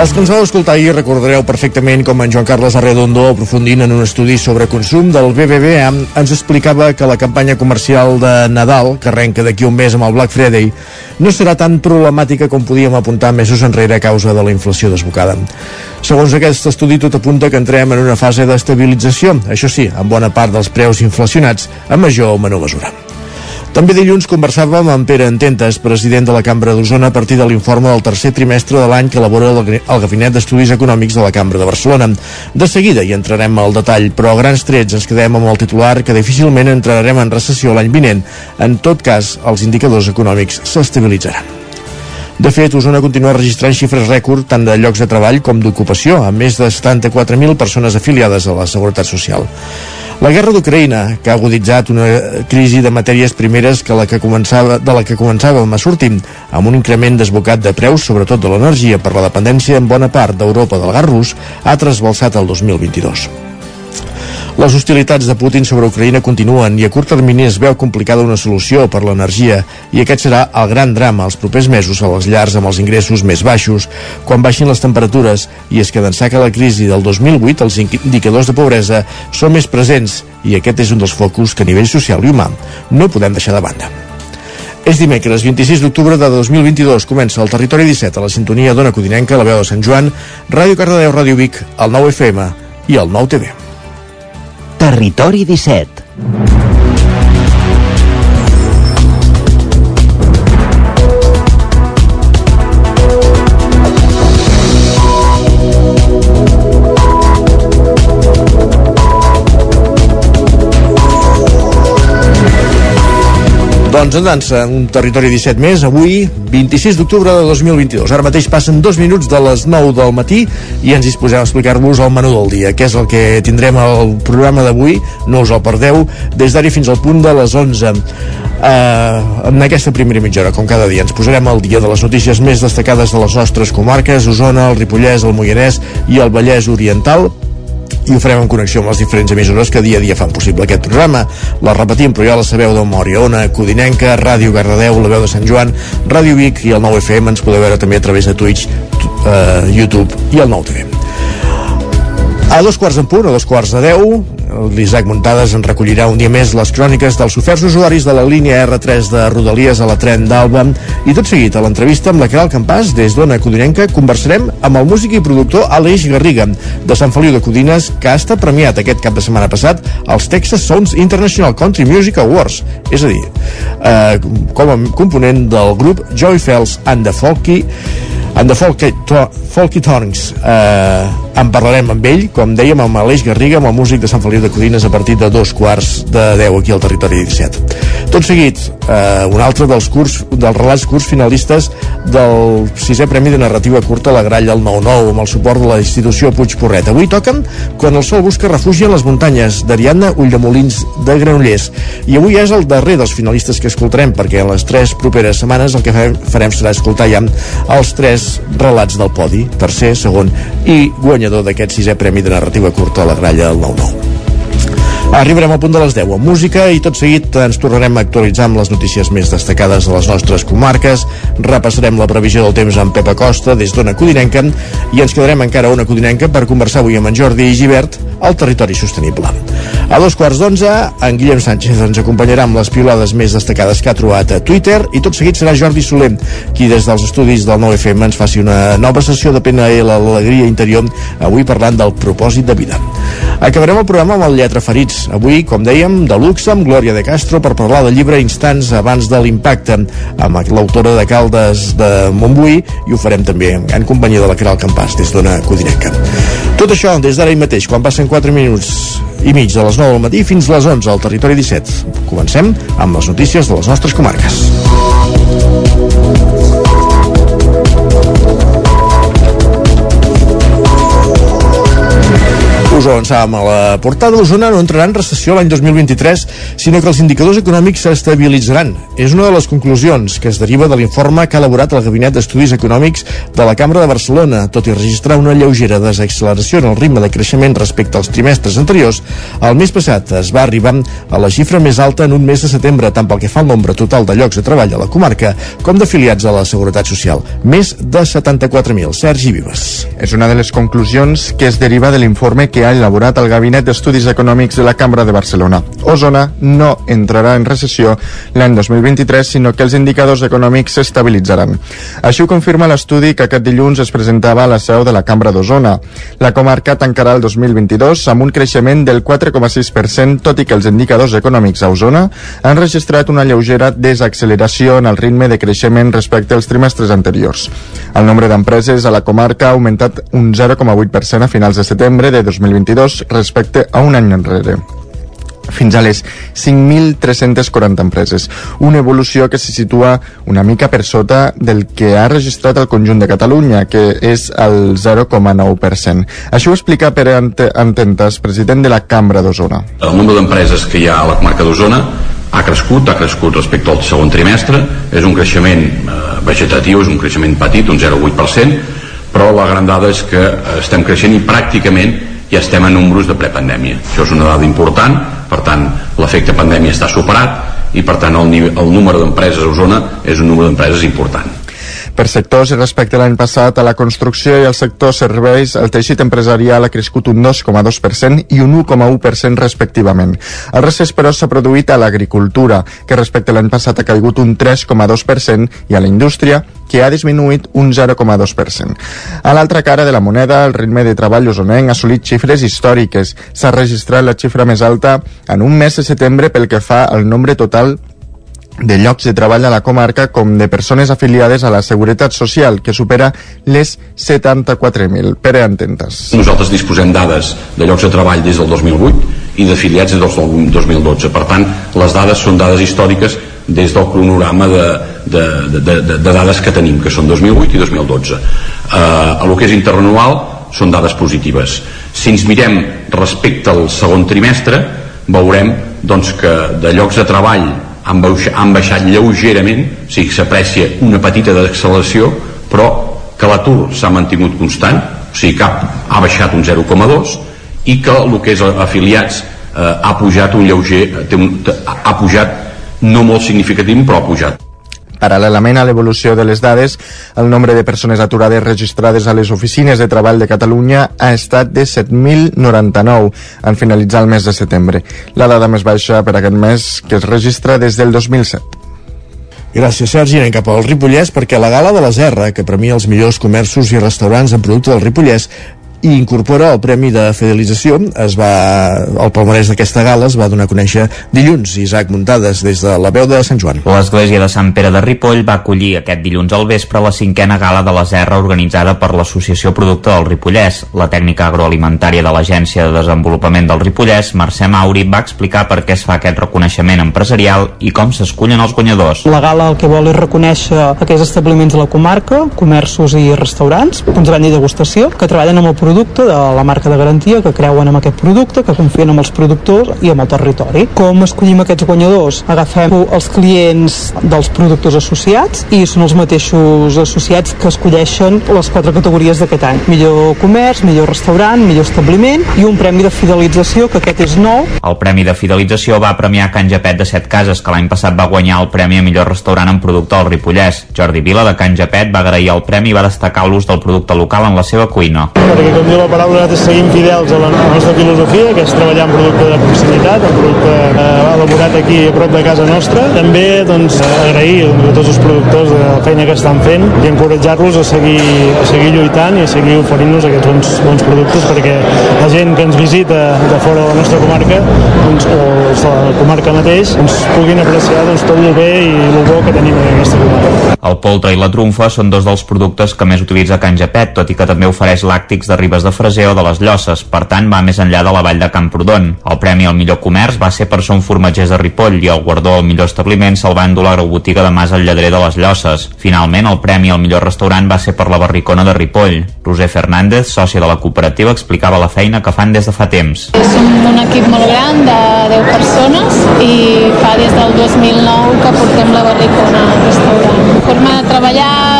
Els que ens vau escoltar ahir recordareu perfectament com en Joan Carles Arredondo, aprofundint en un estudi sobre consum del BBVA, ens explicava que la campanya comercial de Nadal, que arrenca d'aquí un mes amb el Black Friday, no serà tan problemàtica com podíem apuntar mesos enrere a causa de la inflació desbocada. Segons aquest estudi, tot apunta que entrem en una fase d'estabilització, això sí, amb bona part dels preus inflacionats, a major o menor mesura. També dilluns conversàvem amb Pere Ententes, president de la Cambra d'Osona, a partir de l'informe del tercer trimestre de l'any que elabora el Gabinet d'Estudis Econòmics de la Cambra de Barcelona. De seguida hi entrarem al detall, però a grans trets ens quedem amb el titular que difícilment entrarem en recessió l'any vinent. En tot cas, els indicadors econòmics s'estabilitzaran. De fet, Osona continua registrant xifres rècord tant de llocs de treball com d'ocupació, amb més de 74.000 persones afiliades a la Seguretat Social. La guerra d'Ucraïna, que ha aguditzat una crisi de matèries primeres que la que començava, de la que començàvem a sortir, amb un increment desbocat de preus, sobretot de l'energia, per la dependència en bona part d'Europa del gas rus, ha trasbalsat el 2022. Les hostilitats de Putin sobre Ucraïna continuen i a curt termini es veu complicada una solució per l'energia i aquest serà el gran drama els propers mesos a les llars amb els ingressos més baixos quan baixin les temperatures i és que d'ençà que la crisi del 2008 els indicadors de pobresa són més presents i aquest és un dels focus que a nivell social i humà no podem deixar de banda. És dimecres, 26 d'octubre de 2022. Comença el Territori 17 a la sintonia d'Ona Codinenca, la veu de Sant Joan, Ràdio Cardedeu, Ràdio Vic, el 9 FM i el 9 TV. Territori 17 Doncs en dansa, un territori 17 més, avui, 26 d'octubre de 2022. Ara mateix passen dos minuts de les 9 del matí i ens disposem a explicar-vos el menú del dia, que és el que tindrem al programa d'avui, no us el perdeu, des d'ara fins al punt de les 11. Uh, en aquesta primera mitja hora, com cada dia, ens posarem al dia de les notícies més destacades de les nostres comarques, Osona, el Ripollès, el Moianès i el Vallès Oriental, i ho farem en connexió amb les diferents emissores que dia a dia fan possible aquest programa. La repetim, però ja la sabeu de memòria. Ona, Codinenca, Ràdio Gardadeu, La Veu de Sant Joan, Ràdio Vic i el 9FM ens podeu veure també a través de Twitch, uh, YouTube i el 9TV. A dos quarts en punt, a dos quarts de deu, l'Isaac Muntades en recollirà un dia més les cròniques dels oferts usuaris de la línia R3 de Rodalies a la tren d'Alba. I tot seguit a l'entrevista amb la Caral Campàs des d'Ona Codinenca conversarem amb el músic i productor Aleix Garriga de Sant Feliu de Codines que ha estat premiat aquest cap de setmana passat als Texas Sounds International Country Music Awards. És a dir, eh, com a component del grup Joy Fells and the Folky and the Folky, Folky Tongues eh, en parlarem amb ell, com dèiem, amb Aleix Garriga, amb el músic de Sant Feliu de Codines a partir de dos quarts de 10 aquí al territori 17. Tot seguit, eh, un altre dels curs, dels relats curts finalistes del sisè Premi de Narrativa Curta a la Gralla al 9-9, amb el suport de la institució Puig Porret. Avui toquen Quan el sol busca refugi en les muntanyes, d'Ariadna Ulldemolins de Granollers. I avui és el darrer dels finalistes que escoltarem, perquè en les tres properes setmanes el que farem serà escoltar ja els tres relats del podi, tercer, segon i guanyador d'aquest sisè Premi de Narrativa Curta a la Gralla al 9-9. Arribarem al punt de les 10 amb música i tot seguit ens tornarem a actualitzar amb les notícies més destacades de les nostres comarques. Repassarem la previsió del temps amb Pep Acosta des d'Ona Codinenca i ens quedarem encara a Ona Codinenca per conversar avui amb en Jordi Givert al territori sostenible. A dos quarts d'onze, en Guillem Sánchez ens acompanyarà amb les piulades més destacades que ha trobat a Twitter i tot seguit serà Jordi Soler, qui des dels estudis del 9FM ens faci una nova sessió de PNL l'Alegria Interior, avui parlant del propòsit de vida. Acabarem el programa amb el Lletra Ferits, avui, com dèiem, de luxe amb Glòria de Castro per parlar del llibre Instants abans de l'impacte amb l'autora de Caldes de Montbui i ho farem també en companyia de la Caral Campàs des d'Ona Codinenca. Tot això des d'ara mateix, quan passen 4 minuts i mig de les 9 del matí fins a les 11 al territori 17. Comencem amb les notícies de les nostres comarques. Avançàvem a la portada, l'Osona no entrarà en recessió l'any 2023, sinó que els indicadors econòmics s'estabilitzaran. És una de les conclusions que es deriva de l'informe que ha elaborat el Gabinet d'Estudis Econòmics de la Cambra de Barcelona. Tot i registrar una lleugera desacceleració en el ritme de creixement respecte als trimestres anteriors, el mes passat es va arribar a la xifra més alta en un mes de setembre, tant pel que fa al nombre total de llocs de treball a la comarca com d'afiliats a la Seguretat Social. Més de 74.000. Sergi Vives. És una de les conclusions que es deriva de l'informe que ha elaborat el Gabinet d'Estudis Econòmics de la Cambra de Barcelona. Osona no entrarà en recessió l'any 2023, sinó que els indicadors econòmics s'estabilitzaran. Així ho confirma l'estudi que aquest dilluns es presentava a la seu de la Cambra d'Osona. La comarca tancarà el 2022 amb un creixement del 4,6%, tot i que els indicadors econòmics a Osona han registrat una lleugera desacceleració en el ritme de creixement respecte als trimestres anteriors. El nombre d'empreses a la comarca ha augmentat un 0,8% a finals de setembre de 2022 respecte a un any enrere fins a les 5.340 empreses, una evolució que se situa una mica per sota del que ha registrat el conjunt de Catalunya, que és el 0,9%. Això ho explica Pere Antentes, president de la Cambra d'Osona. El nombre d'empreses que hi ha a la comarca d'Osona ha crescut, ha crescut respecte al segon trimestre, és un creixement eh, vegetatiu, és un creixement petit, un 0,8%, però la gran dada és que estem creixent i pràcticament ja estem en números de prepandèmia. Això és una dada important, per tant, l'efecte pandèmia està superat i per tant el, nivell, el número d'empreses a Osona és un número d'empreses important. Per sectors, respecte a l'any passat, a la construcció i al sector serveis, el teixit empresarial ha crescut un 2,2% i un 1,1% respectivament. El recés, però, s'ha produït a l'agricultura, que respecte a l'any passat ha caigut un 3,2% i a la indústria, que ha disminuït un 0,2%. A l'altra cara de la moneda, el ritme de treball osonenc ha assolit xifres històriques. S'ha registrat la xifra més alta en un mes de setembre pel que fa al nombre total de llocs de treball a la comarca com de persones afiliades a la Seguretat Social, que supera les 74.000. Pere Antentes. Nosaltres disposem dades de llocs de treball des del 2008 i d'afiliats des del 2012. Per tant, les dades són dades històriques des del cronograma de, de, de, de, de dades que tenim, que són 2008 i 2012. Eh, lo que és interanual són dades positives. Si ens mirem respecte al segon trimestre, veurem doncs, que de llocs de treball han, baixat, han baixat lleugerament, o sigui s'aprecia una petita d'acceleració, però que l'atur s'ha mantingut constant, o sigui que ha, ha baixat un 0,2 i que el que és afiliats eh, ha pujat un lleuger, té un, ha pujat no molt significatiu, però ha pujat. Paral·lelament a l'evolució de les dades, el nombre de persones aturades registrades a les oficines de treball de Catalunya ha estat de 7.099 en finalitzar el mes de setembre, la dada més baixa per aquest mes que es registra des del 2007. Gràcies, Sergi. Anem cap al Ripollès perquè la Gala de la Serra, que premia els millors comerços i restaurants en producte del Ripollès, i incorpora el Premi de Fidelització. Es va, el palmarès d'aquesta gala es va donar a conèixer dilluns. Isaac Muntades, des de la veu de Sant Joan. L'església de Sant Pere de Ripoll va acollir aquest dilluns al vespre la cinquena gala de la Serra organitzada per l'Associació Producte del Ripollès. La tècnica agroalimentària de l'Agència de Desenvolupament del Ripollès, Mercè Mauri, va explicar per què es fa aquest reconeixement empresarial i com s'escullen els guanyadors. La gala el que vol és reconèixer aquells establiments de la comarca, comerços i restaurants, punts de venda i degustació, que treballen amb el producte de la marca de garantia, que creuen en aquest producte, que confien en els productors i en el territori. Com escollim aquests guanyadors? Agafem els clients dels productors associats i són els mateixos associats que escolleixen les quatre categories d'aquest any. Millor comerç, millor restaurant, millor establiment i un premi de fidelització, que aquest és nou. El premi de fidelització va premiar Can Japet de Set Cases, que l'any passat va guanyar el premi a millor restaurant en producte al Ripollès. Jordi Vila, de Can Japet, va agrair el premi i va destacar l'ús del producte local en la seva cuina. Perquè, com diu la paraula, nosaltres seguim fidels a la nostra filosofia, que és treballar en producte de proximitat, en producte eh, elaborat aquí a prop de casa nostra. També doncs, agrair a tots els productors de la feina que estan fent i encoratjar-los a seguir, a seguir lluitant i a seguir oferint-nos aquests bons, bons productes perquè la gent que ens visita de fora de la nostra comarca doncs, o de la comarca mateix doncs, puguin apreciar doncs, tot el bé i el bo que tenim en aquesta comarca. El poltre i la trumfa són dos dels productes que més utilitza Can Japet, tot i que també ofereix làctics de Ribes de Freser o de les Llosses, per tant va més enllà de la vall de Camprodon. El premi al millor comerç va ser per Som Formatgers de Ripoll i el guardó al millor establiment se'l va endur la botiga de Mas al Lledrer de les Llosses. Finalment, el premi al millor restaurant va ser per la Barricona de Ripoll. Roser Fernández, sòcia de la cooperativa, explicava la feina que fan des de fa temps. Som un equip molt gran de 10 persones i fa des del 2009 que portem la Barricona al restaurant. Forma de treballar,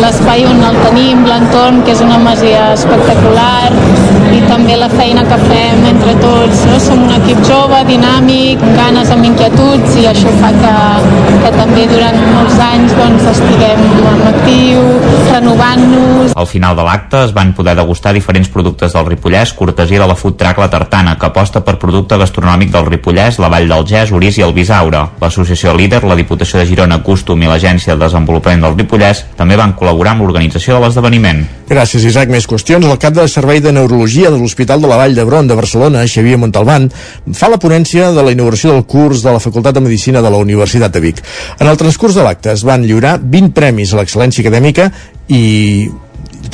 l'espai on el tenim, l'entorn, que és una masia espectacular, i també la feina que fem entre tots. No? Som un equip jove, dinàmic, ganes, amb inquietuds, i això fa que, que també durant molts anys doncs, estiguem en actiu, renovant-nos. Al final de l'acte es van poder degustar diferents productes del Ripollès, cortesia de la Food Truck La Tartana, que aposta per producte gastronòmic del Ripollès, la Vall del Gès, Orís i el Bisaure. L'associació Líder, la Diputació de Girona, Custom i l'Agència de Desenvolupament del Ripollès també van col·laborar amb l'organització de l'esdeveniment. Gràcies, Isaac. Més qüestions. El cap de Servei de Neurologia de l'Hospital de la Vall d'Hebron de Barcelona, Xavier Montalbán, fa la ponència de la inauguració del curs de la Facultat de Medicina de la Universitat de Vic. En el transcurs de l'acte es van lliurar 20 premis a l'excel·lència acadèmica i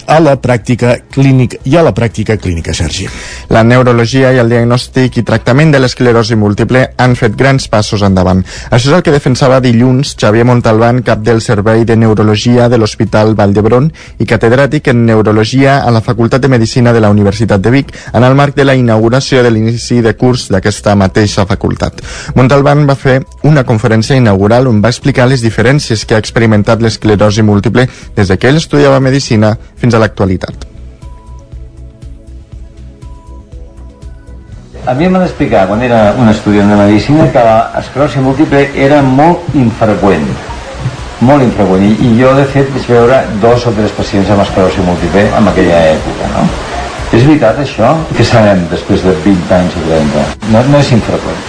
a la pràctica clínica i a la pràctica clínica, Sergi. La neurologia i el diagnòstic i tractament de l'esclerosi múltiple han fet grans passos endavant. Això és el que defensava dilluns Xavier Montalbán, cap del Servei de Neurologia de l'Hospital Vall d'Hebron i catedràtic en Neurologia a la Facultat de Medicina de la Universitat de Vic en el marc de la inauguració de l'inici de curs d'aquesta mateixa facultat. Montalbán va fer una conferència inaugural on va explicar les diferències que ha experimentat l'esclerosi múltiple des de que ell estudiava Medicina fins a l'actualitat. A mi m'han d'explicar, quan era un estudiant de Medicina, que l'esclerosi múltiple era molt infreqüent, molt infreqüent, i jo de fet vaig veure dos o tres pacients amb esclerosi múltiple en aquella època, no? És veritat això? Què sabem després de 20 anys o 30? No, no és infreqüent.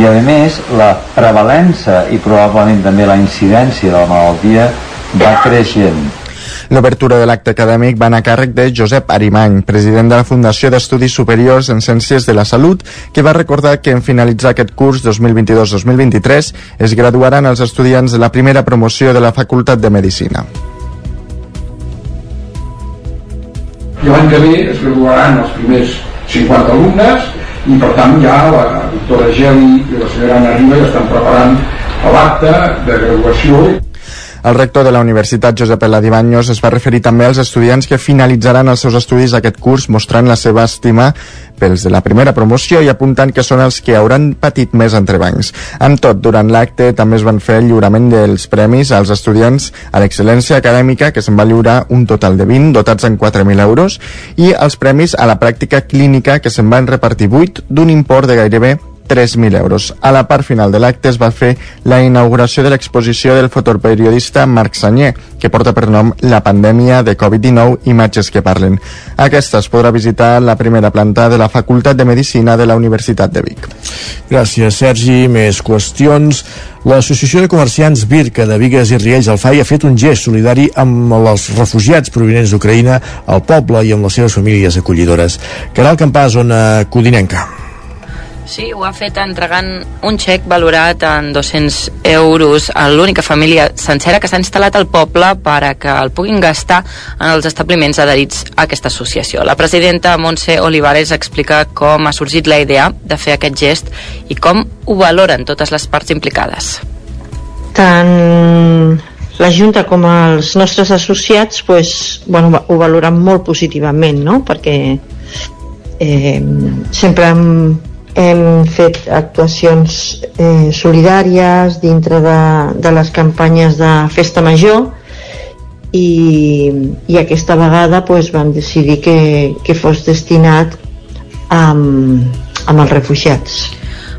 I a més, la prevalença i probablement també la incidència de la malaltia va creixent L'obertura de l'acte acadèmic va anar a càrrec de Josep Arimany, president de la Fundació d'Estudis Superiors en Ciències de la Salut, que va recordar que en finalitzar aquest curs 2022-2023 es graduaran els estudiants de la primera promoció de la Facultat de Medicina. I l'any que ve es graduaran els primers 50 alumnes i per tant ja la doctora Geli i la senyora Anna Riba ja estan preparant l'acte de graduació el rector de la Universitat, Josep Eladibaños, es va referir també als estudiants que finalitzaran els seus estudis aquest curs, mostrant la seva estima pels de la primera promoció i apuntant que són els que hauran patit més entrebancs. Amb tot, durant l'acte també es van fer el lliurament dels premis als estudiants a l'excel·lència acadèmica, que se'n va lliurar un total de 20, dotats en 4.000 euros, i els premis a la pràctica clínica, que se'n van repartir 8, d'un import de gairebé 3.000 euros. A la part final de l'acte es va fer la inauguració de l'exposició del fotoperiodista Marc Sanyer, que porta per nom La pandèmia de Covid-19, imatges que parlen. Aquesta es podrà visitar la primera planta de la Facultat de Medicina de la Universitat de Vic. Gràcies, Sergi. Més qüestions. L'Associació de Comerciants Birca de Vigues i Riells del FAI ha fet un gest solidari amb els refugiats provinents d'Ucraïna al poble i amb les seves famílies acollidores. Caral Campàs, zona Codinenca. Sí, ho ha fet entregant un xec valorat en 200 euros a l'única família sencera que s'ha instal·lat al poble per a que el puguin gastar en els establiments adherits a aquesta associació. La presidenta Montse Olivares explica com ha sorgit la idea de fer aquest gest i com ho valoren totes les parts implicades. Tant la Junta com els nostres associats pues, bueno, ho valoren molt positivament, no? perquè eh, sempre hem hem fet actuacions eh, solidàries dintre de, de les campanyes de Festa Major i, i aquesta vegada pues, vam decidir que, que fos destinat amb, amb els refugiats.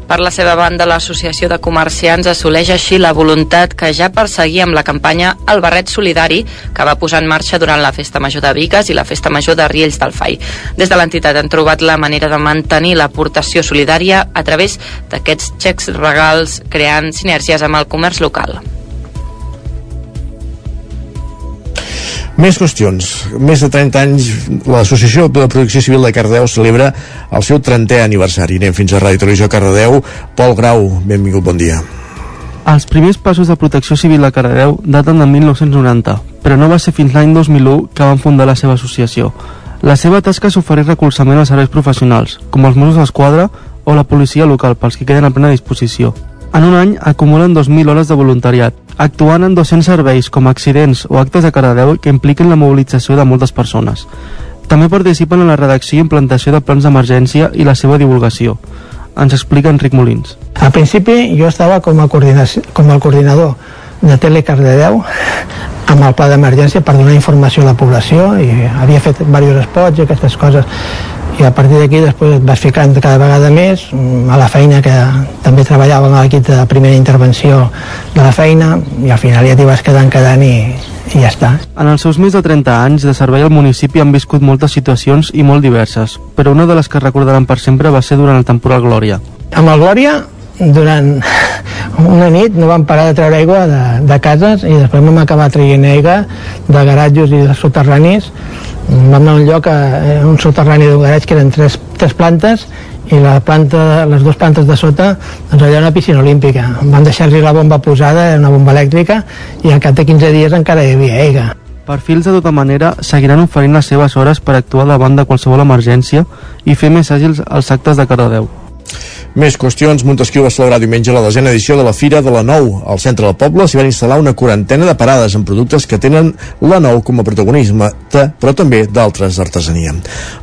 Per la seva banda, l'Associació de Comerciants assoleix així la voluntat que ja perseguia amb la campanya El Barret Solidari, que va posar en marxa durant la Festa Major de Vigues i la Festa Major de Riells del Fai. Des de l'entitat han trobat la manera de mantenir l'aportació solidària a través d'aquests xecs regals, creant sinergies amb el comerç local. Més qüestions. Més de 30 anys, l'Associació de Protecció Civil de Cardeu celebra el seu 30è aniversari. Anem fins a Ràdio Televisió Cardeu. Pol Grau, benvingut, bon dia. Els primers passos de protecció civil a Cardeu daten de 1990, però no va ser fins l'any 2001 que van fundar la seva associació. La seva tasca és oferir recolzament als serveis professionals, com els Mossos d'Esquadra o la policia local pels que queden a plena disposició. En un any acumulen 2.000 hores de voluntariat, actuant en 200 serveis com accidents o actes de Cardedeu que impliquen la mobilització de moltes persones. També participen en la redacció i implantació de plans d'emergència i la seva divulgació. Ens explica Enric Molins. Al principi jo estava com a, com a coordinador de Tele Cardedeu amb el pla d'emergència per donar informació a la població i havia fet diversos spots i aquestes coses i a partir d'aquí després et vas ficant cada vegada més mm, a la feina que també treballava amb l'equip de primera intervenció de la feina i al final ja t'hi vas quedant quedant i, i ja està. En els seus més de 30 anys de servei al municipi han viscut moltes situacions i molt diverses, però una de les que recordaran per sempre va ser durant el temporal Glòria. Amb el Glòria, durant una nit no vam parar de treure aigua de, de cases i després vam acabar traient aigua de garatjos i de soterranis. Vam anar a un lloc, a, a un soterrani d'un garatge que eren tres, tres plantes i la planta, les dues plantes de sota doncs allà una piscina olímpica van deixar-li la bomba posada, una bomba elèctrica i al cap de 15 dies encara hi havia aigua Perfils de tota manera seguiran oferint les seves hores per actuar davant de qualsevol emergència i fer més àgils els actes de Cardedeu. Més qüestions. Montesquieu va celebrar diumenge la desena edició de la Fira de la Nou. Al centre del poble s'hi van instal·lar una quarantena de parades amb productes que tenen la Nou com a protagonisme, però també d'altres d'artesania.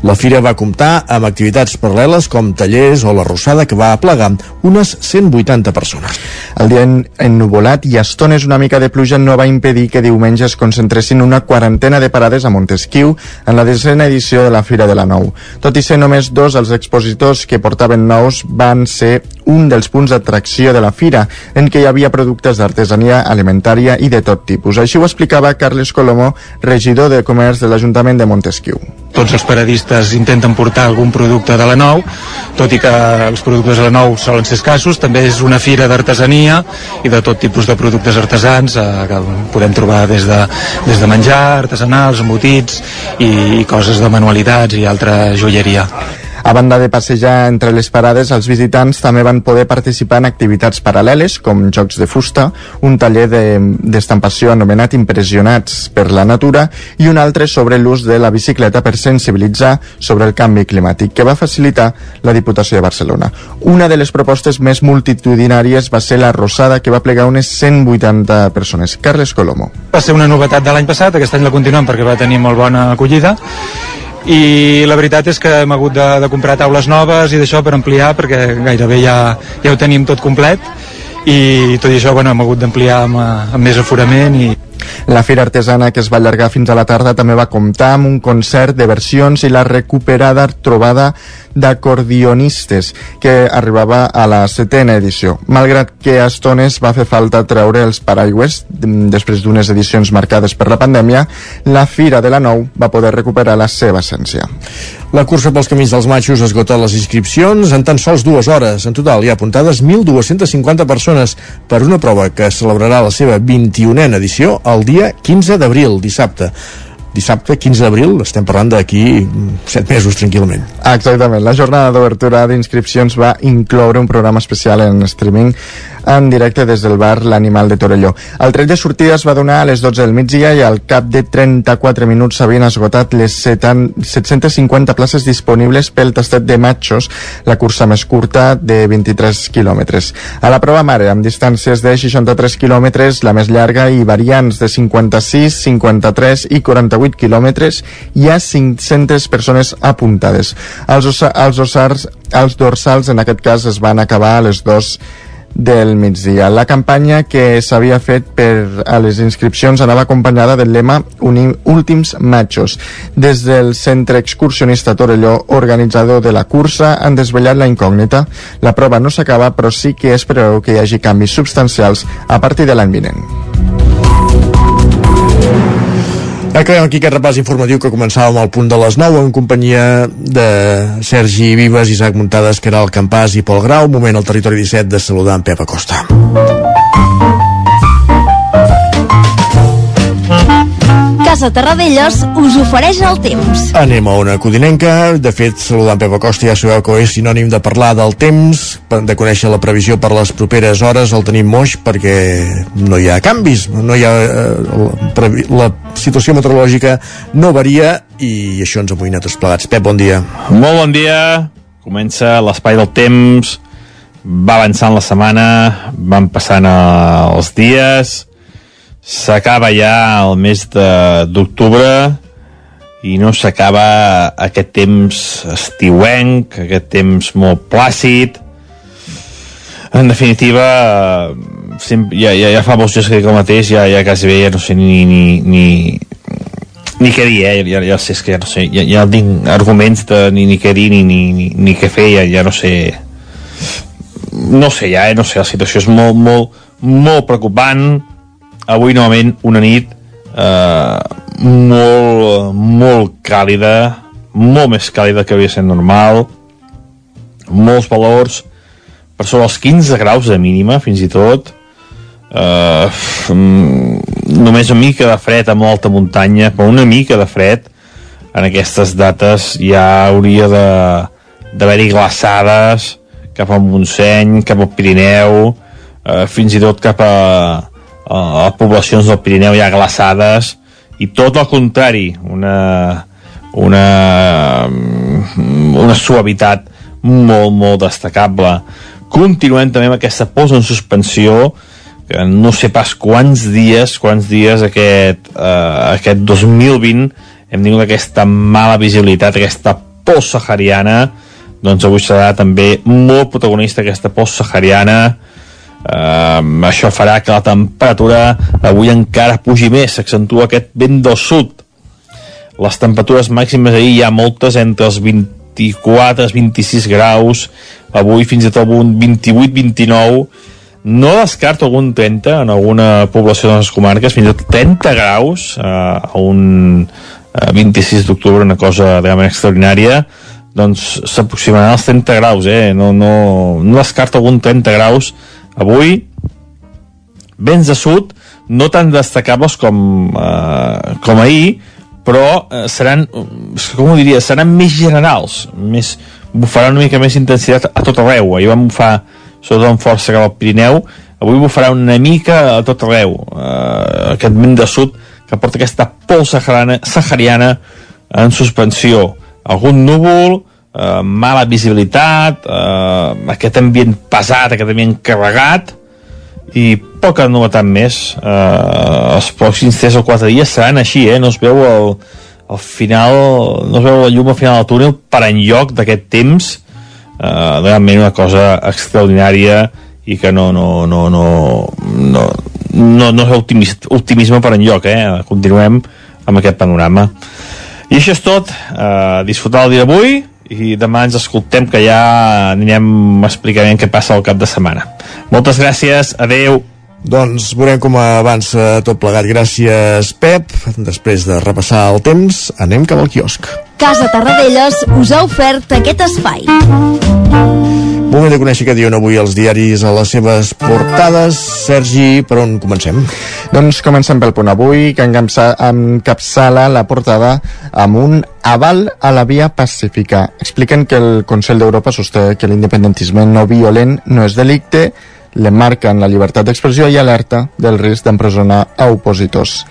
La fira va comptar amb activitats paral·leles com tallers o la Rossada que va aplegar unes 180 persones. El dia ennuvolat i estones una mica de pluja no va impedir que diumenge es concentressin una quarantena de parades a Montesquieu en la desena edició de la Fira de la Nou. Tot i ser només dos els expositors que portaven nous van ser un dels punts d'atracció de la fira, en què hi havia productes d'artesania alimentària i de tot tipus. Així ho explicava Carles Colomó, regidor de Comerç de l'Ajuntament de Montesquieu. Tots els paradistes intenten portar algun producte de la nou, tot i que els productes de la nou solen ser escassos, també és una fira d'artesania i de tot tipus de productes artesans, eh, que podem trobar des de, des de menjar, artesanals, embotits i, i coses de manualitats i altra joieria. A banda de passejar entre les parades, els visitants també van poder participar en activitats paral·leles, com jocs de fusta, un taller d'estampació de, anomenat Impressionats per la Natura i un altre sobre l'ús de la bicicleta per sensibilitzar sobre el canvi climàtic, que va facilitar la Diputació de Barcelona. Una de les propostes més multitudinàries va ser la Rosada, que va plegar unes 180 persones. Carles Colomo. Va ser una novetat de l'any passat, aquest any la continuem perquè va tenir molt bona acollida i la veritat és que hem hagut de, de comprar taules noves i d'això per ampliar perquè gairebé ja, ja ho tenim tot complet. I tot i això bueno, hem hagut d'ampliar amb, amb més aforament i, la Fira Artesana, que es va allargar fins a la tarda, també va comptar amb un concert de versions i la recuperada trobada d'acordionistes, que arribava a la setena edició. Malgrat que a estones va fer falta treure els paraigües, després d'unes edicions marcades per la pandèmia, la Fira de la Nou va poder recuperar la seva essència. La cursa pels camins dels matxos esgota les inscripcions en tan sols dues hores. En total hi ha apuntades 1.250 persones per una prova que celebrarà la seva 21a edició el dia 15 d'abril, dissabte dissabte 15 d'abril, estem parlant d'aquí 7 mesos tranquil·lament. Exactament, la jornada d'obertura d'inscripcions va incloure un programa especial en streaming en directe des del bar L'Animal de Torelló. El tret de sortida es va donar a les 12 del migdia i al cap de 34 minuts s'havien esgotat les 750 places disponibles pel tastet de matxos, la cursa més curta de 23 quilòmetres. A la prova mare, amb distàncies de 63 quilòmetres, la més llarga i variants de 56, 53 i 48 quilòmetres, hi ha 500 persones apuntades. Els, els, ossars, els dorsals, en aquest cas, es van acabar a les 2 del migdia. La campanya que s'havia fet per a les inscripcions anava acompanyada del lema Últims Machos. Des del Centre Excursionista Torelló, organitzador de la cursa, han desvetllat la incògnita. La prova no s'acaba, però sí que es preveu que hi hagi canvis substancials a partir de l'any vinent. Acabem aquí aquest repàs informatiu que començàvem al punt de les 9 en companyia de Sergi Vives, Isaac Muntades, Caral Campàs i Pol Grau. Moment al territori 17 de saludar en Pep Acosta. Casa Terradellos us ofereix el temps. Anem a una codinenca. De fet, saludant Pepa Costa, ja sabeu que és sinònim de parlar del temps, de conèixer la previsió per les properes hores. El tenim moix perquè no hi ha canvis, no hi ha... Eh, la situació meteorològica no varia i això ens amoïna tots plegats. Pep, bon dia. Molt bon dia. Comença l'espai del temps, va avançant la setmana, van passant els dies, s'acaba ja el mes d'octubre i no s'acaba aquest temps estiuenc, aquest temps molt plàcid. En definitiva, ja, ja, ja fa molts dies que dic el mateix, ja, ja quasi bé ja no sé ni, ni, ni, ni què dir, eh? Ja, ja sé, que ja no sé, ja, ja tinc arguments de ni, ni què dir ni, ni, ni, ni què fer, ja, ja no sé no sé ja, eh? no sé, la situació és molt, molt, molt preocupant avui novament una nit eh, molt, molt càlida molt més càlida que havia sent normal. Molts valors per sobre els 15 graus de mínima fins i tot. Eh, només una mica de fred a molta muntanya, però una mica de fred. En aquestes dates ja hauria d'haver-hi glaçades cap al Montseny, cap al Pirineu, eh, fins i tot cap a, a, a poblacions del Pirineu ja glaçades, i tot el contrari, una, una, una suavitat molt, molt destacable. Continuem també amb aquesta posa en suspensió, que no sé pas quants dies, quants dies aquest, eh, aquest 2020 hem tingut aquesta mala visibilitat, aquesta post sahariana, doncs avui serà també molt protagonista aquesta post sahariana, eh, això farà que la temperatura avui encara pugi més, s'accentua aquest vent del sud. Les temperatures màximes ahir hi ha moltes entre els 24 i 26 graus, avui fins i tot un 28-29, no descarto algun 30 en alguna població de les comarques, fins i tot 30 graus eh, a un eh, 26 d'octubre, una cosa realment extraordinària, doncs s'aproximarà als 30 graus, eh? No, no, no descarto algun 30 graus avui. Vents de sud, no tan destacables com, eh, com ahir, però eh, seran, com ho diria, seran més generals, més, bufarà una mica més intensitat a tot arreu. Ahir van bufar sobretot amb força cap al Pirineu, avui bufarà una mica a tot arreu, eh, aquest vent de sud que porta aquesta pols sahariana, sahariana en suspensió. Algun núvol, eh, mala visibilitat, eh, aquest ambient pesat, aquest ambient carregat, i poca novetat més. Eh, els pròxims 3 o 4 dies seran així, eh? no es veu el, al final, no es veu la llum al final del túnel per enlloc d'aquest temps, eh, realment una cosa extraordinària i que no, no, no, no, no, no, no és optimisme, optimisme per enlloc, eh? continuem amb aquest panorama. I això és tot, eh, disfrutar el dia d'avui i demà ens escoltem que ja anirem explicant què passa al cap de setmana. Moltes gràcies, adeu. Doncs veurem com avança tot plegat. Gràcies, Pep. Després de repassar el temps, anem cap al quiosc. Casa Tarradellas us ha ofert aquest espai. Moment de conèixer què diuen avui els diaris a les seves portades. Sergi, per on comencem? Doncs comencem pel punt avui, que encapçala la portada amb un aval a la via pacífica. Expliquen que el Consell d'Europa sosté que l'independentisme no violent no és delicte, le marquen la llibertat d'expressió i alerta del risc d'empresonar a opositors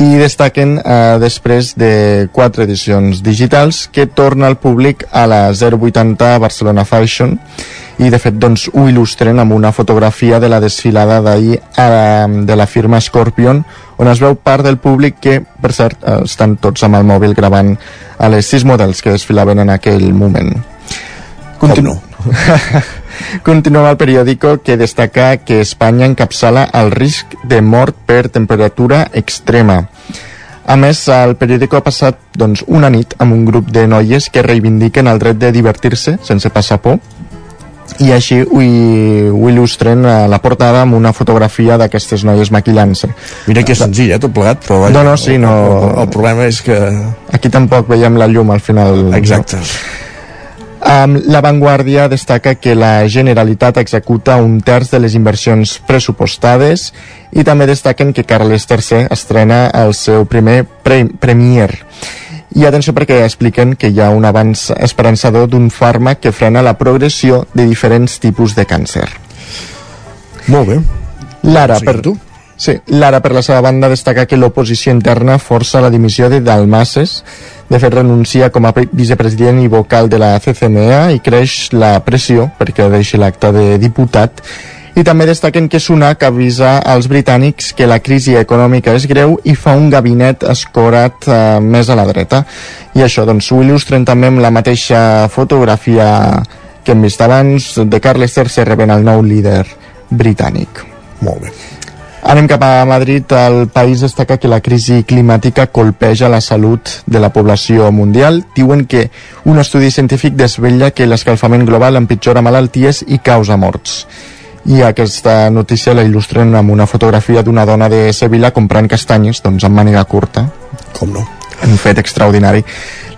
i destaquen eh, després de quatre edicions digitals que torna al públic a la 080 Barcelona Fashion i de fet doncs, ho il·lustren amb una fotografia de la desfilada d'ahir eh, de la firma Scorpion on es veu part del públic que, per cert, eh, estan tots amb el mòbil gravant a les sis models que desfilaven en aquell moment. Continuo. Continuem el periòdico que destaca que Espanya encapçala el risc de mort per temperatura extrema. A més, el periòdico ha passat doncs, una nit amb un grup de noies que reivindiquen el dret de divertir-se sense passar por i així ho, ho il·lustren a la portada amb una fotografia d'aquestes noies maquillant-se. Mira que és senzill, eh, tot plegat, però... Vaja, no, no, sí, no... El, el, el problema és que... Aquí tampoc veiem la llum al final. Exacte. No? La Vanguardia destaca que la Generalitat executa un terç de les inversions pressupostades i també destaquen que Carles III estrena el seu primer pre Premier. I atenció perquè expliquen que hi ha un avanç esperançador d'un fàrmac que frena la progressió de diferents tipus de càncer. Molt bé. Lara, per, tu? Sí, Lara, per la seva banda, destaca que l'oposició interna força la dimissió de Dalmases. De fet, renuncia com a pre- vicepresident i vocal de la CCMA i creix la pressió perquè deixi l'acte de diputat. I també destaquen que Sunak avisa als britànics que la crisi econòmica és greu i fa un gabinet escorat eh, més a la dreta. I això, doncs, ho il·lustren també amb la mateixa fotografia que hem vist abans de Carles III rebent el nou líder britànic. Molt bé. Anem cap a Madrid. El país destaca que la crisi climàtica colpeja la salut de la població mundial. Diuen que un estudi científic desvella que l'escalfament global empitjora malalties i causa morts. I aquesta notícia la il·lustren amb una fotografia d'una dona de Sevilla comprant castanyes, doncs amb màniga curta. Com no? Un fet extraordinari.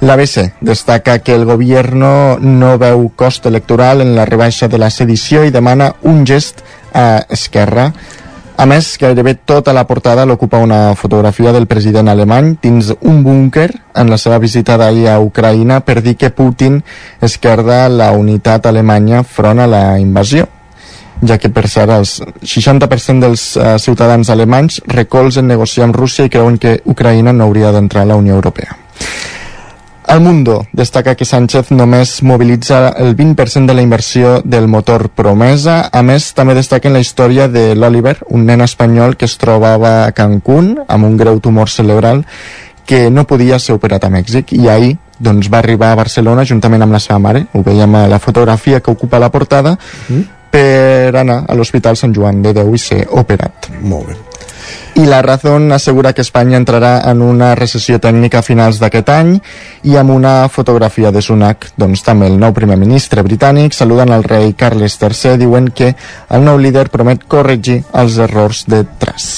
L'ABC destaca que el gobierno no veu cost electoral en la rebaixa de la sedició i demana un gest a Esquerra. A més, gairebé tota la portada l'ocupa una fotografia del president alemany dins un búnquer en la seva visita d'ahir a Ucraïna per dir que Putin esquerda la unitat alemanya front a la invasió ja que per cert el 60% dels eh, ciutadans alemanys recolzen negociar amb Rússia i creuen que Ucraïna no hauria d'entrar a la Unió Europea. El Mundo destaca que Sánchez només mobilitza el 20% de la inversió del motor Promesa. A més, també destaquen la història de l'Oliver, un nen espanyol que es trobava a Cancún amb un greu tumor cerebral que no podia ser operat a Mèxic i ahir doncs, va arribar a Barcelona juntament amb la seva mare, ho veiem a la fotografia que ocupa la portada, mm. per anar a l'Hospital Sant Joan de Déu i ser operat. Molt bé. I la Razón assegura que Espanya entrarà en una recessió tècnica a finals d'aquest any i amb una fotografia de Sunak, doncs també el nou primer ministre britànic, saludant el rei Carles III, diuen que el nou líder promet corregir els errors de Tras.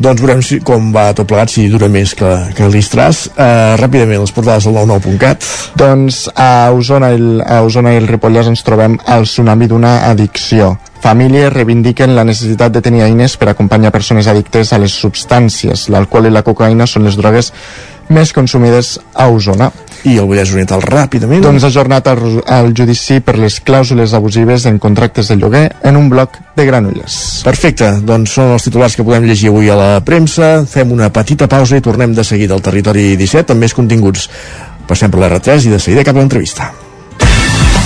Doncs veurem si, com va tot plegat, si dura més que, que l'Istràs. Uh, ràpidament, les portades del 99.cat. Doncs a Osona, i el, a Osona i el Ripollès ens trobem el tsunami d'una addicció. Famílies reivindiquen la necessitat de tenir eines per acompanyar persones addictes a les substàncies. L'alcohol i la cocaïna són les drogues més consumides a Osona. I el Vallès Oriental ràpidament. Doncs ha ajornat el judici per les clàusules abusives en contractes de lloguer en un bloc de Granolles. Perfecte, doncs són els titulars que podem llegir avui a la premsa. Fem una petita pausa i tornem de seguida al Territori 17 amb més continguts. Passem per l'R3 i de seguida cap a l'entrevista.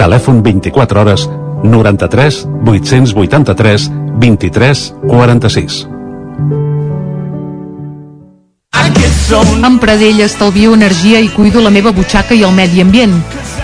Telèfon 24 hores 93 883 23 46. Amb Pradell estalvio energia i cuido la meva butxaca i el medi ambient.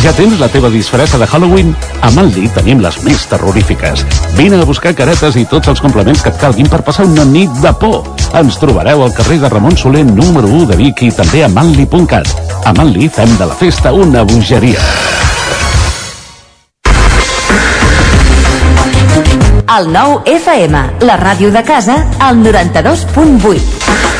Ja tens la teva disfressa de Halloween? A Manli tenim les més terrorífiques. Vine a buscar caretes i tots els complements que et calguin per passar una nit de por. Ens trobareu al carrer de Ramon Soler número 1 de Vic i també a manli.cat. A Manli fem de la festa una bogeria. El nou FM, la ràdio de casa, al 92.8.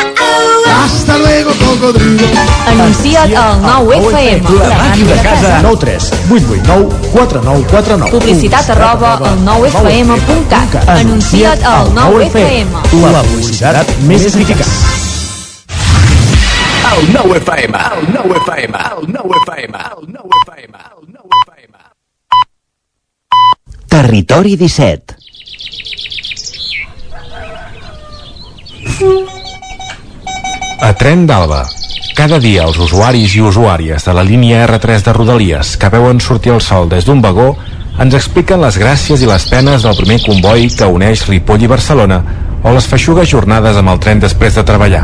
Hasta luego, cocodrilo. Anuncia't al 9FM. La màquina de casa. 9 3 8 8 9 4 9 4 9. Publicitat arroba al 9FM.cat. Anuncia't al 9FM. La publicitat més eficaç. El 9 FM, el 9 FM, el 9 FM, el 9 FM, el 9 FM. Territori 17. A Tren d'Alba. Cada dia els usuaris i usuàries de la línia R3 de Rodalies que veuen sortir el sol des d'un vagó ens expliquen les gràcies i les penes del primer comboi que uneix Ripoll i Barcelona o les feixugues jornades amb el tren després de treballar.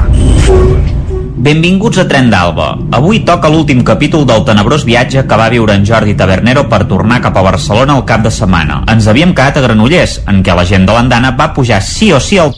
Benvinguts a Tren d'Alba. Avui toca l'últim capítol del tenebrós viatge que va viure en Jordi Tabernero per tornar cap a Barcelona al cap de setmana. Ens havíem quedat a Granollers, en què la gent de l'andana va pujar sí o sí al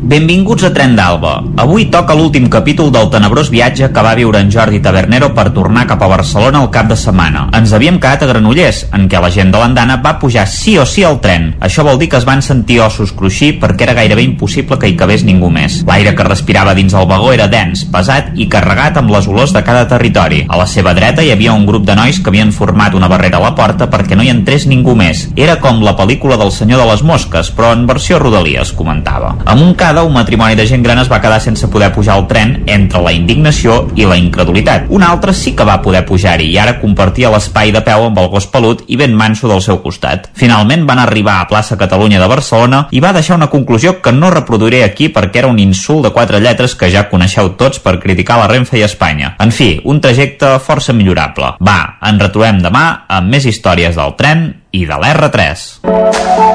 Benvinguts a Tren d'Alba. Avui toca l'últim capítol del tenebrós viatge que va viure en Jordi Tabernero per tornar cap a Barcelona al cap de setmana. Ens havíem quedat a Granollers, en què la gent de l'andana va pujar sí o sí al tren. Això vol dir que es van sentir ossos cruixir perquè era gairebé impossible que hi cabés ningú més. L'aire que respirava dins el vagó era dens, pesat i carregat amb les olors de cada territori. A la seva dreta hi havia un grup de nois que havien format una barrera a la porta perquè no hi entrés ningú més. Era com la pel·lícula del senyor de les mosques, però en versió rodalies, comentava. A Montcada, un matrimoni de gent gran es va quedar sense poder pujar al tren entre la indignació i la incredulitat. Un altre sí que va poder pujar-hi i ara compartia l'espai de peu amb el gos pelut i ben manso del seu costat. Finalment van arribar a plaça Catalunya de Barcelona i va deixar una conclusió que no reproduiré aquí perquè era un insult de quatre lletres que ja coneixeu tots per criticar la Renfe i Espanya. En fi, un trajecte força millorable. Va, ens retrobem demà amb més històries del tren i de l'R3.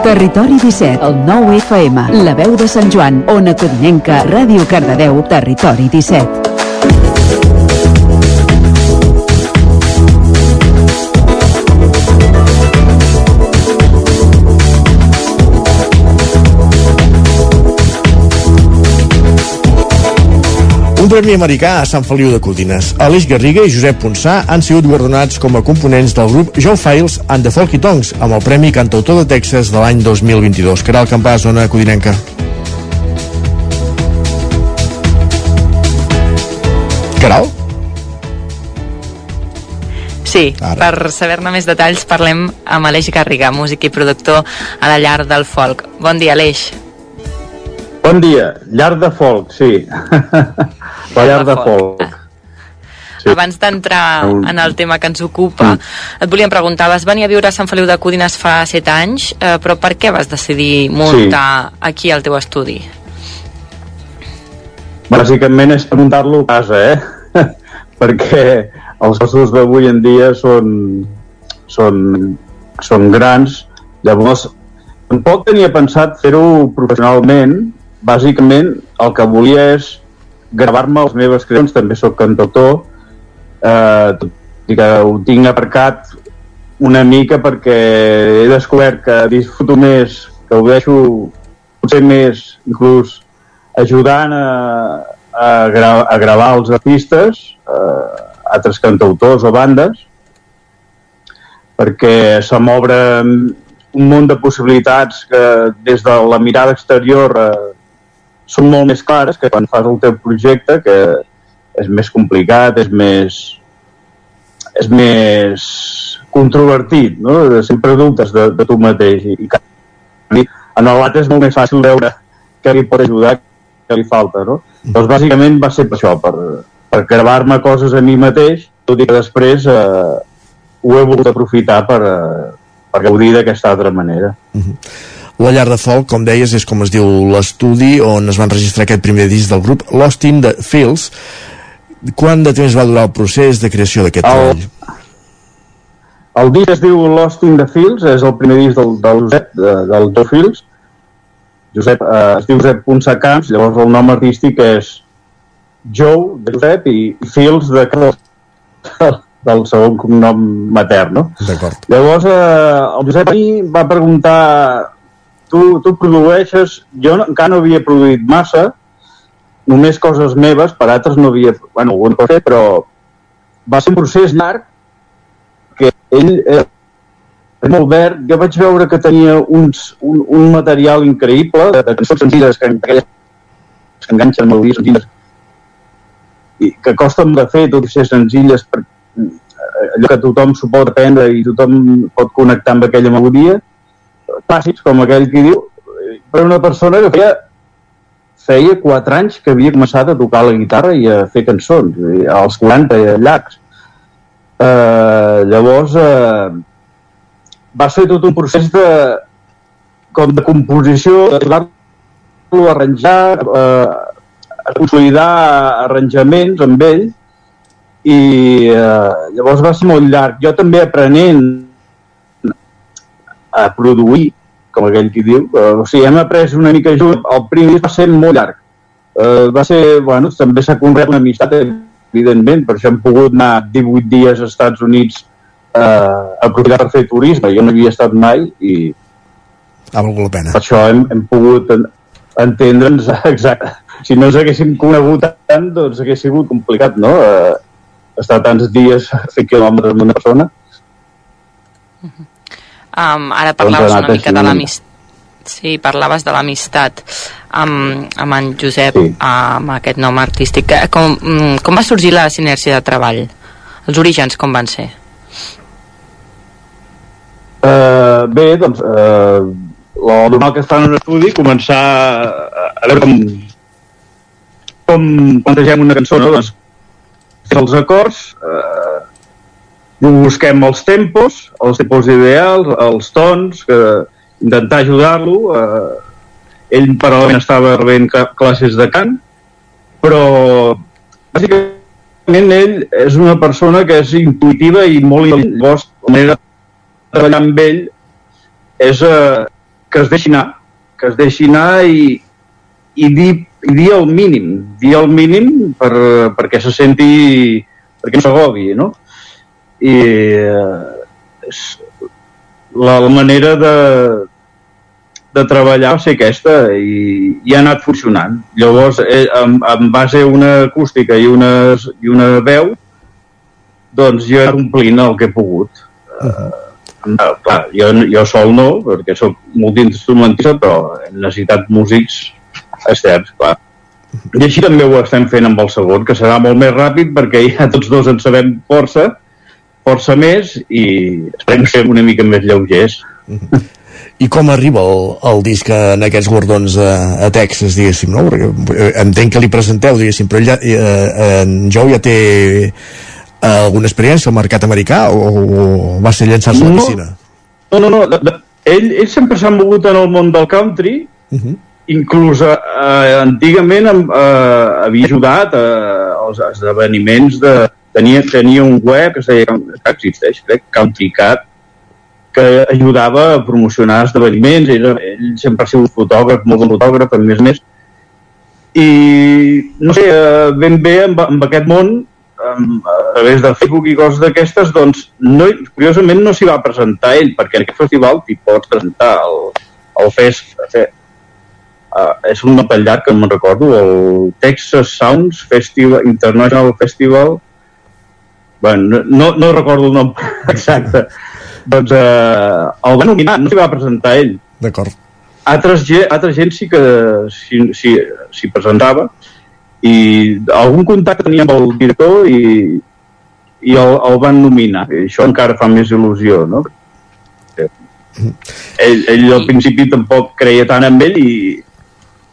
Territori 17, el 9 FM, la veu de Sant Joan, Ona Codinenca, Ràdio Cardedeu, Territori 17. Un premi americà a Sant Feliu de Codines. Aleix Garriga i Josep Ponsà han sigut guardonats com a components del grup Joe Files and the Folky Tongs amb el Premi Cantautor de Texas de l'any 2022. Caral Campàs, zona codinenca. Caral? Sí, Ara. per saber-ne més detalls parlem amb Aleix Garriga, músic i productor a la llar del folk. Bon dia, Aleix. Bon dia, llar de folk, sí. La llar de folk. Sí. Abans d'entrar en el tema que ens ocupa, mm. et volíem preguntar, vas venir a viure a Sant Feliu de Codines fa 7 anys, eh, però per què vas decidir muntar sí. aquí el teu estudi? Bàsicament és muntar-lo a casa, eh? Perquè els costos d'avui en dia són, són, són grans, llavors tampoc tenia pensat fer-ho professionalment, bàsicament el que volia és gravar-me les meves creacions, també sóc cantautor, eh, i que ho tinc aparcat una mica perquè he descobert que disfruto més, que ho deixo potser més inclús ajudant a, a, gra a gravar els artistes, eh, altres cantautors o bandes, perquè se m'obre un munt de possibilitats que des de la mirada exterior eh, són molt més clares que quan fas el teu projecte, que és més complicat, és més és més controvertit, no? sempre dubtes de, de tu mateix i, i en el lat és molt més fàcil veure què li pot ajudar, què li falta, no? Doncs bàsicament va ser per això, per, per gravar-me coses a mi mateix, tot i que després eh, ho he volgut aprofitar per, eh, per gaudir d'aquesta altra manera. La Llar de Folk, com deies, és com es diu l'estudi on es van registrar aquest primer disc del grup Lost in the Fields. Quant de temps va durar el procés de creació d'aquest treball? El disc es diu Lost in the Fields, és el primer disc del, del Josep, de, del Joe Fields. Josep, eh, es diu Josep Ponsacamps, llavors el nom artístic és Joe, de Josep, i Fields de del, del segon cognom matern, no? D'acord. Llavors, eh, el Josep va preguntar tu, tu produeixes, jo no, encara no havia produït massa, només coses meves, per altres no havia, bueno, ho he fet, però va ser un procés llarg que ell eh, molt verd, jo vaig veure que tenia uns, un, un material increïble de, de cançons senzilles que, aquelles que enganxen melodies senzilles i que molt de fer, tot i ser senzilles per, eh, allò que tothom s'ho pot aprendre i tothom pot connectar amb aquella melodia clàssics, com aquell que diu per una persona que feia feia 4 anys que havia començat a tocar la guitarra i a fer cançons, als 40 llargs. Eh, llavors, eh, va ser tot un procés de, com de composició, d'ajudar-lo a arranjar, eh, a consolidar arranjaments amb ell, i eh, llavors va ser molt llarg. Jo també aprenent a produir, com aquell qui diu, eh, o sigui, hem après una mica junt, el primer va ser molt llarg. Eh, va ser, bueno, també s'ha conreat una amistat, evidentment, per això hem pogut anar 18 dies als Estats Units eh, a aprofitar per fer turisme, jo no havia estat mai i ha valgut la pena. Per això hem, hem pogut en, entendre'ns exacte. Si no ens haguéssim conegut tant, doncs hagués sigut complicat, no? Eh, estar tants dies a fer quilòmetres amb una persona. Um, ara parlaves una mica de l'amistat. Sí, parlaves de l'amistat amb, amb en Josep, sí. amb aquest nom artístic. Com, mm, com va sorgir la sinergia de treball? Els orígens com van ser? Uh, bé, doncs, uh, el normal que està en un estudi, començar a, a veure com, com plantegem una cançó, no? Doncs, els acords, eh, busquem els tempos, els tempos ideals, els tons, que, intentar ajudar-lo. Eh, ell paral·lelament estava rebent classes de cant, però bàsicament ell és una persona que és intuïtiva i molt intel·ligent. Llavors, la manera de treballar amb ell és eh, que es deixi anar, que es deixi anar i, i dir, i dir el mínim, dir el mínim per, perquè se senti, perquè no s'agobi, no? I eh, la, la manera de, de treballar va ser aquesta i, i ha anat funcionant. Llavors, eh, amb, amb base a una acústica i una, i una veu, doncs jo he anat omplint el que he pogut. Uh -huh. uh, clar, jo, jo sol no, perquè sóc multiinstrumentista, però he necessitat músics externs, clar. I així també ho estem fent amb el segon, que serà molt més ràpid perquè ja tots dos en sabem força, força més i esperem ser una mica més lleugers. I com arriba el, el disc en aquests guardons a, a Texas, diguéssim, no? Perquè eh, entenc que li presenteu, diguéssim, però ell ja, eh, en Jou ja té eh, alguna experiència al mercat americà o, o va ser llançar-se a la No. piscina? No, no, no. de- de- Ell, ell sempre s'ha mogut en el món del country, Uh -huh. inclús eh, antigament em, eh, havia ajudat eh, als esdeveniments de... Tenia, tenia un web que es deia, que existeix, crec, Country Cat, que ajudava a promocionar esdeveniments, ell, ell sempre ha sigut fotògraf, molt bon fotògraf, a més a més, i no sé, eh, ben bé amb, amb aquest món amb, a través de Facebook i coses d'aquestes doncs no, curiosament no s'hi va presentar ell perquè en aquest festival t'hi pots presentar el, el fest fe, uh, és un tan llarg que no me'n recordo el Texas Sounds Festival International Festival bueno, no, no recordo el nom exacte doncs eh, el va nominar, no s'hi va presentar ell D'acord. altres, altra gent sí que s'hi si, si presentava i algun contacte tenia amb el director i, i el, el van nominar. I això encara fa més il·lusió, no? Ell, ell al principi tampoc creia tant en ell i,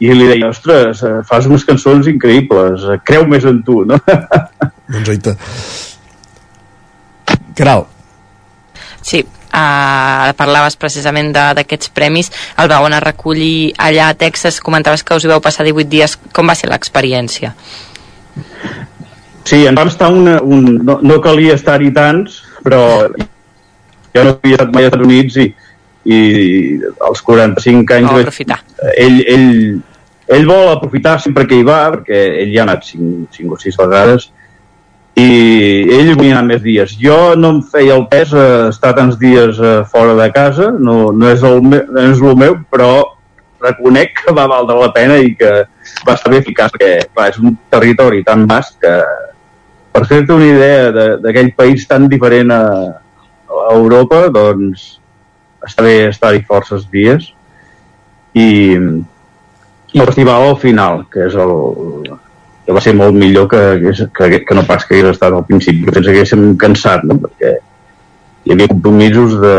i li deia, ostres, fas unes cançons increïbles, creu més en tu, no? doncs. Caral, Sí, uh, parlaves precisament de- d'aquests premis, el vau anar a recollir allà a Texas, comentaves que us hi vau passar 18 dies, com va ser l'experiència? Sí, en vam estar una, un, no, no calia estar-hi tants, però jo no havia estat mai als Estats Units i, i als 45 anys... Vau aprofitar. Ell, ell, ell vol aprofitar sempre que hi va, perquè ell ja ha anat 5, 5 o 6 vegades, i ell anar més dies. Jo no em feia el pes eh, estar tants dies eh, fora de casa, no, no, és el meu, no és el meu, però reconec que va valdre la pena i que va estar bé eficaç, perquè clar, és un territori tan vast que per fer-te una idea de- d'aquell país tan diferent a, a Europa, doncs està bé estar-hi forces dies i, i el festival al final, que és el, que va ser molt millor que, que, que no pas que hagués estat al principi, que ens haguéssim cansat, no? perquè hi havia compromisos de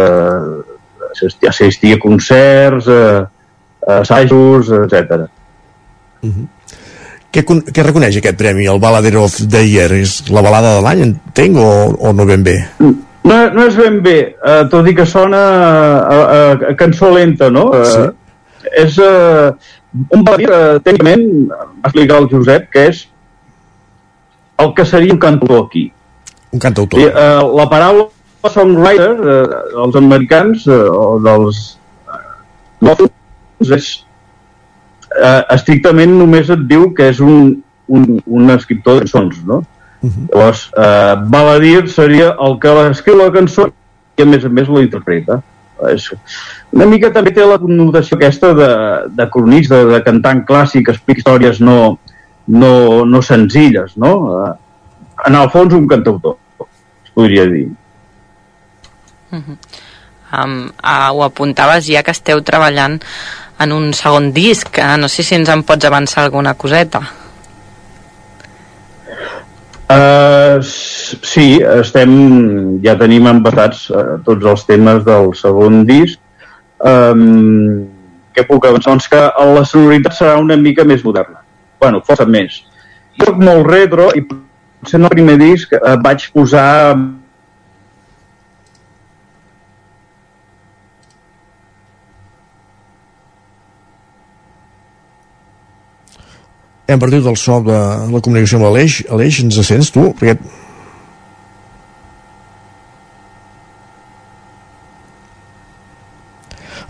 assistir, assistir a concerts, a, a assajos, etc. què, con- què reconeix aquest premi, el Baladero of the Year? És la balada de l'any, entenc, o, o no ben bé? No, no és ben bé, eh, tot i que sona a, a, a cançó lenta, no? Sí. Eh, és eh, un baladí, eh, tècnicament, va explicar el Josep, que és el que seria un cantautor aquí. Un cantautor. I, eh, la paraula songwriter eh, dels americans eh, o dels lòfons és eh, estrictament només et diu que és un, un, un escriptor de cançons, no? Llavors, eh, baladir seria el que escriu la cançó i a més a més la interpreta. És, una mica també té la connotació aquesta de, de cronista, de cantant clàssic, que explica històries no, no, no senzilles, no? Eh, en el fons un cantautor, es podria dir. Um, uh, ho apuntaves ja que esteu treballant en un segon disc, uh, no sé si ens en pots avançar alguna coseta. Uh, sí, estem, ja tenim empatats uh, tots els temes del segon disc. Um, què puc avançar? Doncs que la sonoritat serà una mica més moderna. bueno, força més. Soc molt retro i potser en el primer disc uh, vaig posar Hem perdut el so de la comunicació amb l'Aleix. Aleix, ens sents tu? Perquè...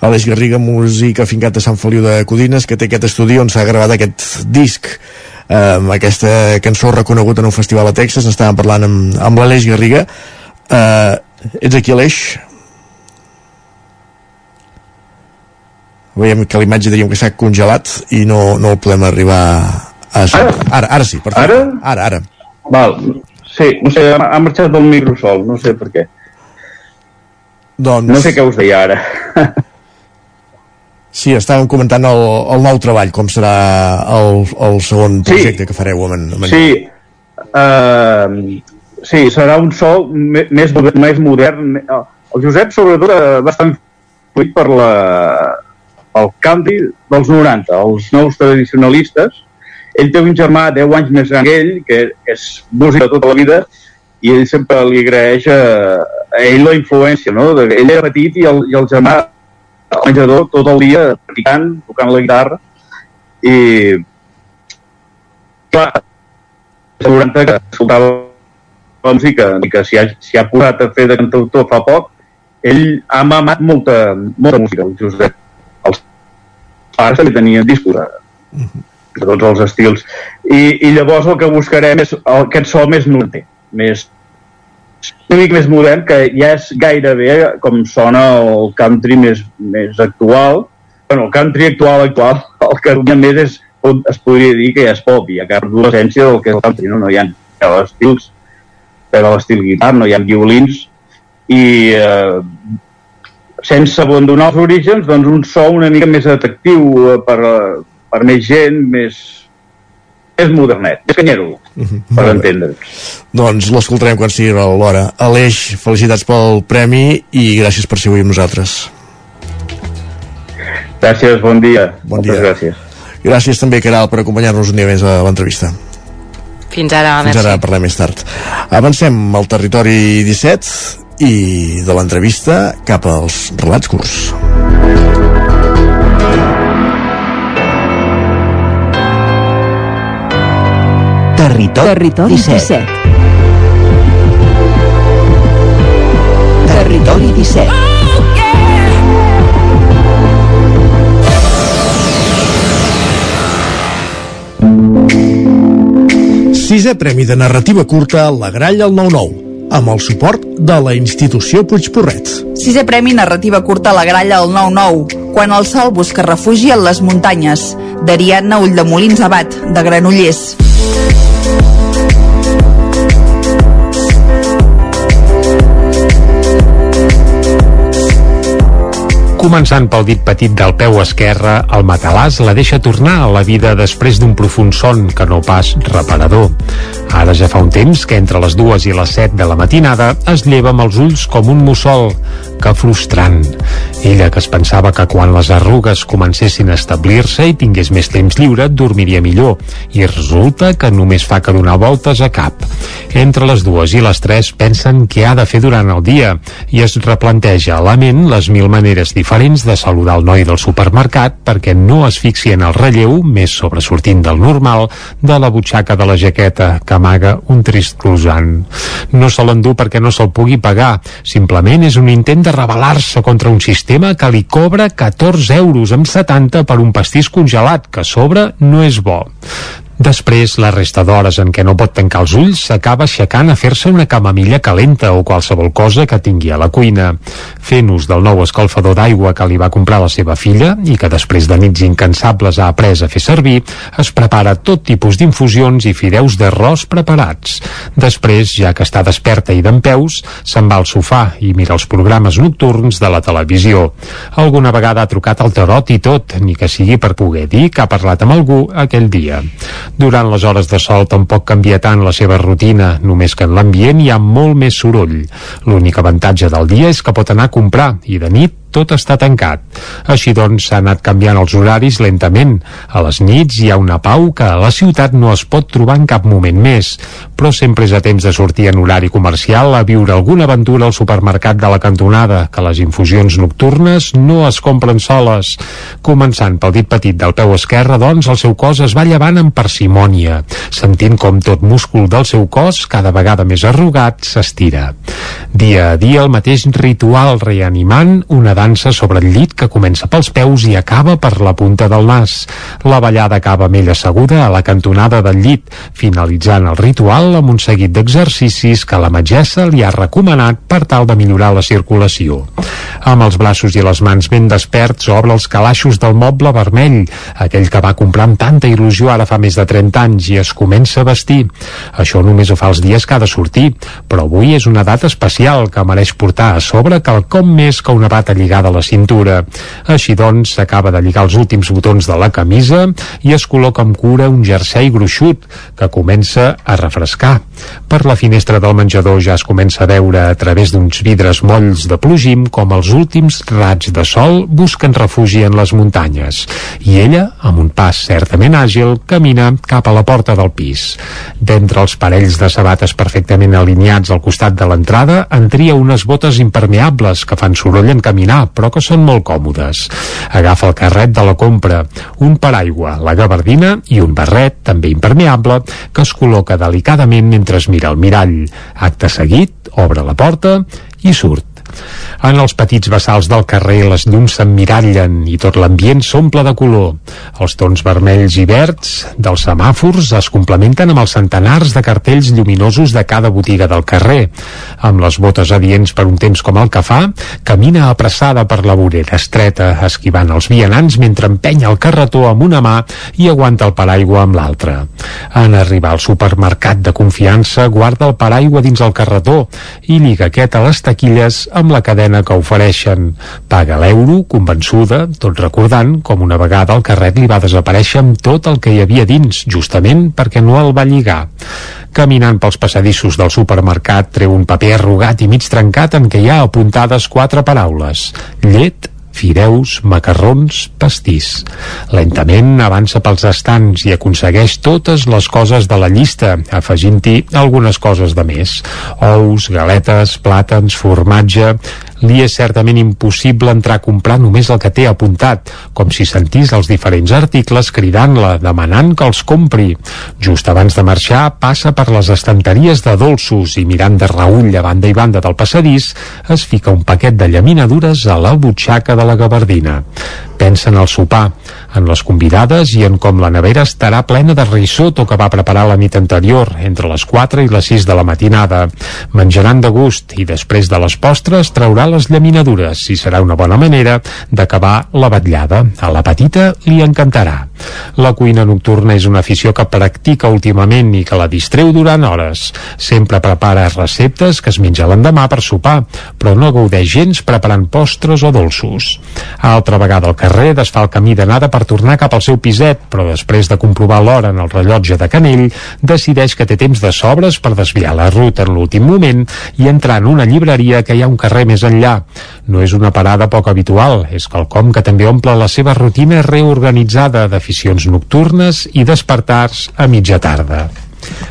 Aleix Garriga, músic afincat a Sant Feliu de Codines, que té aquest estudi on s'ha gravat aquest disc eh, amb aquesta cançó reconegut en un festival a Texas. Estàvem parlant amb, amb l'Aleix Garriga. Eh, ets aquí, Aleix? Veiem que l'imatge diríem que s'ha congelat i no, no el podem arribar a... Ara? Ara, ara sí, perfecte. Ara? Ara, ara. Val. Sí, no sé, ha marxat del microsol, no sé per què. Doncs... No sé què us deia ara. Sí, estàvem comentant el, el nou treball, com serà el, el segon projecte sí. que fareu amb en, amb. Sí, uh, sí, serà un so me- més, més modern. El Josep, sobretot, eh, influït per la, el canvi dels 90, els nous tradicionalistes. Ell té un germà 10 anys més gran que ell, que és músic de tota la vida, i ell sempre li agraeix a, a ell la influència, no? De, ell era petit i el, i el germà al menjador tot el dia practicant, tocant la guitarra, i clar, als 90 que escoltava la música i que s'hi ha, ha posat a fer de cantautor fa poc, ell ha mamat molta, molta música, el Josep. Els pares també tenien discos de, de tots els estils. I, I llavors el que buscarem és el, aquest so més norte, més una mica més modern, que ja és gairebé com sona el country més, més actual. bueno, el country actual, actual, el que a més és, es podria dir que ja és pop, i ha perdut l'essència del que és el country, no? No hi ha estils, però l'estil guitarra, no hi ha violins, i eh, sense abandonar els orígens, doncs un so una mica més atractiu eh, per, eh, per més gent, més, més modernet, més canyero, per entendre'ns. Doncs l'escoltarem quan sigui l'hora. Aleix, felicitats pel premi i gràcies per ser avui amb nosaltres. Gràcies, bon dia. Bon Moltes dia. gràcies. Gràcies també, Caral, per acompanyar-nos un dia més a l'entrevista. Fins ara, Fins merci. ara parlem més tard. Avancem al territori 17 i de l'entrevista cap als relats curts. Territori, Territori 17. 17. Territori 17. Sisè Premi de Narrativa Curta La Gralla al 9-9, amb el suport de la institució Puigporret. Sisè Premi Narrativa Curta a la Gralla al 9-9, quan el sol busca refugi en les muntanyes, d'Ariadna Ulldemolins Abat, de Granollers. Començant pel dit petit del peu esquerre, el matalàs la deixa tornar a la vida després d'un profund son que no pas reparador. Ara ja fa un temps que entre les dues i les set de la matinada es lleva amb els ulls com un mussol. Que frustrant. Ella que es pensava que quan les arrugues comencessin a establir-se i tingués més temps lliure dormiria millor i resulta que només fa que donar voltes a cap. Entre les dues i les tres pensen què ha de fer durant el dia i es replanteja a la ment les mil maneres diferents de saludar el noi del supermercat perquè no es fixi en el relleu, més sobresortint del normal, de la butxaca de la jaqueta que amaga un trist croissant. No se l'endú perquè no se'l pugui pagar, simplement és un intent de rebel·lar-se contra un sistema que li cobra 14 euros amb 70 per un pastís congelat, que a sobre no és bo. Després, la resta d'hores en què no pot tancar els ulls s'acaba aixecant a fer-se una camamilla calenta o qualsevol cosa que tingui a la cuina. Fent ús del nou escalfador d'aigua que li va comprar la seva filla i que després de nits incansables ha après a fer servir, es prepara tot tipus d'infusions i fideus d'arròs preparats. Després, ja que està desperta i d'empeus, se'n va al sofà i mira els programes nocturns de la televisió. Alguna vegada ha trucat al tarot i tot, ni que sigui per poder dir que ha parlat amb algú aquell dia. Durant les hores de sol tampoc canvia tant la seva rutina, només que en l'ambient hi ha molt més soroll. L'únic avantatge del dia és que pot anar a comprar i de nit tot està tancat. Així doncs, s'ha anat canviant els horaris lentament. A les nits hi ha una pau que a la ciutat no es pot trobar en cap moment més, però sempre és a temps de sortir en horari comercial a viure alguna aventura al supermercat de la cantonada, que les infusions nocturnes no es compren soles. Començant pel dit petit del peu esquerre, doncs, el seu cos es va llevant amb parsimònia, sentint com tot múscul del seu cos, cada vegada més arrugat, s'estira. Dia a dia el mateix ritual reanimant una dansa sobre el llit que comença pels peus i acaba per la punta del nas. La ballada acaba amb ella asseguda a la cantonada del llit, finalitzant el ritual amb un seguit d'exercicis que la metgessa li ha recomanat per tal de millorar la circulació. Amb els braços i les mans ben desperts obre els calaixos del moble vermell, aquell que va comprar amb tanta il·lusió ara fa més de 30 anys i es comença a vestir. Això només ho fa els dies que ha de sortir, però avui és una data especial que mereix portar a sobre quelcom més que una bata lligada a la cintura. Així doncs, s'acaba de lligar els últims botons de la camisa i es col·loca amb cura un jersei gruixut que comença a refrescar. Per la finestra del menjador ja es comença a veure a través d'uns vidres molls de plogim com els últims raigs de sol busquen refugi en les muntanyes. I ella, amb un pas certament àgil, camina cap a la porta del pis. D'entre els parells de sabates perfectament alineats al costat de l'entrada, en tria unes botes impermeables que fan soroll en caminar, però que són molt còmodes. Agafa el carret de la compra, un paraigua, la gabardina i un barret, també impermeable, que es col·loca delicadament mentre es mira al mirall. Acte seguit, obre la porta i surt. En els petits vessals del carrer les llums s'emmirallen i tot l'ambient s'omple de color. Els tons vermells i verds dels semàfors es complementen amb els centenars de cartells lluminosos de cada botiga del carrer. Amb les botes adients per un temps com el que fa, camina apressada per la vorera estreta, esquivant els vianants mentre empenya el carretó amb una mà i aguanta el paraigua amb l'altra. En arribar al supermercat de confiança, guarda el paraigua dins el carretó i lliga aquest a les taquilles amb amb la cadena que ofereixen. Paga l'euro, convençuda, tot recordant com una vegada el carret li va desaparèixer amb tot el que hi havia dins, justament perquè no el va lligar. Caminant pels passadissos del supermercat treu un paper arrugat i mig trencat en què hi ha apuntades quatre paraules. Llet, fideus, macarrons, pastís. Lentament avança pels estants i aconsegueix totes les coses de la llista, afegint-hi algunes coses de més. Ous, galetes, plàtans, formatge li és certament impossible entrar a comprar només el que té apuntat, com si sentís els diferents articles cridant-la, demanant que els compri. Just abans de marxar, passa per les estanteries de dolços i mirant de reull a banda i banda del passadís, es fica un paquet de llaminadures a la butxaca de la gabardina. Pensa en el sopar, en les convidades i en com la nevera estarà plena de risotto que va preparar la nit anterior, entre les 4 i les 6 de la matinada. Menjaran de gust i després de les postres traurà les llaminadures i serà una bona manera d'acabar la batllada. A la petita li encantarà. La cuina nocturna és una afició que practica últimament i que la distreu durant hores. Sempre prepara receptes que es menja l'endemà per sopar, però no gaudeix gens preparant postres o dolços. Altra vegada al carrer desfà el camí d'anada per tornar cap al seu piset, però després de comprovar l'hora en el rellotge de Canell, decideix que té temps de sobres per desviar la ruta en l'últim moment i entrar en una llibreria que hi ha un carrer més enllà. No és una parada poc habitual, és quelcom que també omple la seva rutina reorganitzada d'aficions nocturnes i despertars a mitja tarda.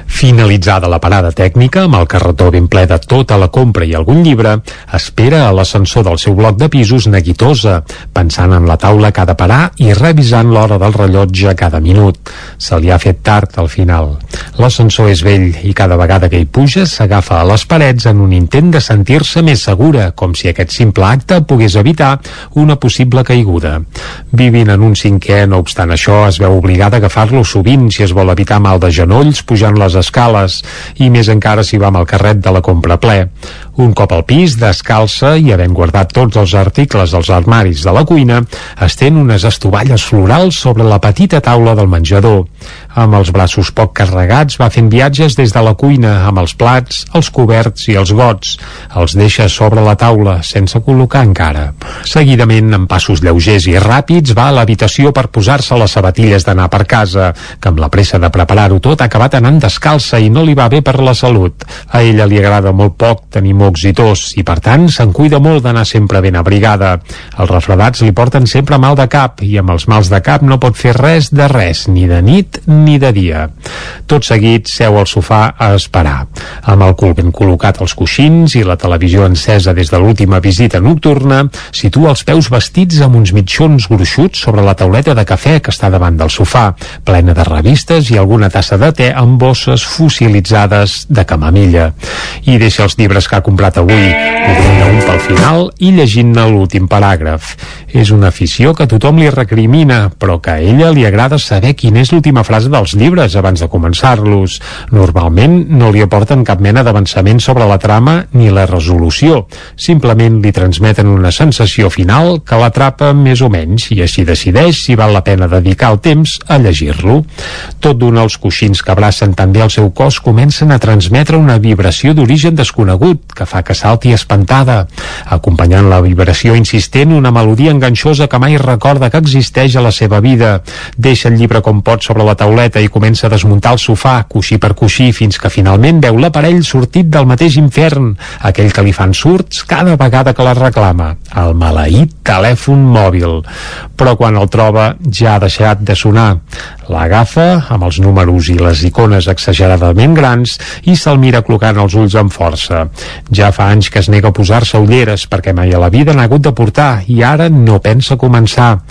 Finalitzada la parada tècnica, amb el carretó ben ple de tota la compra i algun llibre, espera a l'ascensor del seu bloc de pisos neguitosa, pensant en la taula que ha de parar i revisant l'hora del rellotge cada minut. Se li ha fet tard al final. L'ascensor és vell i cada vegada que hi puja s'agafa a les parets en un intent de sentir-se més segura, com si aquest simple acte pogués evitar una possible caiguda. Vivint en un cinquè, no obstant això, es veu obligada a agafar-lo sovint si es vol evitar mal de genolls pujant les escales i més encara si va amb el carret de la compra ple. Un cop al pis, descalça i havent guardat tots els articles dels armaris de la cuina, estén unes estovalles florals sobre la petita taula del menjador. Amb els braços poc carregats va fent viatges des de la cuina amb els plats, els coberts i els gots. Els deixa sobre la taula, sense col·locar encara. Seguidament, amb passos lleugers i ràpids, va a l'habitació per posar-se les sabatilles d'anar per casa, que amb la pressa de preparar-ho tot ha acabat anant descalça i no li va bé per la salut. A ella li agrada molt poc tenir mocs i i, per tant, se'n cuida molt d'anar sempre ben abrigada. Els refredats li porten sempre mal de cap i amb els mals de cap no pot fer res de res, ni de nit ni de dia. Tot seguit seu al sofà a esperar. Amb el cul ben col·locat als coixins i la televisió encesa des de l'última visita nocturna, situa els peus vestits amb uns mitjons gruixuts sobre la tauleta de cafè que està davant del sofà, plena de revistes i alguna tassa de te amb bosses fossilitzades de camamilla. I deixa els llibres que ha comprat avui, obrint un pel final i llegint-ne l'últim paràgraf. És una afició que tothom li recrimina, però que a ella li agrada saber quina és l'última frase dels llibres abans de començar-los. Normalment no li aporten cap mena d'avançament sobre la trama ni la resolució. Simplement li transmeten una sensació final que l'atrapa més o menys i així decideix si val la pena dedicar el temps a llegir-lo. Tot d'una els coixins que abracen també el seu cos comencen a transmetre una vibració d'origen desconegut que fa que salti espantada, acompanyant la vibració insistent una melodia enganxosa que mai recorda que existeix a la seva vida. Deixa el llibre com pot sobre la tauleta i comença a desmuntar el sofà, coixí per coixí, fins que finalment veu l'aparell sortit del mateix infern, aquell que li fan surts cada vegada que la reclama, el maleït telèfon mòbil. Però quan el troba ja ha deixat de sonar. L'agafa amb els números i les icones exageradament grans i se'l mira clocant els ulls amb força. Ja fa anys que es nega a posar-se ulleres perquè mai a la vida n'ha hagut de portar i ara no pensa començar.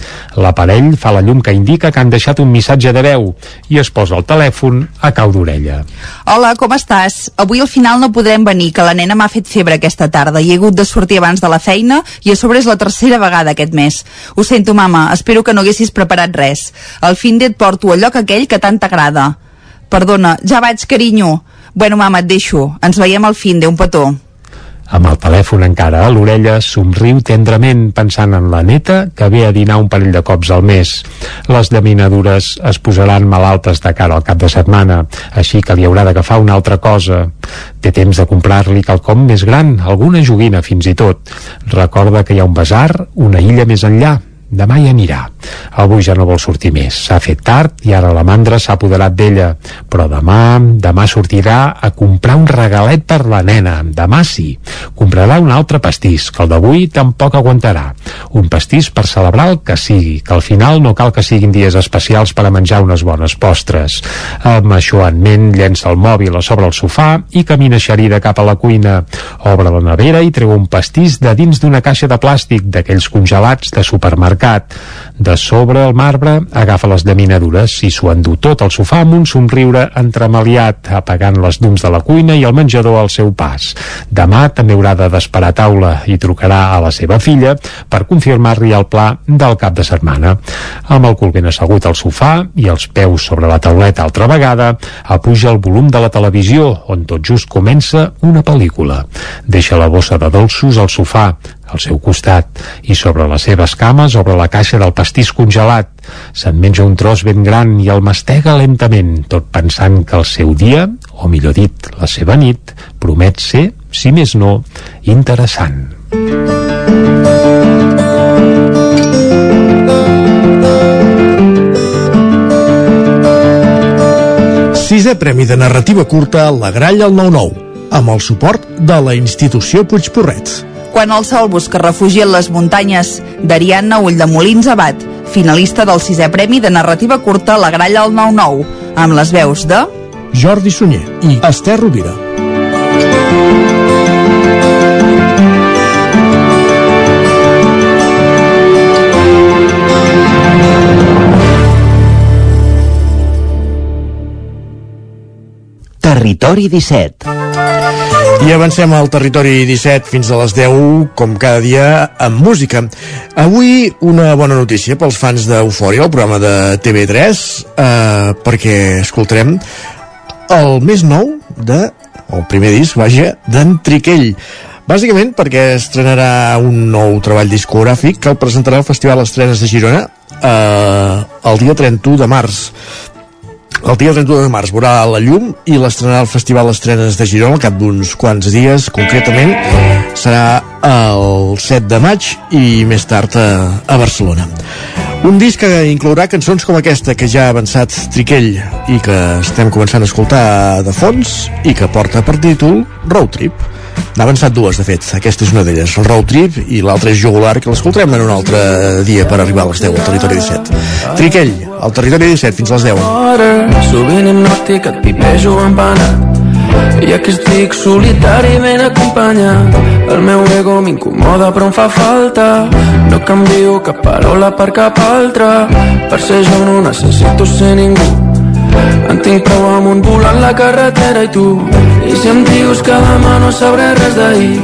L'aparell fa la llum que indica que han deixat un missatge de veu i es posa el telèfon a cau d'orella. Hola, com estàs? Avui al final no podrem venir, que la nena m'ha fet febre aquesta tarda i he hagut de sortir abans de la feina i a sobre és la tercera vegada aquest mes. Ho sento, mama, espero que no haguessis preparat res. Al fin et porto al lloc aquell que tant t'agrada. Perdona, ja vaig, carinyo. Bueno, mama, et deixo. Ens veiem al fin de un petó. Amb el telèfon encara a l'orella, somriu tendrament pensant en la neta que ve a dinar un parell de cops al mes. Les llaminadures es posaran malaltes de cara al cap de setmana, així que li haurà d'agafar una altra cosa. Té temps de comprar-li quelcom més gran, alguna joguina fins i tot. Recorda que hi ha un basar una illa més enllà, Demà hi anirà. Avui ja no vol sortir més. S'ha fet tard i ara la mandra s'ha apoderat d'ella. Però demà, demà sortirà a comprar un regalet per la nena. Demà sí. Comprarà un altre pastís, que el d'avui tampoc aguantarà. Un pastís per celebrar el que sigui, que al final no cal que siguin dies especials per a menjar unes bones postres. Amb això en ment, llença el mòbil a sobre el sofà i camina xerida cap a la cuina. Obre la nevera i treu un pastís de dins d'una caixa de plàstic d'aquells congelats de supermercat mercat. De sobre el marbre agafa les llaminadures i s'ho endú tot al sofà amb un somriure entremaliat, apagant les llums de la cuina i el menjador al seu pas. Demà també haurà de desperar taula i trucarà a la seva filla per confirmar-li el pla del cap de setmana. Amb el cul ben assegut al sofà i els peus sobre la tauleta altra vegada, apuja el volum de la televisió, on tot just comença una pel·lícula. Deixa la bossa de dolços al sofà, al seu costat i sobre les seves cames obre la caixa del pastís congelat. Se'n menja un tros ben gran i el mastega lentament, tot pensant que el seu dia, o millor dit, la seva nit, promet ser, si més no, interessant. Sisè Premi de Narrativa Curta La Gralla al 9-9, amb el suport de la institució Puigporret. Quan el sol busca refugi en les muntanyes d'Ariadna Ull de Molins Abat, finalista del sisè premi de narrativa curta La Gralla al 9-9, amb les veus de... Jordi Sunyer i Esther Rovira. Territori 17 I avancem al territori 17 fins a les 10, com cada dia, amb música. Avui una bona notícia pels fans d'Eufòria, el programa de TV3, eh, perquè escoltarem el més nou de, el primer disc, vaja, d'en Triquell. Bàsicament perquè estrenarà un nou treball discogràfic que el presentarà al Festival Estrenes de Girona eh, el dia 31 de març el dia 31 de març veurà la llum i l'estrenarà al Festival Estrenes de Girona al cap d'uns quants dies, concretament serà el 7 de maig i més tard a, a Barcelona. Un disc que inclourà cançons com aquesta que ja ha avançat Triquell i que estem començant a escoltar de fons i que porta per títol Road Trip. N'ha avançat dues, de fet. Aquesta és una d'elles, el Road Trip, i l'altra és Jugular, que l'escoltarem en un altre dia per arribar a les 10 al Territori 17. Triquell, al Territori 17, fins a les 10. Sovint hipnòtic et pipejo empanat i aquí estic solitari ben acompanyat El meu ego m'incomoda però em fa falta No canvio cap parola per cap altra Per ser jo no necessito ser ningú en tinc prou un volant la carretera i tu. I si em dius que demà no sabré res d'ahir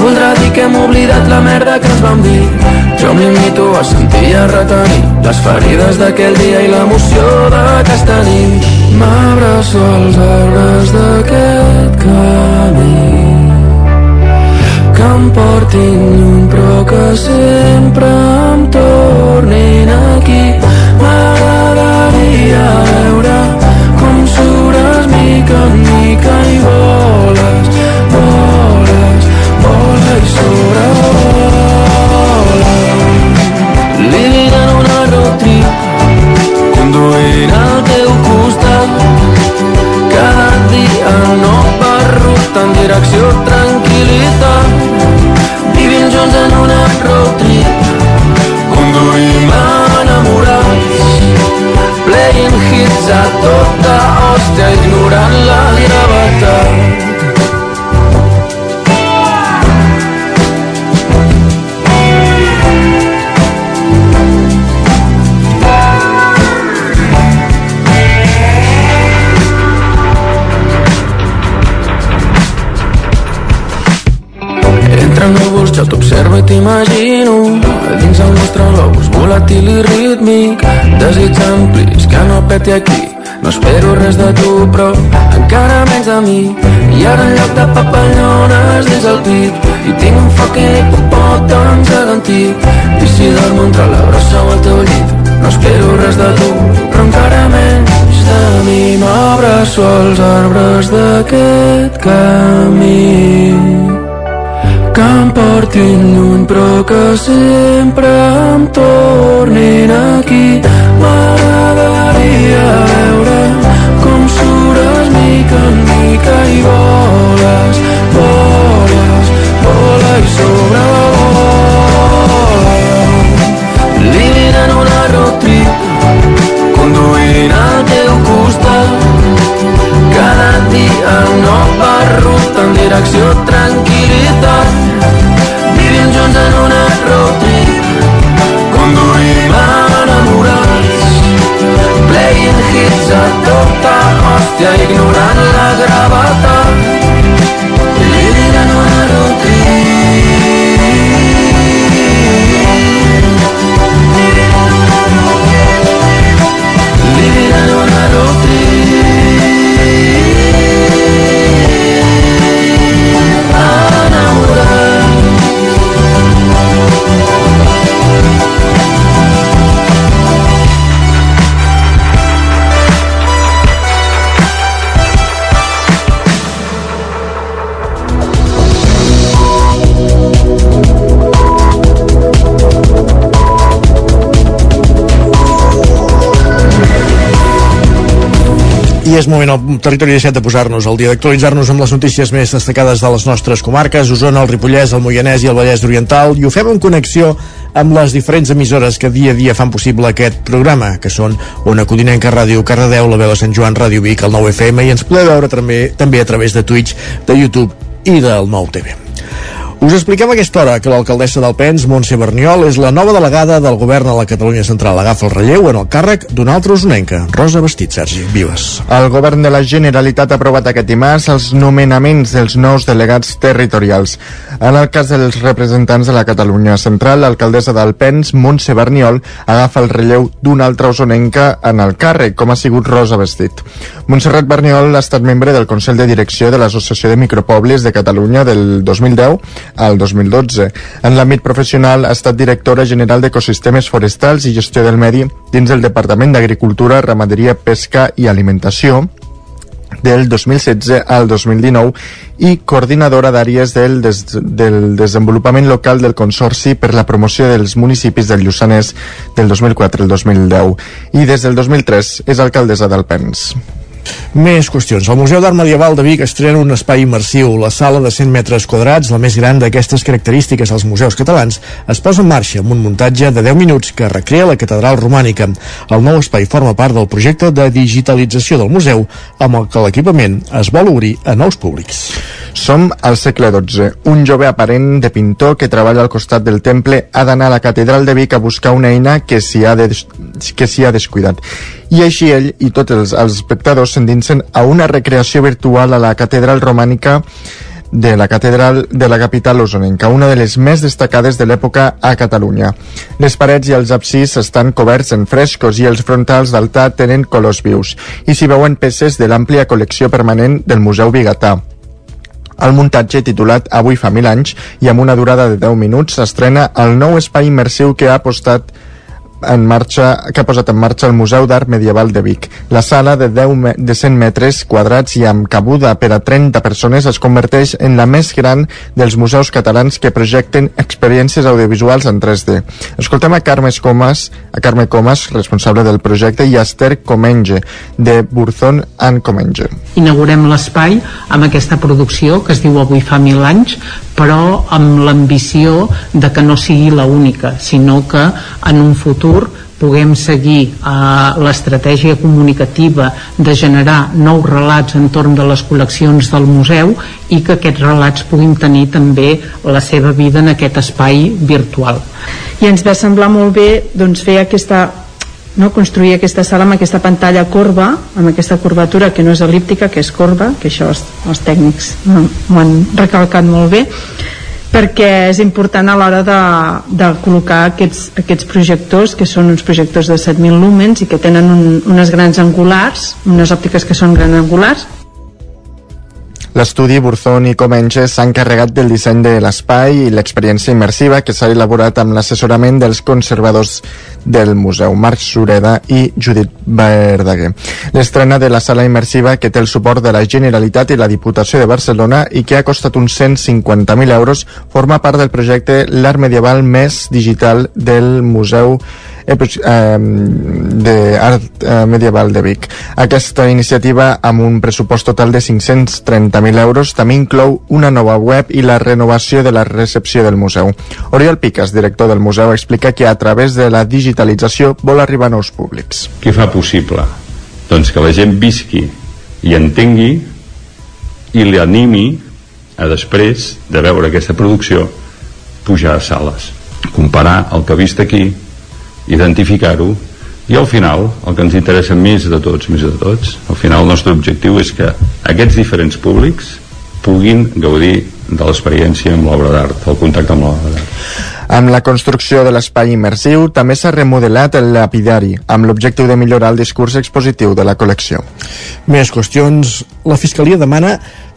Voldrà dir que hem oblidat la merda que ens vam dir. Jo em limito a sentir i a retenir Les ferides d'aquell dia i l'emoció d'aquesta nit. M'abraço als arbres d'aquest camí. Que em portin lluny però que sempre em tornin aquí. M'agradaria veure mica en mica i voles, voles, vola i sobrevola living en una road trip conduint al teu costat. Cada dia no per ruta en direcció tranquil·litat. Vivint junts en una road trip hits a tota hòstia ignorant la gravetat Entre núvols jo t'observo i t'imagino Dins el nostre globus volàtil i rítmic. Desig amplis que no peti aquí. No espero res de tu però encara menys de mi. I ara en lloc de papallones dins el pit aquell hipopòtam gegantí i si dormo entre la brossa o el teu llit no espero res de tu però encara menys de mi. M'abraço als arbres d'aquest camí que em portin lluny però que sempre em tornin aquí. M'agradaria veure com sures mica en mica i voles, voles, vola i sobrevola living en una road trip conduint al teu costat cada dia nova ruta en direcció tranquil·litat vivim junts en una road conduïm enamorats. Playing hits a tota hòstia ignorant la gravetat moment al territori 17 de posar-nos al dia d'actualitzar-nos amb les notícies més destacades de les nostres comarques, Osona, el Ripollès, el Moianès i el Vallès Oriental, i ho fem en connexió amb les diferents emissores que dia a dia fan possible aquest programa, que són Ona Codinenca, Ràdio Cardedeu, la de Sant Joan, Ràdio Vic, el 9FM, i ens podeu veure també, també a través de Twitch, de YouTube i del Nou TV. Us expliquem a aquesta hora que l'alcaldessa d'Alpens, Montse Berniol, és la nova delegada del govern a la Catalunya Central. Agafa el relleu en el càrrec d'una altra usonenca, Rosa Vestit, Sergi. Vives. El govern de la Generalitat ha aprovat aquest dimarts els nomenaments dels nous delegats territorials. En el cas dels representants de la Catalunya Central, l'alcaldessa d'Alpens, Montse Berniol, agafa el relleu d'una altra usonenca en el càrrec, com ha sigut Rosa Vestit. Montserrat Berniol ha estat membre del Consell de Direcció de l'Associació de Micropobles de Catalunya del 2010 al 2012. En l'àmbit professional ha estat directora general d'Ecosistemes Forestals i Gestió del Medi dins el Departament d'Agricultura, Ramaderia, Pesca i Alimentació del 2016 al 2019 i coordinadora d'àrees del, des, del desenvolupament local del Consorci per la promoció dels municipis del Lluçanès del 2004 al 2010 i des del 2003 és alcaldessa d'Alpens. Més qüestions. El Museu d'Art Medieval de Vic estrena un espai immersiu. La sala de 100 metres quadrats, la més gran d'aquestes característiques als museus catalans, es posa en marxa amb un muntatge de 10 minuts que recrea la catedral romànica. El nou espai forma part del projecte de digitalització del museu, amb el que l'equipament es vol obrir a nous públics. Som al segle XII. Un jove aparent de pintor que treballa al costat del temple ha d'anar a la catedral de Vic a buscar una eina que s'hi ha, de, que ha descuidat. I així ell i tots els, els espectadors s'endinsen a una recreació virtual a la catedral romànica de la catedral de la capital osonenca, una de les més destacades de l'època a Catalunya. Les parets i els absis estan coberts en frescos i els frontals d'altar tenen colors vius i s'hi veuen peces de l'àmplia col·lecció permanent del Museu Bigatà. El muntatge, titulat Avui fa mil anys i amb una durada de 10 minuts, s'estrena el nou espai immersiu que ha apostat en marxa, que ha posat en marxa el Museu d'Art Medieval de Vic. La sala de, 10 me- de 100 metres quadrats i amb cabuda per a 30 persones es converteix en la més gran dels museus catalans que projecten experiències audiovisuals en 3D. Escoltem a Carme Comas, a Carme Comas, responsable del projecte, i a Esther Comenge, de Burzón and Comenge. inaugurem l'espai amb aquesta producció que es diu Avui fa mil anys però amb l'ambició de que no sigui la única sinó que en un futur puguem seguir eh, l'estratègia comunicativa de generar nous relats entorn de les col·leccions del museu i que aquests relats puguin tenir també la seva vida en aquest espai virtual. i ens va semblar molt bé doncs, fer aquesta no, construir aquesta sala amb aquesta pantalla corba, amb aquesta curvatura que no és elíptica, que és corba, que això els, els tècnics no, m'ho han recalcat molt bé, perquè és important a l'hora de, de col·locar aquests, aquests projectors, que són uns projectors de 7.000 lúmens i que tenen un, unes grans angulars, unes òptiques que són grans angulars, L'estudi Burzón i Comenges s'ha encarregat del disseny de l'espai i l'experiència immersiva que s'ha elaborat amb l'assessorament dels conservadors del museu, Marc Sureda i Judit Verdaguer. L'estrena de la sala immersiva que té el suport de la Generalitat i la Diputació de Barcelona i que ha costat uns 150.000 euros forma part del projecte L'Art Medieval més digital del Museu d'Art eh, Medieval de Vic. Aquesta iniciativa, amb un pressupost total de 530.000 euros, també inclou una nova web i la renovació de la recepció del museu. Oriol Piques, director del museu, explica que a través de la digitalització vol arribar a nous públics. Què fa possible? Doncs que la gent visqui i entengui i li animi a després de veure aquesta producció pujar a sales comparar el que ha vist aquí identificar-ho i al final el que ens interessa més de tots, més de tots al final el nostre objectiu és que aquests diferents públics puguin gaudir de l'experiència amb l'obra d'art, el contacte amb l'obra d'art. Amb la construcció de l'espai immersiu també s'ha remodelat el lapidari, amb l'objectiu de millorar el discurs expositiu de la col·lecció. Més qüestions. La Fiscalia demana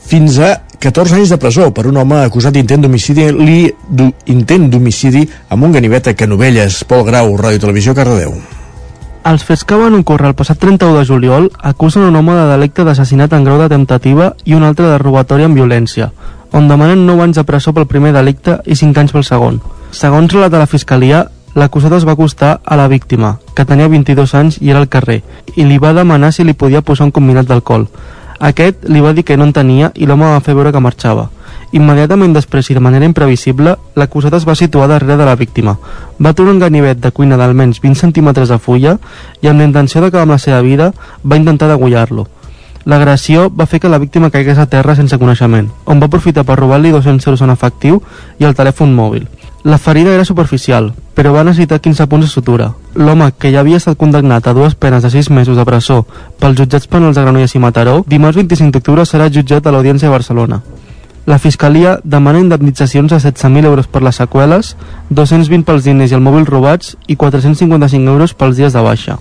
fins a 14 anys de presó per un home acusat d'intent d'homicidi li intent d'homicidi amb un ganivet a Canovelles. Pol Grau, Ràdio Televisió, Cardedeu. Els fets que van ocórrer el passat 31 de juliol acusen un home de delicte d'assassinat en grau de temptativa i un altre de robatori amb violència, on demanen 9 anys de presó pel primer delicte i 5 anys pel segon. Segons relata la Fiscalia, l'acusat es va acostar a la víctima, que tenia 22 anys i era al carrer, i li va demanar si li podia posar un combinat d'alcohol. Aquest li va dir que no en tenia i l'home va fer veure que marxava. Immediatament després i de manera imprevisible, l'acusat es va situar darrere de la víctima. Va treure un ganivet de cuina d'almenys 20 centímetres de fulla i amb la intenció d'acabar amb la seva vida va intentar degullar-lo. L'agressió va fer que la víctima caigués a terra sense coneixement, on va aprofitar per robar-li 200 euros en efectiu i el telèfon mòbil. La ferida era superficial, però va necessitar 15 punts de sutura. L'home, que ja havia estat condemnat a dues penes de 6 mesos de presó pels jutjats penals de Granollers i Mataró, dimarts 25 d'octubre serà jutjat a l'Audiència de Barcelona. La Fiscalia demana indemnitzacions de 16.000 euros per les seqüeles, 220 pels diners i el mòbil robats i 455 euros pels dies de baixa.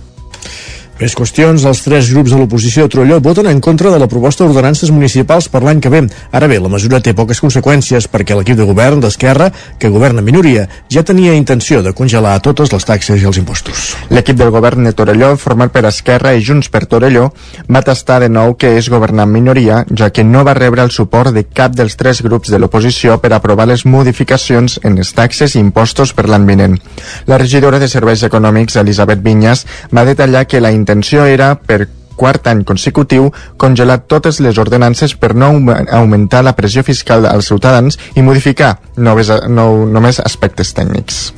Més qüestions. Els tres grups de l'oposició de Trolló voten en contra de la proposta d'ordenances municipals per l'any que ve. Ara bé, la mesura té poques conseqüències perquè l'equip de govern d'Esquerra, que governa minoria, ja tenia intenció de congelar totes les taxes i els impostos. L'equip del govern de Torelló, format per Esquerra i Junts per Torelló, va tastar de nou que és governar minoria, ja que no va rebre el suport de cap dels tres grups de l'oposició per aprovar les modificacions en les taxes i impostos per l'any vinent. La regidora de Serveis Econòmics, Elisabet Vinyas, va detallar que la intenció era, per quart any consecutiu, congelar totes les ordenances per no augmentar la pressió fiscal als ciutadans i modificar noves, no, només aspectes tècnics.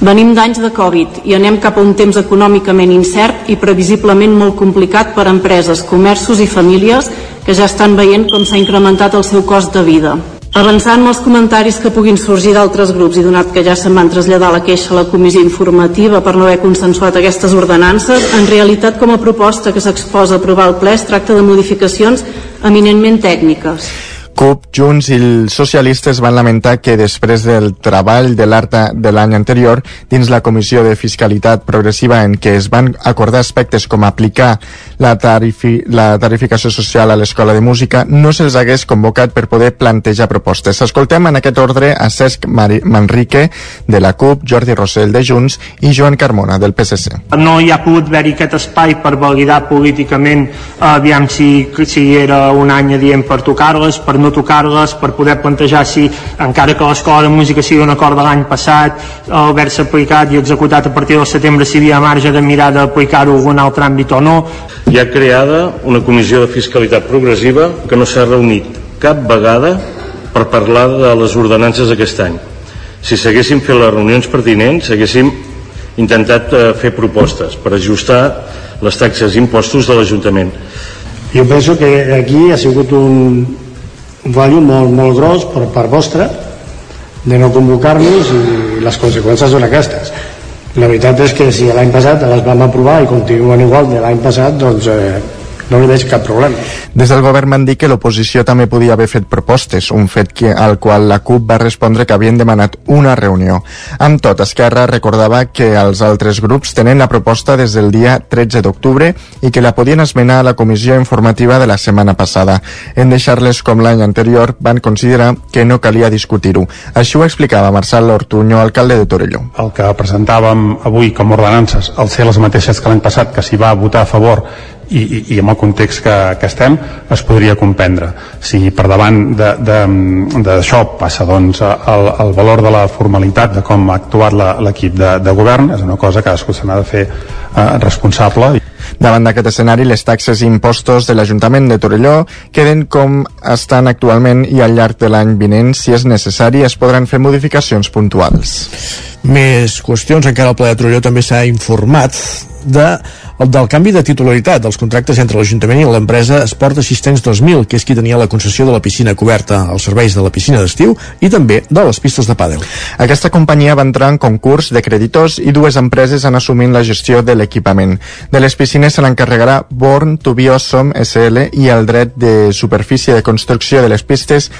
Venim d'anys de Covid i anem cap a un temps econòmicament incert i previsiblement molt complicat per a empreses, comerços i famílies que ja estan veient com s'ha incrementat el seu cost de vida. Avançant els comentaris que puguin sorgir d'altres grups i donat que ja se'n van traslladar la queixa a la comissió informativa per no haver consensuat aquestes ordenances, en realitat com a proposta que s'exposa a aprovar el ple es tracta de modificacions eminentment tècniques. CUP, Junts i els socialistes van lamentar que després del treball de l'ARTA de l'any anterior dins la Comissió de Fiscalitat Progressiva en què es van acordar aspectes com aplicar la, tarifi, la tarificació social a l'Escola de Música no se'ls hagués convocat per poder plantejar propostes. Escoltem en aquest ordre a Cesc Mari Manrique de la CUP, Jordi Rossell de Junts i Joan Carmona del PSC. No hi ha pogut haver-hi aquest espai per validar políticament aviam si, si era un any adient per tocar-les, per no tocar-les, per poder plantejar si, encara que l'escola de música sigui un acord de l'any passat, haver-se aplicat i executat a partir del setembre si hi havia marge de mirar d'aplicar-ho a algun altre àmbit o no. Hi ha creada una comissió de fiscalitat progressiva que no s'ha reunit cap vegada per parlar de les ordenances d'aquest any. Si s'haguessin fet les reunions pertinents, haguéssim intentat eh, fer propostes per ajustar les taxes i impostos de l'Ajuntament. Jo penso que aquí ha sigut un, un fallo molt, molt gros per part vostra de no convocar-nos i les conseqüències són aquestes. La veritat és que si l'any passat les vam aprovar i continuen igual de l'any passat, doncs eh, no hi veig cap problema. Des del govern van dir que l'oposició també podia haver fet propostes, un fet que, al qual la CUP va respondre que havien demanat una reunió. Amb tot, Esquerra recordava que els altres grups tenen la proposta des del dia 13 d'octubre i que la podien esmenar a la comissió informativa de la setmana passada. En deixar-les com l'any anterior, van considerar que no calia discutir-ho. Així ho explicava Marçal Ortuño, alcalde de Torelló. El que presentàvem avui com ordenances, al ser les mateixes que l'any passat, que s'hi va votar a favor i, i, i amb el context que, que estem es podria comprendre. Si per davant d'això passa doncs, el, el valor de la formalitat de com ha actuat l'equip de, de govern és una cosa que cadascú se n'ha de fer eh, responsable. Davant d'aquest escenari, les taxes i impostos de l'Ajuntament de Torelló queden com estan actualment i al llarg de l'any vinent, si és necessari, es podran fer modificacions puntuals. Més qüestions, encara el ple de Torelló també s'ha informat de del canvi de titularitat dels contractes entre l'Ajuntament i l'empresa Esport Assistents 2000, que és qui tenia la concessió de la piscina coberta, als serveis de la piscina d'estiu i també de les pistes de pàdel. Aquesta companyia va entrar en concurs de creditors i dues empreses han assumint la gestió de l'equipament. De les piscines se n'encarregarà Born to Be Awesome SL i el dret de superfície de construcció de les pistes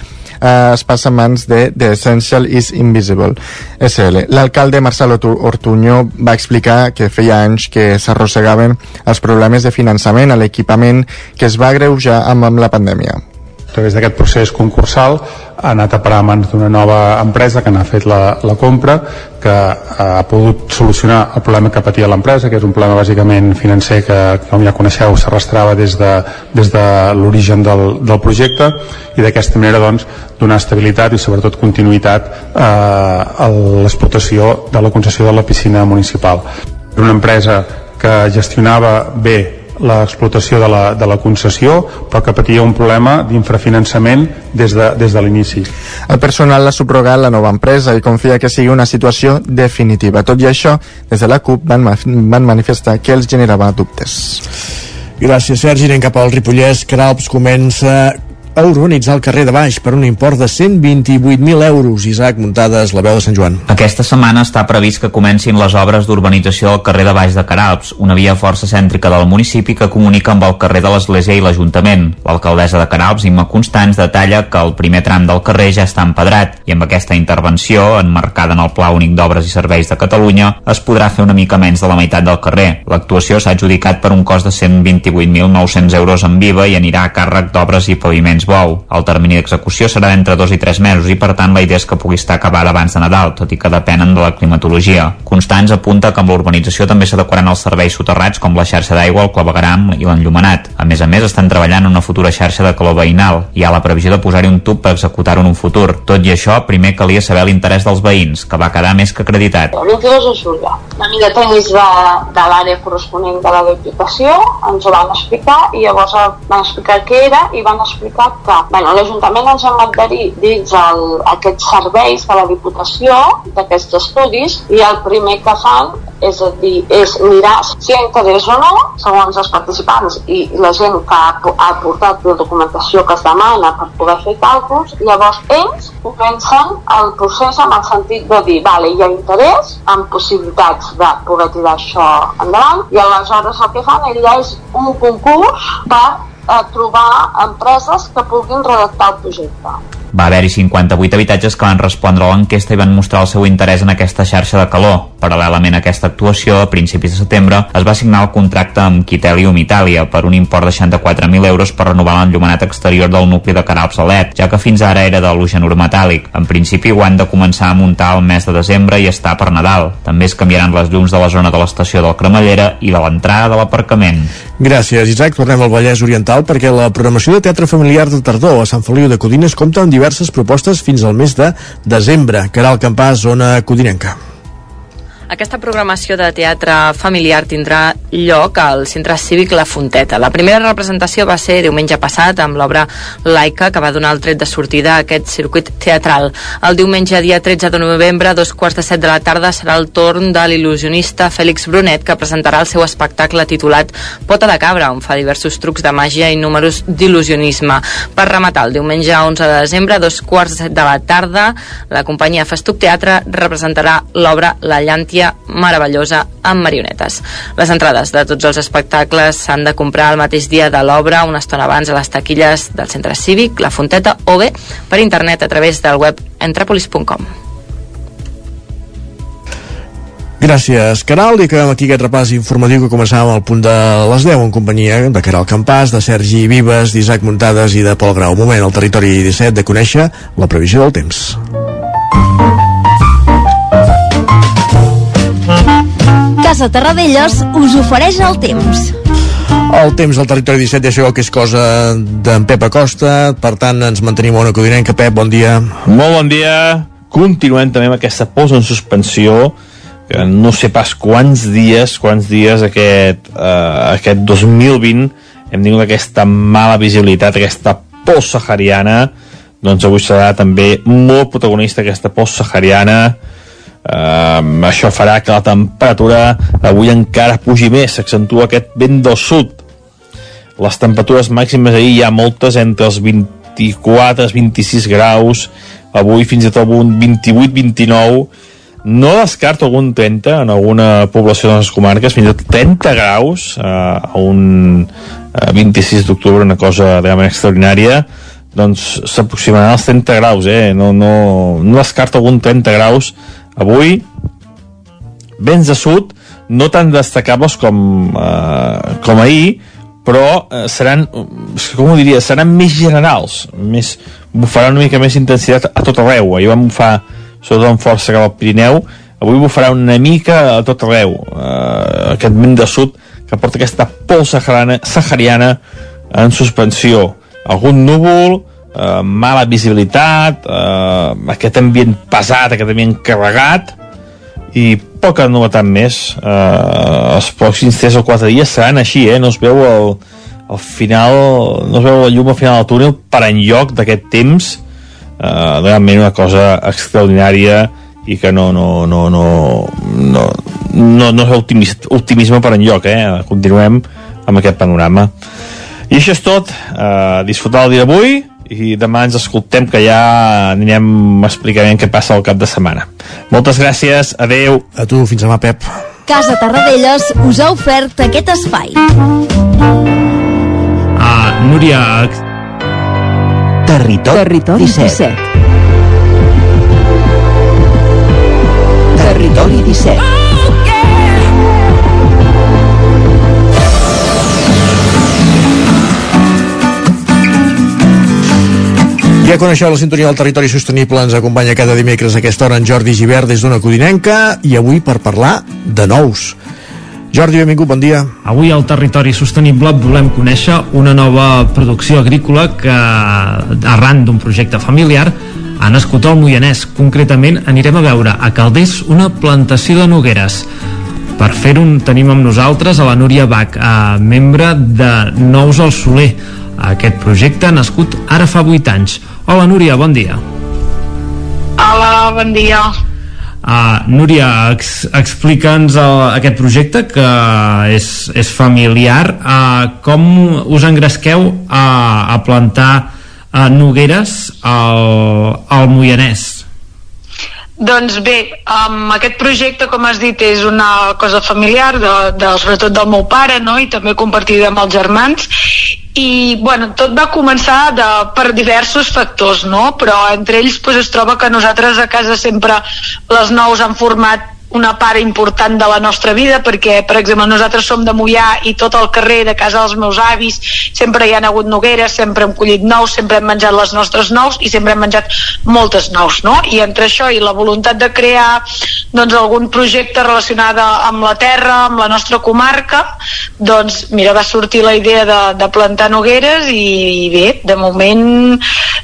eh, es passa a mans de The Essential is Invisible SL. L'alcalde Marcelo Ortuño va explicar que feia anys que s'arrossegaven els problemes de finançament a l'equipament que es va greujar amb, amb la pandèmia. A través d'aquest procés concursal ha anat a parar a mans d'una nova empresa que n'ha fet la, la compra que ha pogut solucionar el problema que patia l'empresa, que és un problema bàsicament financer que, com ja coneixeu, s'arrastrava des de, des de l'origen del, del projecte i d'aquesta manera doncs, donar estabilitat i sobretot continuïtat eh, a l'explotació de la concessió de la piscina municipal. Una empresa que gestionava bé l'explotació de, la, de la concessió però que patia un problema d'infrafinançament des de, des de l'inici. El personal l'ha subrogat la nova empresa i confia que sigui una situació definitiva. Tot i això, des de la CUP van, van manifestar que els generava dubtes. Gràcies, Sergi. Anem cap al Ripollès. Caralps comença a urbanitzar el carrer de Baix per un import de 128.000 euros. Isaac Muntades, la veu de Sant Joan. Aquesta setmana està previst que comencin les obres d'urbanització del carrer de Baix de Caralps, una via força cèntrica del municipi que comunica amb el carrer de l'Església i l'Ajuntament. L'alcaldessa de Caralps, Imma Constants, detalla que el primer tram del carrer ja està empedrat i amb aquesta intervenció, enmarcada en el Pla Únic d'Obres i Serveis de Catalunya, es podrà fer una mica menys de la meitat del carrer. L'actuació s'ha adjudicat per un cost de 128.900 euros en viva i anirà a càrrec d'obres i paviments Bou. El termini d'execució serà d'entre dos i tres mesos i per tant la idea és que pugui estar acabada abans de Nadal, tot i que depenen de la climatologia. Constants apunta que amb l'urbanització també s'adequaran els serveis soterrats com la xarxa d'aigua, el clavegaram i l'enllumenat. A més a més, estan treballant en una futura xarxa de calor veïnal. Hi ha la previsió de posar-hi un tub per executar-ho en un futur. Tot i això, primer calia saber l'interès dels veïns, que va quedar més que acreditat. El 22 de juliol, la mida tècnics de, de l'àrea corresponent de la edificació ens ho van explicar i llavors van explicar què era i van explicar que bueno, l'Ajuntament ens hem adherit dins el, aquests serveis de la Diputació d'aquests estudis i el primer que fan és a dir, és mirar si interès o no, segons els participants i la gent que ha, ha portat la documentació que es demana per poder fer càlculs, llavors ells comencen el procés en el sentit de dir, vale, hi ha interès, amb possibilitats de poder tirar això endavant, i aleshores el que fan ella és un concurs per a trobar empreses que puguin redactar el projecte. Va haver-hi 58 habitatges que van respondre a l'enquesta i van mostrar el seu interès en aquesta xarxa de calor. Paral·lelament a aquesta actuació, a principis de setembre, es va signar el contracte amb Quitelium Italia per un import de 64.000 euros per renovar l'enllumenat exterior del nucli de Caralps a LED, ja que fins ara era d'halogenur metàl·lic. En principi ho han de començar a muntar el mes de desembre i està per Nadal. També es canviaran les llums de la zona de l'estació del Cremallera i de l'entrada de l'aparcament. Gràcies, Isaac. Tornem al Vallès Oriental perquè la programació de teatre familiar de tardor a Sant Feliu de Codines compta amb diverses propostes fins al mes de desembre. Caral Campàs, zona codinenca. Aquesta programació de teatre familiar tindrà lloc al Centre Cívic La Fonteta. La primera representació va ser diumenge passat amb l'obra Laica, que va donar el tret de sortida a aquest circuit teatral. El diumenge, dia 13 de novembre, a dos quarts de set de la tarda, serà el torn de l'il·lusionista Fèlix Brunet, que presentarà el seu espectacle titulat Pota de cabra, on fa diversos trucs de màgia i números d'il·lusionisme. Per rematar, el diumenge 11 de desembre, a dos quarts de set de la tarda, la companyia Festuc Teatre representarà l'obra La Llàntia màgia meravellosa amb marionetes. Les entrades de tots els espectacles s'han de comprar el mateix dia de l'obra, una estona abans a les taquilles del centre cívic, la Fonteta, o bé per internet a través del web entrapolis.com. Gràcies, Caral, i acabem aquí aquest repàs informatiu que començàvem al punt de les 10 en companyia de Caral Campàs, de Sergi Vives, d'Isaac Muntades i de Pol Grau. Moment al territori 17 de conèixer la previsió del temps. Casa Terradellos us ofereix el temps. El temps del territori 17 ja sabeu que és cosa d'en Pep Acosta, per tant ens mantenim una codinenca. Pep, bon dia. Molt bon dia. Continuem també amb aquesta posa en suspensió que no sé pas quants dies, quants dies aquest, eh, aquest 2020 hem tingut aquesta mala visibilitat, aquesta post sahariana, doncs avui serà també molt protagonista aquesta post sahariana, eh, això farà que la temperatura avui encara pugi més, s'accentua aquest vent del sud. Les temperatures màximes ahir hi ha moltes entre els 24 i 26 graus, avui fins i tot un 28-29, no descarto algun 30 en alguna població de les comarques, fins i tot 30 graus eh, a un eh, 26 d'octubre, una cosa realment extraordinària, doncs s'aproximaran als 30 graus, eh? No, no, no descarto algun 30 graus avui. Vents de sud, no tan destacables com, eh, com ahir, però eh, seran, com ho diria, seran més generals, més, bufarà una mica més intensitat a tot arreu. Ahir van bufar sobretot amb força cap al Pirineu, avui bufarà una mica a tot arreu, eh, aquest vent de sud que porta aquesta pols sahariana, sahariana en suspensió. Algun núvol, eh, mala visibilitat, eh, aquest ambient pesat, aquest ambient carregat, i poca novetat més. Eh, els pròxims 3 o 4 dies seran així, eh? no es veu el, al final, no es veu la llum al final del túnel per enlloc d'aquest temps, eh, realment una cosa extraordinària i que no, no, no, no, no, no, no és optimist, optimisme per enlloc, eh? continuem amb aquest panorama. I això és tot, eh, disfrutar el dia d'avui i demà ens escoltem que ja anirem explicant què passa al cap de setmana. Moltes gràcies, adeu. A tu, fins demà, Pep. Casa Tarradellas us ha ofert aquest espai. Uh, Núria, Territori, Territori 17. 17. Territori 17. Ja coneixeu la sintonia del territori sostenible, ens acompanya cada dimecres a aquesta hora en Jordi Givert des d'una Codinenca i avui per parlar de nous. Jordi, benvingut, bon dia. Avui al Territori Sostenible volem conèixer una nova producció agrícola que, arran d'un projecte familiar, ha nascut al Moianès. Concretament, anirem a veure a Calders una plantació de nogueres. Per fer-ho tenim amb nosaltres a la Núria Bach, a membre de Nous al Soler. Aquest projecte nascut ara fa 8 anys. Hola Núria, bon dia. Hola, bon dia. Uh, Núria, ex explica'ns aquest projecte que és, és familiar. Uh, com us engresqueu a, a plantar uh, nogueres al, al Moianès? Doncs bé, um, aquest projecte, com has dit, és una cosa familiar, de, de, sobretot del meu pare, no? i també compartida amb els germans, i bueno, tot va començar de, per diversos factors, no? però entre ells pues, es troba que nosaltres a casa sempre les nous han format una part important de la nostra vida perquè, per exemple, nosaltres som de Mollà i tot el carrer de casa dels meus avis sempre hi han hagut nogueres, sempre hem collit nous, sempre hem menjat les nostres nous i sempre hem menjat moltes nous, no? I entre això i la voluntat de crear doncs, algun projecte relacionat amb la terra, amb la nostra comarca, doncs, mira, va sortir la idea de, de plantar nogueres i, i bé, de moment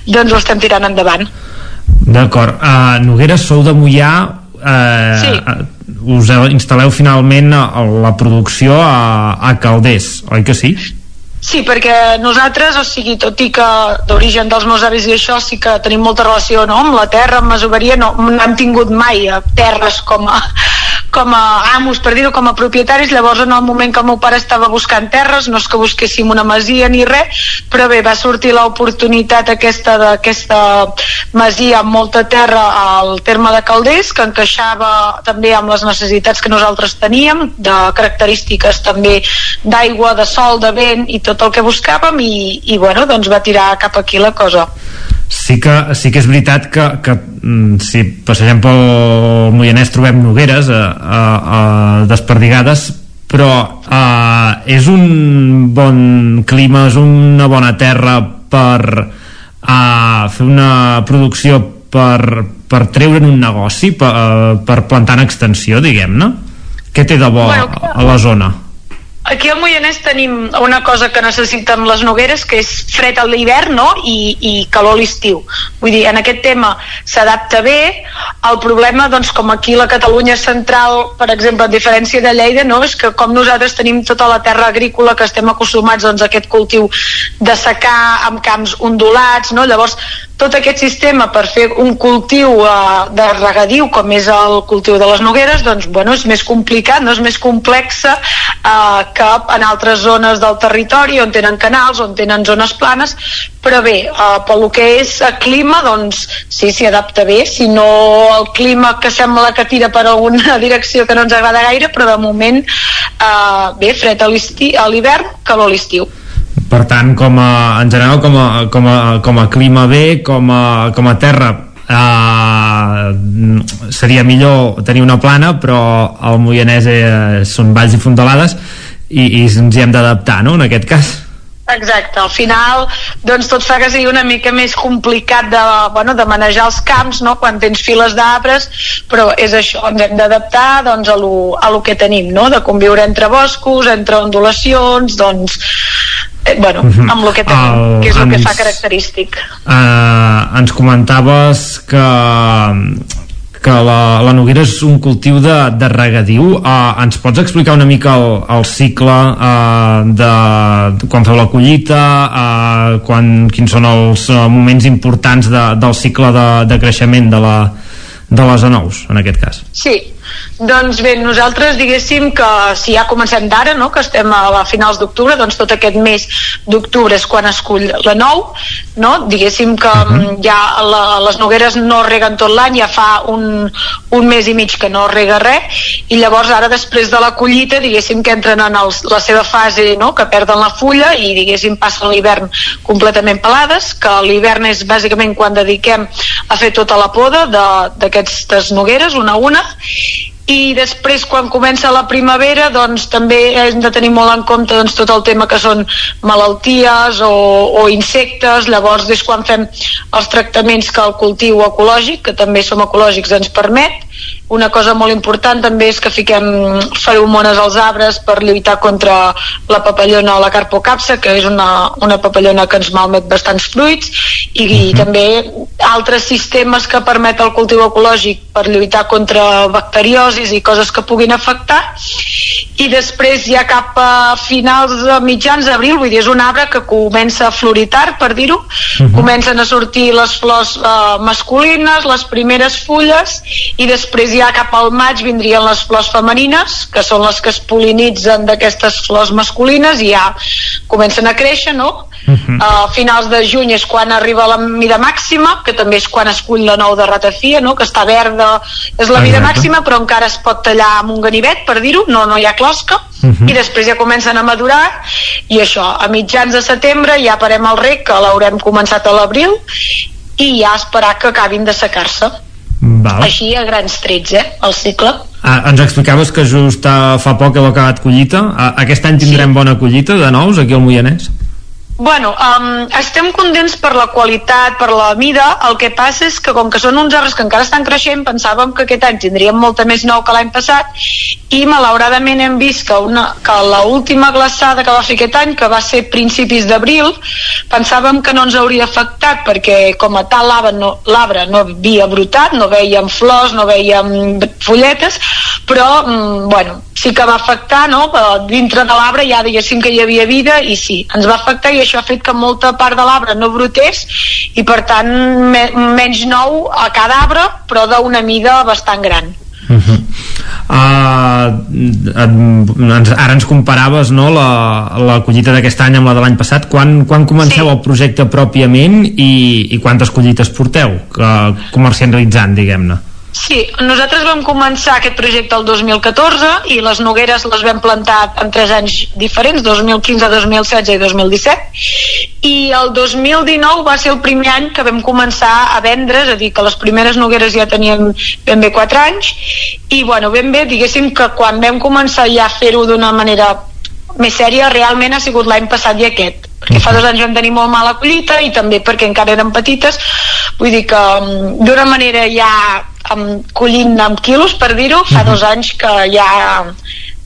doncs ho estem tirant endavant. D'acord. Uh, Nogueres, sou de Mollà, eh, Sí. us instal·leu finalment la producció a, a Calders, oi que sí? Sí, perquè nosaltres, o sigui, tot i que d'origen dels meus avis i això sí que tenim molta relació no? amb la terra, amb masoveria, no, no hem tingut mai eh, terres com a, com a amos, per dir-ho, com a propietaris, llavors en el moment que el meu pare estava buscant terres, no és que busquéssim una masia ni res, però bé, va sortir l'oportunitat aquesta d'aquesta masia amb molta terra al terme de Calders, que encaixava també amb les necessitats que nosaltres teníem, de característiques també d'aigua, de sol, de vent i tot el que buscàvem i, i bueno, doncs va tirar cap aquí la cosa sí que, sí que és veritat que, que mm, si passegem pel Moianès trobem nogueres a, a, a desperdigades però eh, és un bon clima, és una bona terra per eh, fer una producció per, per treure'n un negoci per, uh, per plantar en extensió, diguem-ne què té de bo bueno, a la zona? Aquí al Moianès tenim una cosa que necessiten les nogueres, que és fred a l'hivern no? I, i calor a l'estiu. Vull dir, en aquest tema s'adapta bé. El problema, doncs, com aquí la Catalunya central, per exemple, a diferència de Lleida, no? és que com nosaltres tenim tota la terra agrícola que estem acostumats doncs, a aquest cultiu de secar amb camps ondulats, no? llavors tot aquest sistema per fer un cultiu eh, de regadiu com és el cultiu de les nogueres doncs bueno, és més complicat, no és més complexa eh, que en altres zones del territori on tenen canals, on tenen zones planes. Però bé, eh, pel que és el clima doncs sí, s'hi adapta bé. Si no el clima que sembla que tira per alguna direcció que no ens agrada gaire però de moment eh, bé, fred a l'hivern, calor a l'estiu per tant com a, en general com a, com a, com a clima bé com a, com a terra Uh, seria millor tenir una plana però el Moianès eh, són valls i fondalades i, i ens hi hem d'adaptar no? en aquest cas Exacte, al final doncs tot fa que sigui una mica més complicat de, bueno, de manejar els camps no? quan tens files d'arbres però és això, ens hem d'adaptar doncs, a, lo, a lo que tenim, no? de conviure entre boscos, entre ondulacions doncs eh, bueno, mhm. amb el que tenim, el, que és el ens, que fa característic. Uh, ens comentaves que que la, la noguera és un cultiu de, de regadiu. Uh, ens pots explicar una mica el, el cicle uh, de, quan feu la collita, uh, quan, quins són els uh, moments importants de, del cicle de, de creixement de la, de les anous, en aquest cas? Sí, doncs bé, nosaltres diguéssim que si ja comencem d'ara, no? que estem a finals d'octubre, doncs tot aquest mes d'octubre és quan escull la nou, no? diguéssim que uh -huh. ja la, les nogueres no reguen tot l'any, ja fa un, un mes i mig que no rega res, i llavors ara després de la collita, diguéssim que entren en els, la seva fase, no? que perden la fulla i diguéssim passen l'hivern completament pelades, que l'hivern és bàsicament quan dediquem a fer tota la poda d'aquestes nogueres, una a una, i després quan comença la primavera doncs també hem de tenir molt en compte doncs, tot el tema que són malalties o, o insectes. Llavors és quan fem els tractaments que el cultiu ecològic que també som ecològics ens permet una cosa molt important també és que fiquem feromones als arbres per lluitar contra la papallona o la carpocapsa, que és una, una papallona que ens malmet bastants fruits, i, uh -huh. i també altres sistemes que permet el cultiu ecològic per lluitar contra bacteriosis i coses que puguin afectar. I després ja cap a finals de mitjans d'abril, vull dir, és un arbre que comença a floritar, per dir-ho, uh mhm. -huh. comencen a sortir les flors uh, masculines, les primeres fulles, i després ja cap al maig vindrien les flors femenines, que són les que es polinitzen d'aquestes flors masculines i ja comencen a créixer, no? Uh -huh. A finals de juny és quan arriba la mida màxima, que també és quan es cull la nou de ratafia, no? que està verda, és la mida màxima, però encara es pot tallar amb un ganivet, per dir-ho, no, no hi ha closca, uh -huh. i després ja comencen a madurar, i això, a mitjans de setembre ja parem el rec, que l'haurem començat a l'abril, i ja esperar que acabin de secar-se. Val. Així a grans trets, eh, el cicle. Ah, ens explicaves que just fa poc heu acabat collita. Ah, aquest any tindrem sí. bona collita de nous aquí al Moianès? Bueno, um, estem contents per la qualitat, per la mida, el que passa és que com que són uns arbres que encara estan creixent, pensàvem que aquest any tindríem molta més nou que l'any passat i malauradament hem vist que, una, que l'última glaçada que va fer aquest any, que va ser principis d'abril, pensàvem que no ens hauria afectat perquè com a tal l'arbre no, no havia brotat, no veiem flors, no veiem folletes, però, mm, bueno, sí que va afectar, no? dintre de l'arbre ja diguéssim que hi havia vida i sí, ens va afectar i això ha fet que molta part de l'arbre no brotés i per tant me menys nou a cada arbre però d'una mida bastant gran. Uh -huh. Uh, ens, ara ens comparaves no, la, la collita d'aquest any amb la de l'any passat. Quan, quan comenceu sí. el projecte pròpiament i, i quantes collites porteu que, comercialitzant, diguem-ne? Sí, nosaltres vam començar aquest projecte el 2014 i les nogueres les vam plantar en tres anys diferents, 2015, 2016 i 2017 i el 2019 va ser el primer any que vam començar a vendre, és a dir, que les primeres nogueres ja tenien ben bé 4 anys. I bueno, ben bé, diguéssim que quan vam començar ja a fer-ho d'una manera més sèria realment ha sigut l'any passat i aquest perquè fa dos anys vam tenir molt mala collita i també perquè encara eren petites. Vull dir que mm, d'una manera ja amb, collint amb quilos, per dir-ho, fa dos anys que ja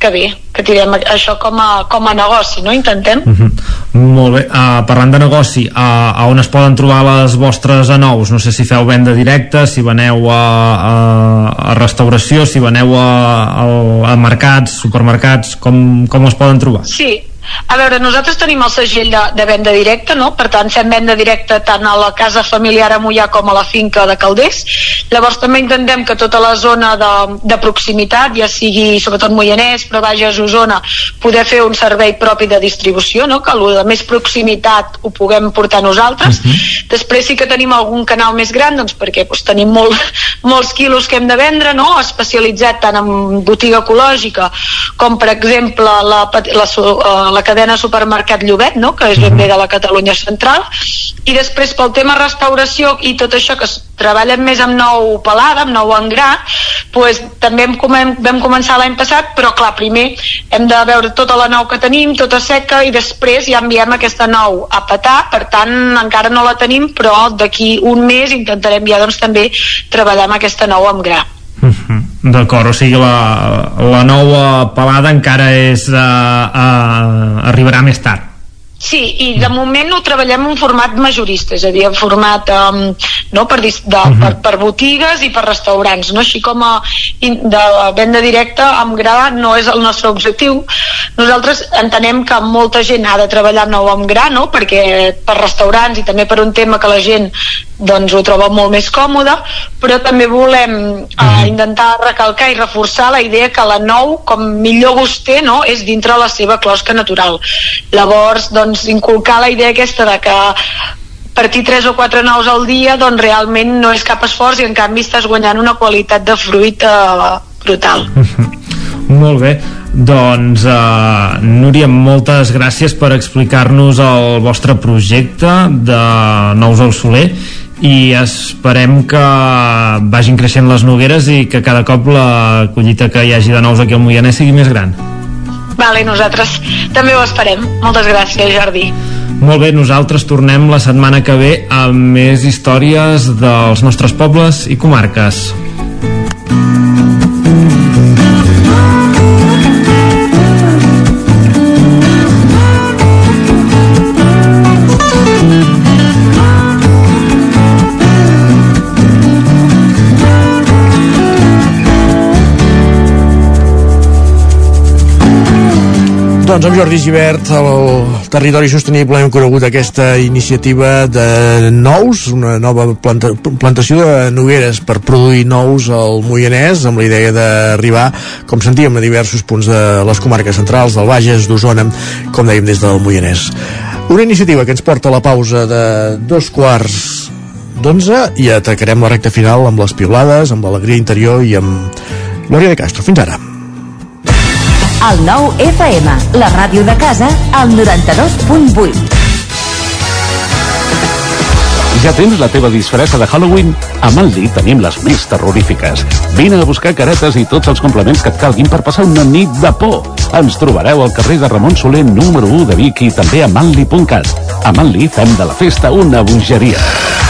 que bé, que tirem això com a, com a negoci, no? Intentem. Uh -huh. Molt bé. Uh, parlant de negoci, uh, a on es poden trobar les vostres anous? No sé si feu venda directa, si veneu a, a, a restauració, si veneu a, a, a mercats, supermercats, com, com es poden trobar? Sí, a veure, nosaltres tenim el segell de, de venda directa, no? per tant fem venda directa tant a la casa familiar a Mollà com a la finca de Calders. Llavors també intentem que tota la zona de, de proximitat, ja sigui sobretot Moianès, però Bages, Osona, poder fer un servei propi de distribució, no? que el de més proximitat ho puguem portar nosaltres. Uh mhm. -huh. Després sí que tenim algun canal més gran, doncs perquè doncs, tenim molt, molts quilos que hem de vendre, no? especialitzat tant en botiga ecològica com per exemple la, la, la, la cadena supermercat Llobet, no? que és ben bé de la Catalunya central, i després pel tema restauració i tot això que treballem més amb nou pelada, amb nou engrà, pues, també hem, com, vam començar l'any passat, però clar, primer hem de veure tota la nou que tenim, tota seca, i després ja enviem aquesta nou a petar, per tant encara no la tenim, però d'aquí un mes intentarem ja doncs, també treballar amb aquesta nou amb gra. -huh. D'acord, o sigui la, la nova pelada encara és uh, uh, arribarà més tard Sí, i de moment ho treballem en format majorista, és a dir, en format um, no, per, de, uh -huh. per, per botigues i per restaurants, no? així com a de venda directa amb gra no és el nostre objectiu. Nosaltres entenem que molta gent ha de treballar nou amb gra, no? perquè per restaurants i també per un tema que la gent doncs ho troba molt més còmode, però també volem uh, uh, intentar recalcar i reforçar la idea que la nou, com millor gust té, no? és dintre la seva closca natural. Llavors, doncs, inculcar la idea aquesta de que partir 3 o 4 nous al dia doncs realment no és cap esforç i en canvi estàs guanyant una qualitat de fruit eh, brutal Molt bé, doncs uh, Núria, moltes gràcies per explicar-nos el vostre projecte de Nous al Soler i esperem que vagin creixent les nogueres i que cada cop la collita que hi hagi de nous aquí al Moianès sigui més gran. Vale, nosaltres també ho esperem. Moltes gràcies, Jordi. Molt bé, nosaltres tornem la setmana que ve amb més històries dels nostres pobles i comarques. Doncs amb Jordi Givert, el Territori Sostenible, hem conegut aquesta iniciativa de nous, una nova planta, plantació de nogueres per produir nous al Moianès, amb la idea d'arribar, com sentíem, a diversos punts de les comarques centrals, del Bages, d'Osona, com dèiem, des del Moianès. Una iniciativa que ens porta a la pausa de dos quarts d'onze i atacarem la recta final amb les piulades, amb l'alegria interior i amb Glòria de Castro. Fins ara. El nou FM, la ràdio de casa, al 92.8. Ja tens la teva disfressa de Halloween? A Manli tenim les més terrorífiques. Vine a buscar caretes i tots els complements que et calguin per passar una nit de por. Ens trobareu al carrer de Ramon Soler número 1 de Vic i també a manli.cat. A Manli fem de la festa una bogeria.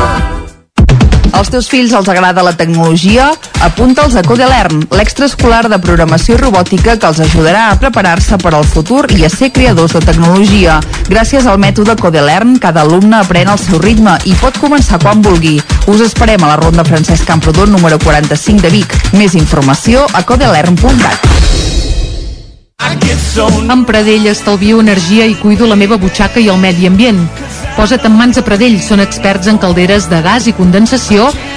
Als teus fills els agrada la tecnologia? Apunta'ls a Codelern, l'extraescolar de programació i robòtica que els ajudarà a preparar-se per al futur i a ser creadors de tecnologia. Gràcies al mètode Codelern, cada alumne aprèn al seu ritme i pot començar quan vulgui. Us esperem a la Ronda Francesc Camprodon número 45 de Vic. Més informació a codelern.cat. Amb Pradell estalvio energia i cuido la meva butxaca i el medi ambient. Posa't en mans a Pradell, són experts en calderes de gas i condensació,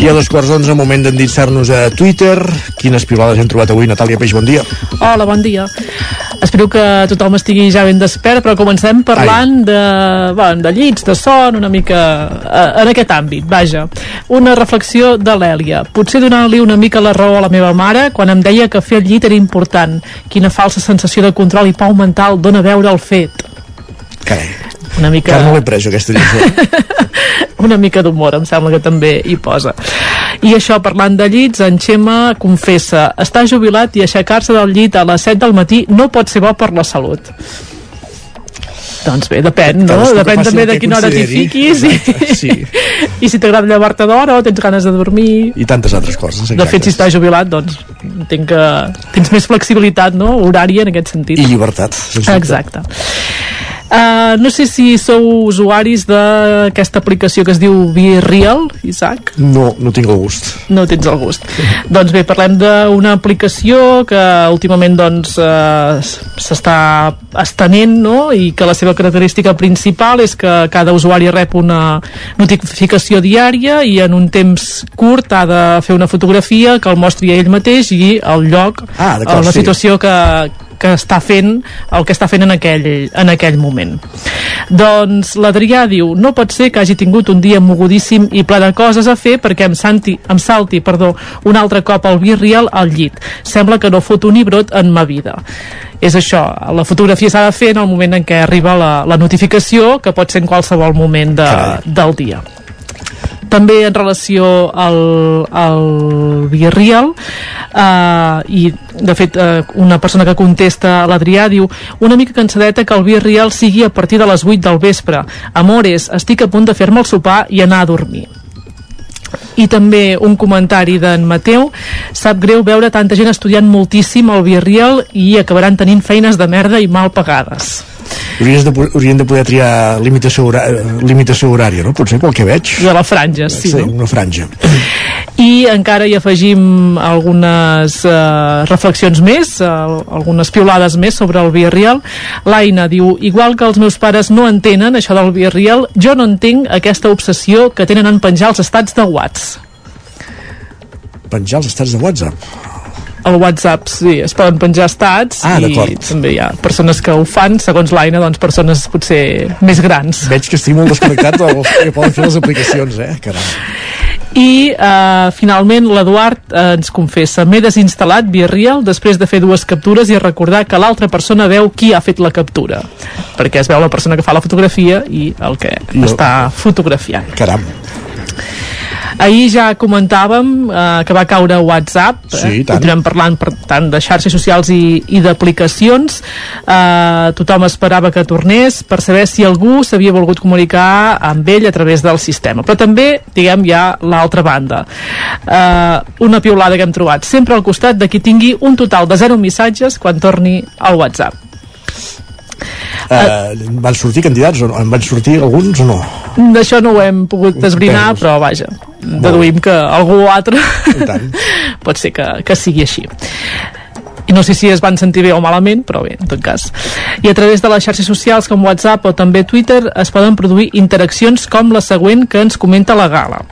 I a dos quarts d'onze, moment d'endinsar-nos a Twitter. Quines pilades hem trobat avui, Natàlia Peix, bon dia. Hola, bon dia. Espero que tothom estigui ja ben despert, però comencem parlant de, bueno, de llits, de son, una mica eh, en aquest àmbit, vaja. Una reflexió de l'Èlia. Potser donant-li una mica la raó a la meva mare quan em deia que fer el llit era important. Quina falsa sensació de control i pau mental dona veure el fet. Carai. Una mica... Que no l'he pres, aquesta lliçó. una mica d'humor, em sembla que també hi posa. I això, parlant de llits, en Xema confessa, està jubilat i aixecar-se del llit a les 7 del matí no pot ser bo per la salut. Doncs bé, depèn, no? Depèn també de quina hora t'hi fiquis i, Exacte, sí. i si t'agrada llevar-te d'hora o tens ganes de dormir I tantes altres coses. de fet, si estàs jubilat, doncs entenc que tens més flexibilitat no? horària en aquest sentit. I llibertat. dubte. Exacte. Uh, no sé si sou usuaris d'aquesta aplicació que es diu Be Real, Isaac. No, no tinc el gust. No tens el gust. doncs bé, parlem d'una aplicació que últimament doncs eh, s'està estenent no? i que la seva característica principal és que cada usuari rep una notificació diària i en un temps curt ha de fer una fotografia que el mostri a ell mateix i el lloc, Ah, d'acord, la sí. situació que, que està fent el que està fent en aquell, en aquell moment. Doncs l'Adrià diu no pot ser que hagi tingut un dia mogudíssim i ple de coses a fer perquè em, santi, em salti perdó, un altre cop al birrial al llit. Sembla que no fot un ibrot en ma vida. És això, la fotografia s'ha de fer en el moment en què arriba la, la notificació que pot ser en qualsevol moment de, del dia també en relació al, al Villarreal eh, i de fet eh, una persona que contesta a l'Adrià diu una mica cansadeta que el Villarreal sigui a partir de les 8 del vespre. Amores, estic a punt de fer-me el sopar i anar a dormir. I també un comentari d'en Mateu. Sap greu veure tanta gent estudiant moltíssim al Villarreal i acabaran tenint feines de merda i mal pagades Hauries de, haurien de poder triar limitació, hora, eh, limitació horària, no? Potser pel que veig. de la franja, sí, sí no? una franja. i encara hi afegim algunes eh, reflexions més eh, algunes piolades més sobre el Villarreal l'Aina diu, igual que els meus pares no entenen això del Villarreal jo no entenc aquesta obsessió que tenen en penjar els estats de Whats Penjar els estats de WhatsApp. El WhatsApp sí, es poden penjar estats Ah, i també hi ha persones que ho fan, segons l'Aina, doncs persones potser més grans. Veig que estic molt desconnectat dels que poden fer les aplicacions, eh? Caram. I eh, finalment l'Eduard eh, ens confessa m'he desinstal·lat Real després de fer dues captures i recordar que l'altra persona veu qui ha fet la captura perquè es veu la persona que fa la fotografia i el que el- està fotografiant Caram. Ahir ja comentàvem eh, que va caure WhatsApp. Sí, eh? i tant. Continuem parlant, per tant, de xarxes socials i, i d'aplicacions. Eh, tothom esperava que tornés per saber si algú s'havia volgut comunicar amb ell a través del sistema. Però també, diguem, hi ha l'altra banda. Eh, una piulada que hem trobat. Sempre al costat de qui tingui un total de zero missatges quan torni al WhatsApp. Uh, van sortir candidats o no? En van sortir alguns o no? D'això no ho hem pogut esbrinar, Entesos. però vaja, deduïm que algú altre pot ser que, que sigui així i no sé si es van sentir bé o malament, però bé, en tot cas. I a través de les xarxes socials com WhatsApp o també Twitter es poden produir interaccions com la següent que ens comenta la Gala.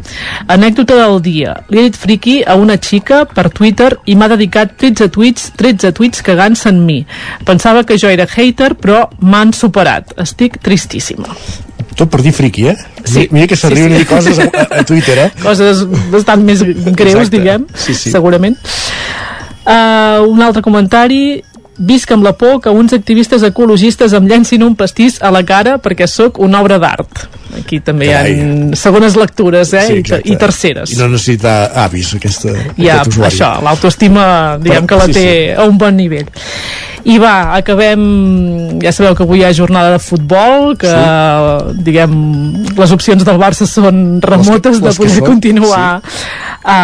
Anècdota del dia. Li he dit friki a una xica per Twitter i m'ha dedicat 13 tuits, 13 tuits cagant-se en mi. Pensava que jo era hater, però m'han superat. Estic tristíssima. Tot per dir friqui, eh? Sí. Mira, que s'arriben a dir coses a, a, a Twitter, eh? coses bastant més greus, Exacte. diguem, Sí, sí. segurament. Uh, un altre comentari visc amb la por que uns activistes ecologistes em llencin un pastís a la cara perquè sóc una obra d'art. Aquí també Carai. hi ha segones lectures eh? I, te- exacte. i terceres. I no necessita avis, aquesta, ha aquest usuari. això, l'autoestima diguem Però- que la sí, té sí. a un bon nivell i va, acabem ja sabeu que avui hi ha jornada de futbol que diguem les opcions del Barça són remotes Les que- les de poder són, continuar a,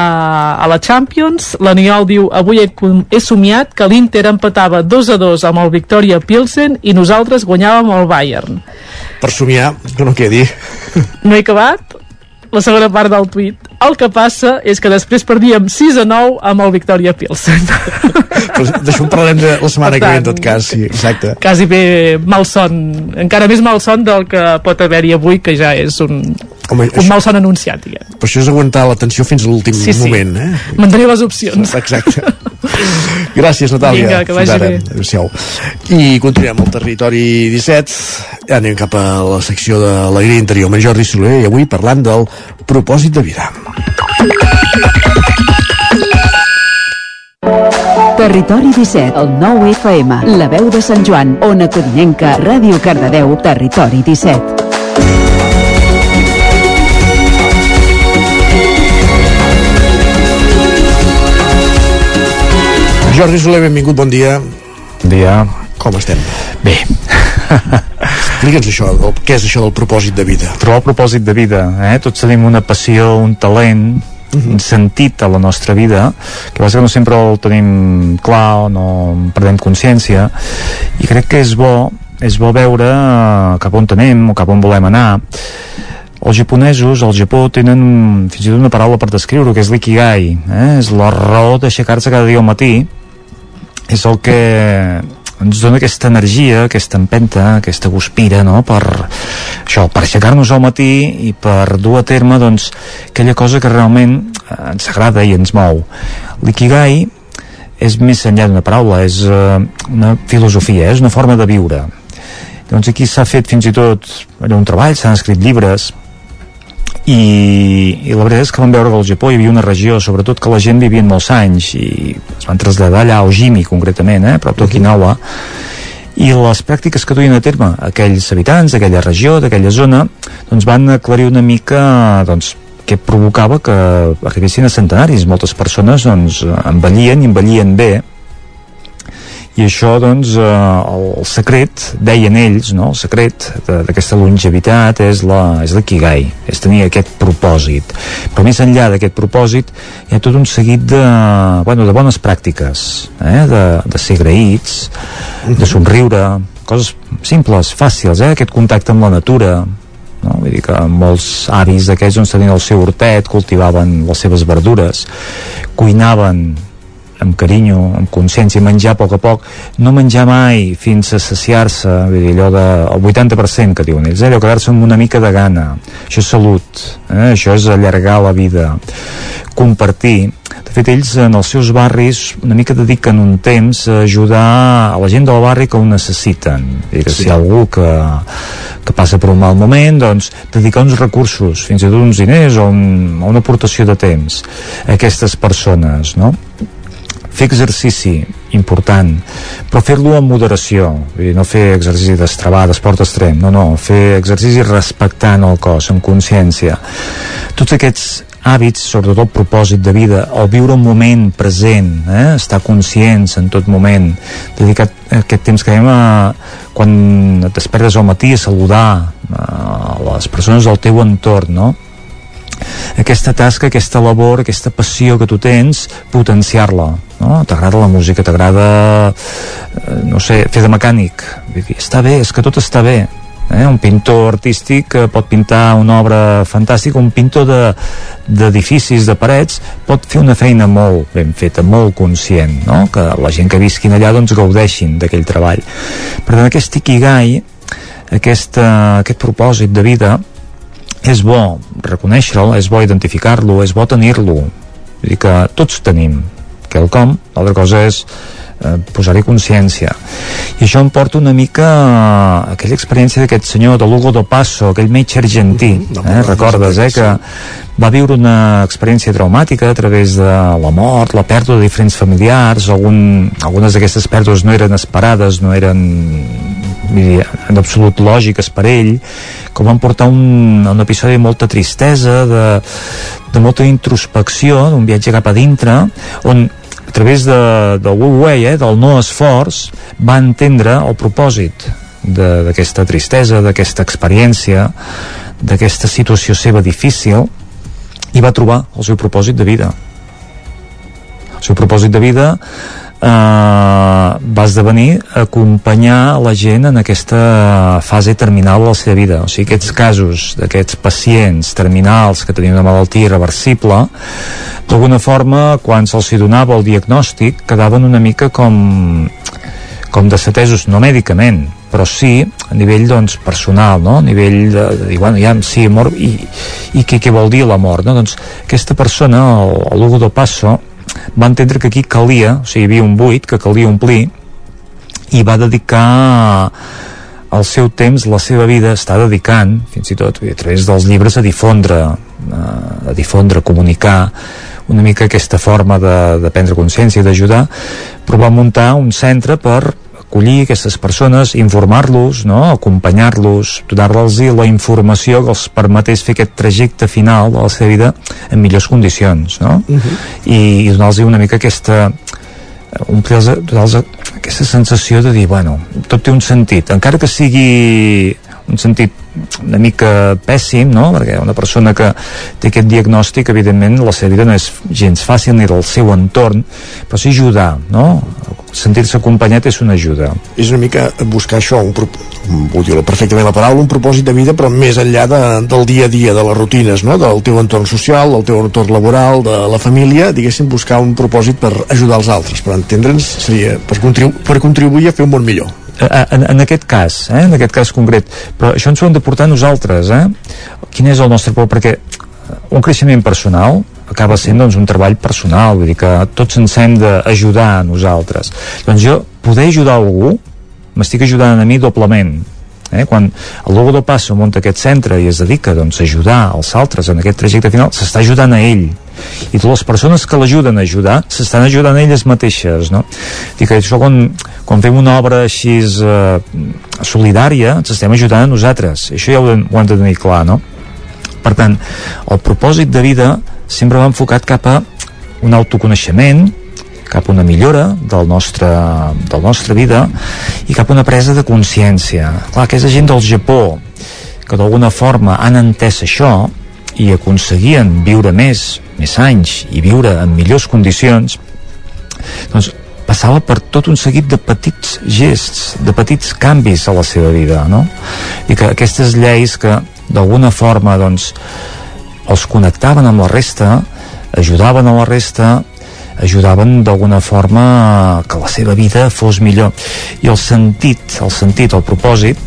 a la Champions l'Aniol diu avui he, he somiat que l'Inter empatava 2 a 2 amb el Victoria Pilsen i nosaltres guanyàvem el Bayern Per somiar, que no quedi. No he acabat la segona part del tuit. El que passa és que després perdíem 6 a 9 amb el Victoria Pilsen. Però D'això en parlarem de la setmana Per que ve, en tant, tot cas. Sí, exacte. Quasi bé malson, encara més malson del que pot haver-hi avui, que ja és un, Home, un malson anunciat, diguem. Però això és aguantar la tensió fins a l'últim Sí, sí. moment, eh? Mantenir les opcions. Exacte. Gràcies, Natàlia. Vinga, que vagi bé. Adéu-siau. I continuem al territori 17. Ja anem cap a la secció de l'Alegria Interior amb Jordi Soler i avui parlant del propòsit de vida. Territori 17, el 9 FM, la veu de Sant Joan, Ona Codinenca, Ràdio Cardedeu, Territori 17. Jordi Soler, benvingut, bon dia. Bon dia. Com estem? Bé. Explica'ns això, el, què és això del propòsit de vida? Trobar el propòsit de vida, eh? Tots tenim una passió, un talent, un sentit a la nostra vida, que a no sempre el tenim clar o no en perdem consciència, i crec que és bo, és bo veure eh, cap on anem o cap on volem anar. Els japonesos, al Japó, tenen fins i tot una paraula per descriure que és l'ikigai, eh? és la raó d'aixecar-se cada dia al matí, és el que ens dona aquesta energia, aquesta empenta, aquesta guspira, no?, per això, per aixecar-nos al matí i per dur a terme, doncs, aquella cosa que realment eh, ens agrada i ens mou. L'ikigai és més enllà d'una paraula, és eh, una filosofia, és una forma de viure. Doncs aquí s'ha fet fins i tot era un treball, s'han escrit llibres, i, i la veritat és que vam veure que al Japó hi havia una regió, sobretot que la gent vivia molts anys i es van traslladar allà a Ojimi concretament, eh, prop d'Okinawa. I les pràctiques que duien a terme aquells habitants d'aquella regió, d'aquella zona doncs van aclarir una mica doncs, què provocava que arribessin a centenaris. Moltes persones doncs, envellien i envellien bé i això doncs eh, el secret, deien ells no? el secret d'aquesta longevitat és la, és l'ikigai és tenir aquest propòsit però més enllà d'aquest propòsit hi ha tot un seguit de, bueno, de bones pràctiques eh? de, de ser agraïts de somriure coses simples, fàcils, eh? aquest contacte amb la natura no? Vull dir que molts avis d'aquells doncs, tenien el seu hortet, cultivaven les seves verdures, cuinaven amb carinyo, amb consciència, menjar a poc a poc, no menjar mai fins a saciar-se, vull dir, allò de, el 80% que diuen ells, eh? allò quedar-se amb una mica de gana, això és salut, eh? això és allargar la vida, compartir. De De fet, ells en els seus barris una mica dediquen un temps a ajudar a la gent del barri que ho necessiten. I que sí. si hi ha algú que, que passa per un mal moment, doncs dedicar uns recursos, fins i tot uns diners o, un, una aportació de temps a aquestes persones, no? Fer exercici important, però fer-lo amb moderació, dir, no fer exercici d'estrebar, d'esport extrem, no, no, fer exercici respectant el cos, amb consciència. Tots aquests hàbits, sobretot propòsit de vida, el viure un moment present, eh? estar conscients en tot moment, dedicar aquest temps que dèiem a, quan et despertes al matí a saludar a les persones del teu entorn, no? aquesta tasca, aquesta labor, aquesta passió que tu tens, potenciar-la. No? T'agrada la música, t'agrada, eh, no sé, fer de mecànic. Està bé, és que tot està bé. Eh? Un pintor artístic que pot pintar una obra fantàstica, un pintor d'edificis, de, de parets, pot fer una feina molt ben feta, molt conscient, no? que la gent que visquin allà doncs gaudeixin d'aquell treball. Per tant, aquest ikigai, aquesta, aquest propòsit de vida, és bo reconèixer-lo, és bo identificar-lo, és bo tenir-lo. Vull dir que tots tenim quelcom, l'altra cosa és eh, posar-hi consciència. I això em porta una mica a aquella experiència d'aquest senyor de Lugo do Passo, aquell metge argentí, mm, eh? recordes, eh, que va viure una experiència traumàtica a través de la mort, la pèrdua de diferents familiars, algun, algunes d'aquestes pèrdues no eren esperades, no eren dir, en absolut lògiques per ell, com van portar un, un episodi de molta tristesa, de, de molta introspecció, d'un viatge cap a dintre, on través de, del Wu Wei, eh, del no esforç, va entendre el propòsit d'aquesta tristesa, d'aquesta experiència, d'aquesta situació seva difícil, i va trobar el seu propòsit de vida. El seu propòsit de vida eh, va esdevenir acompanyar la gent en aquesta fase terminal de la seva vida. O sigui, aquests casos d'aquests pacients terminals que tenien una malaltia irreversible, d'alguna forma, quan se'ls donava el diagnòstic, quedaven una mica com com desatesos, no mèdicament, però sí a nivell doncs, personal, no? a nivell de, de dir, bueno, ja, sí, mort, i, i què, què vol dir la mort? No? Doncs aquesta persona, Lugo do Passo, va entendre que aquí calia, o sigui, hi havia un buit que calia omplir i va dedicar el seu temps, la seva vida, està dedicant, fins i tot a través dels llibres, a difondre, a difondre, a comunicar una mica aquesta forma de, de prendre consciència i d'ajudar, però va muntar un centre per acollir aquestes persones, informar-los, no? acompanyar-los, donar-los la informació que els permetés fer aquest trajecte final de la seva vida en millors condicions, no? Uh -huh. I, i donar-los una mica aquesta un donar aquesta sensació de dir, bueno, tot té un sentit, encara que sigui un sentit una mica pèssim, no? perquè una persona que té aquest diagnòstic, evidentment, la seva vida no és gens fàcil ni del seu entorn, però sí ajudar, no? sentir-se acompanyat és una ajuda. És una mica buscar això, un, vull dir perfectament la paraula, un propòsit de vida, però més enllà de, del dia a dia, de les rutines, no? del teu entorn social, del teu entorn laboral, de la família, diguéssim, buscar un propòsit per ajudar els altres, per entendre'ns, seria per, contribu per contribuir a fer un món millor. En, en aquest cas, eh? en aquest cas concret, però això ens ho hem de portar nosaltres, eh? Quin és el nostre por? Perquè un creixement personal acaba sent doncs, un treball personal, vull dir que tots ens hem d'ajudar a nosaltres. Doncs jo, poder ajudar algú, m'estic ajudant a mi doblement. Eh? Quan el Logo do Passo munta aquest centre i es dedica doncs, a ajudar els altres en aquest trajecte final, s'està ajudant a ell. I totes les persones que l'ajuden a ajudar s'estan ajudant elles mateixes. No? Dic que això quan, quan fem una obra així eh, solidària, ens estem ajudant a nosaltres. Això ja ho, ho hem de tenir clar, no? Per tant, el propòsit de vida sempre va enfocat cap a un autoconeixement, cap a una millora del nostre, del nostre vida i cap a una presa de consciència. Clar, aquesta gent del Japó que d'alguna forma han entès això i aconseguien viure més, més anys i viure en millors condicions, doncs passava per tot un seguit de petits gests, de petits canvis a la seva vida, no? I que aquestes lleis que d'alguna forma doncs els connectaven amb la resta ajudaven a la resta ajudaven d'alguna forma que la seva vida fos millor i el sentit, el sentit, el propòsit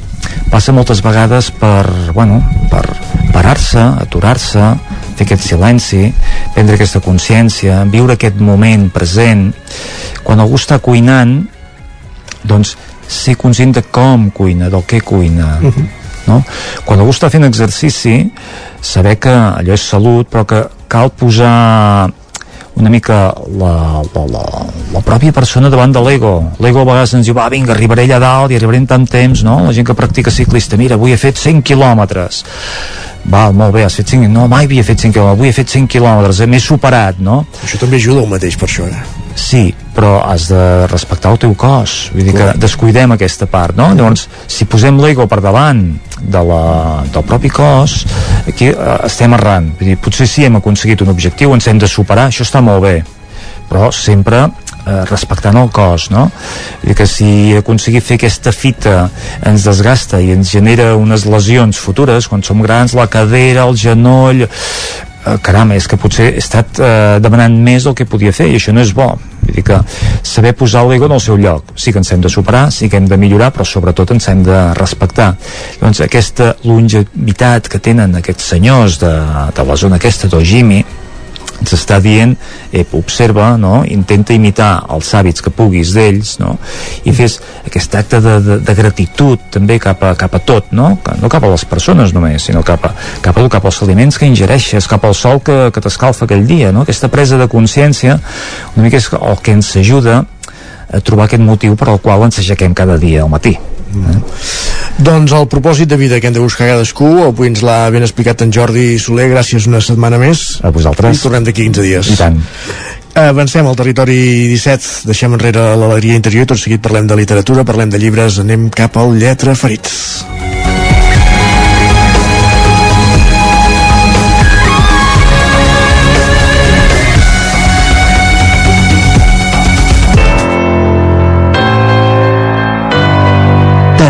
passa moltes vegades per, bueno, per parar-se, aturar-se fer aquest silenci, prendre aquesta consciència, viure aquest moment present. Quan algú està cuinant, doncs ser conscient de com cuina, del què cuina. Uh -huh. no? Quan algú està fent exercici, saber que allò és salut, però que cal posar una mica la, la, la, la pròpia persona davant de l'ego. L'ego a vegades ens diu, va, vinga, arribaré allà dalt i arribaré en tant temps, no? La gent que practica ciclista, mira, avui he fet 100 quilòmetres. Val, molt bé, has fet 5... No, mai havia fet 100 quilòmetres, avui he fet 100 quilòmetres, m'he superat, no? Això també ajuda el mateix per això, eh? Sí, però has de respectar el teu cos vull dir que descuidem aquesta part no? llavors, si posem l'ego per davant de la, del propi cos aquí eh, estem errant vull dir, potser sí hem aconseguit un objectiu ens hem de superar, això està molt bé però sempre eh, respectant el cos no? Dir que si aconseguir fer aquesta fita ens desgasta i ens genera unes lesions futures quan som grans, la cadera, el genoll eh, caram, és que potser he estat eh, demanant més del que podia fer i això no és bo vull dir que saber posar l'ego en el seu lloc sí que ens hem de superar, sí que hem de millorar però sobretot ens hem de respectar doncs aquesta longevitat que tenen aquests senyors de, de la zona aquesta d'Ojimi ens està dient, eh, observa, no? intenta imitar els hàbits que puguis d'ells, no? i fes aquest acte de, de, de gratitud també cap a, cap a tot, no? no cap a les persones només, sinó cap a, cap a, cap als aliments que ingereixes, cap al sol que, que t'escalfa aquell dia, no? aquesta presa de consciència una mica és el que ens ajuda a trobar aquest motiu per al qual ens aixequem cada dia al matí. Eh? Doncs el propòsit de vida que hem de buscar cadascú, avui ens l'ha ben explicat en Jordi Soler, gràcies una setmana més. A vosaltres. I tornem d'aquí 15 dies. I tant. Avancem al territori 17, deixem enrere l'alegria interior i tot seguit parlem de literatura, parlem de llibres, anem cap al Lletra Ferits.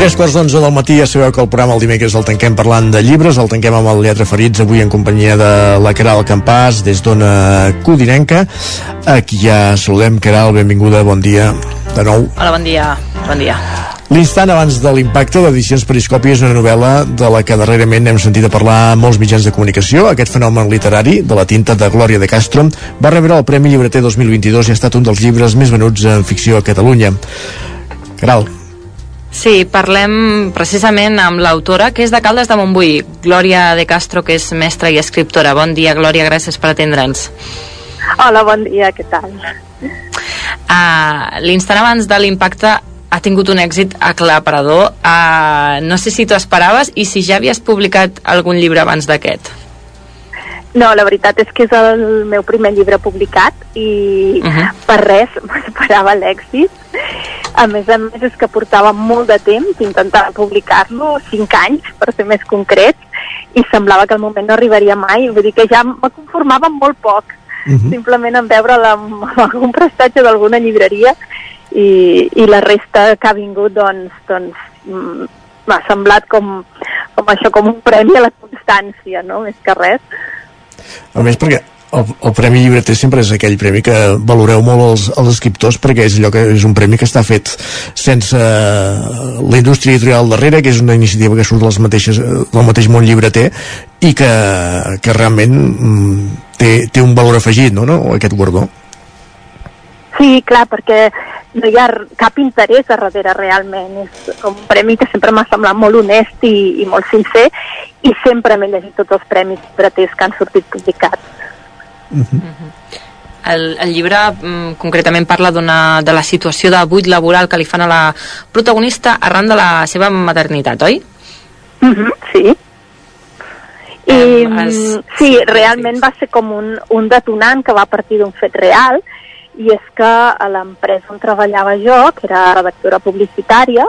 Tres quarts d'onze del matí, ja sabeu que el programa el dimecres el tanquem parlant de llibres, el tanquem amb el Lletra Ferits, avui en companyia de la Caral Campàs, des d'Ona Codinenca. Aquí ja saludem, Caral, benvinguda, bon dia de nou. Hola, bon dia. Bon dia. L'instant abans de l'impacte d'Edicions Periscopi és una novel·la de la que darrerament hem sentit a parlar molts mitjans de comunicació. Aquest fenomen literari, de la tinta de Glòria de Castro, va rebre el Premi Llibreter 2022 i ha estat un dels llibres més venuts en ficció a Catalunya. Caral, Sí, parlem precisament amb l'autora, que és de Caldes de Montbui, Glòria de Castro, que és mestra i escriptora. Bon dia, Glòria, gràcies per atendre'ns. Hola, bon dia, què tal? Uh, L'instant abans de l'impacte ha tingut un èxit aclaparador. Uh, no sé si t'ho esperaves i si ja havies publicat algun llibre abans d'aquest. No, la veritat és que és el meu primer llibre publicat i uh -huh. per res m'esperava l'èxit. A més a més és que portava molt de temps intentant publicar-lo, 5 anys per ser més concret, i semblava que el moment no arribaria mai, vull dir que ja me conformava amb molt poc, uh -huh. simplement en veure'l amb, amb algun prestatge d'alguna llibreria i, i la resta que ha vingut doncs, doncs m'ha semblat com, com això, com un premi a la constància, no? més que res. A més, perquè el, el Premi Llibreter sempre és aquell premi que valoreu molt els, els escriptors perquè és allò que és un premi que està fet sense la indústria editorial darrere, que és una iniciativa que surt dels mateixes, del mateix món llibreter i que, que realment mm, té, té un valor afegit, no, no aquest guardó. Sí, clar, perquè no hi ha cap interès a darrere realment. És com un premi que sempre m'ha semblat molt honest i, i molt sincer i sempre m'he llegit tots els premis llibreters que han sortit publicats. Uh -huh. el, el llibre mm, concretament parla de la situació de buit laboral que li fan a la protagonista arran de la seva maternitat, oi? Uh -huh, sí. I, um, es... sí, realment va ser com un, un detonant que va partir d'un fet real i és que a l'empresa on treballava jo, que era redactora publicitària,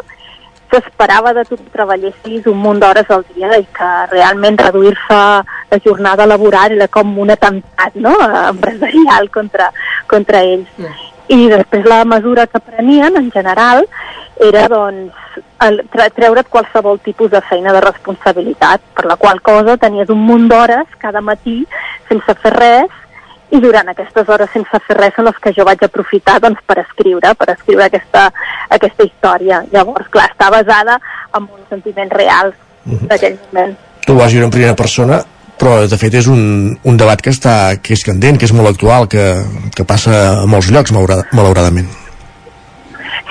s'esperava de tu que treballessis un munt d'hores al dia i que realment reduir-se la jornada laboral era com un atemptat no? empresarial contra, contra ells. Mm. i després la mesura que prenien en general era doncs treure't qualsevol tipus de feina de responsabilitat, per la qual cosa tenies un munt d'hores cada matí sense fer res i durant aquestes hores sense fer res són les que jo vaig aprofitar doncs, per escriure, per escriure aquesta, aquesta història. Llavors, clar, està basada en un sentiment real d'aquell moment. Tu vas viure en primera persona, però de fet és un, un debat que està que és candent, que és molt actual, que, que passa a molts llocs, malauradament. malauradament.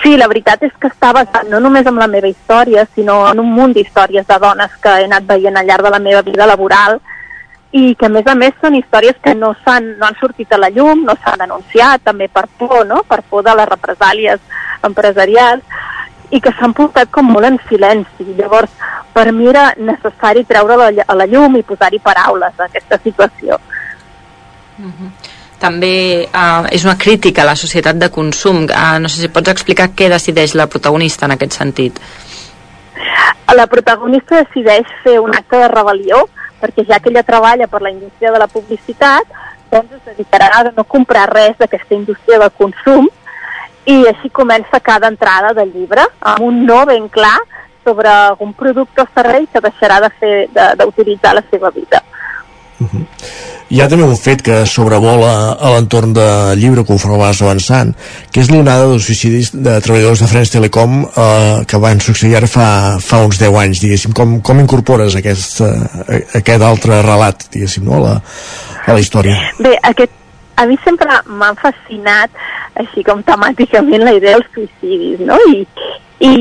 Sí, la veritat és que està basat no només en la meva història, sinó en un munt d'històries de dones que he anat veient al llarg de la meva vida laboral i que a més a més són històries que no, han, no han sortit a la llum, no s'han anunciat, també per por, no? per por de les represàlies empresarials i que s'han portat com molt en silenci. Llavors, per mi era necessari treure a la llum i posar-hi paraules a aquesta situació. Uh -huh també uh, és una crítica a la societat de consum. Uh, no sé si pots explicar què decideix la protagonista en aquest sentit. La protagonista decideix fer un acte de rebel·lió perquè ja que ella treballa per la indústria de la publicitat, doncs es dedicarà a no comprar res d'aquesta indústria del consum i així comença cada entrada del llibre amb un no ben clar sobre algun producte o servei que deixarà de fer d'utilitzar la seva vida. Uh -huh. Hi ha també un fet que sobrevola a l'entorn del llibre conforme vas avançant, que és l'onada dels suïcidis de treballadors de France Telecom eh, que van succeir ara fa, fa uns 10 anys, diguéssim. Com, com incorpores aquest, eh, aquest altre relat, diguéssim, no, a la, a la història? Bé, aquest, a mi sempre m'han fascinat, així com temàticament, la idea dels suïcidis, no? I, i,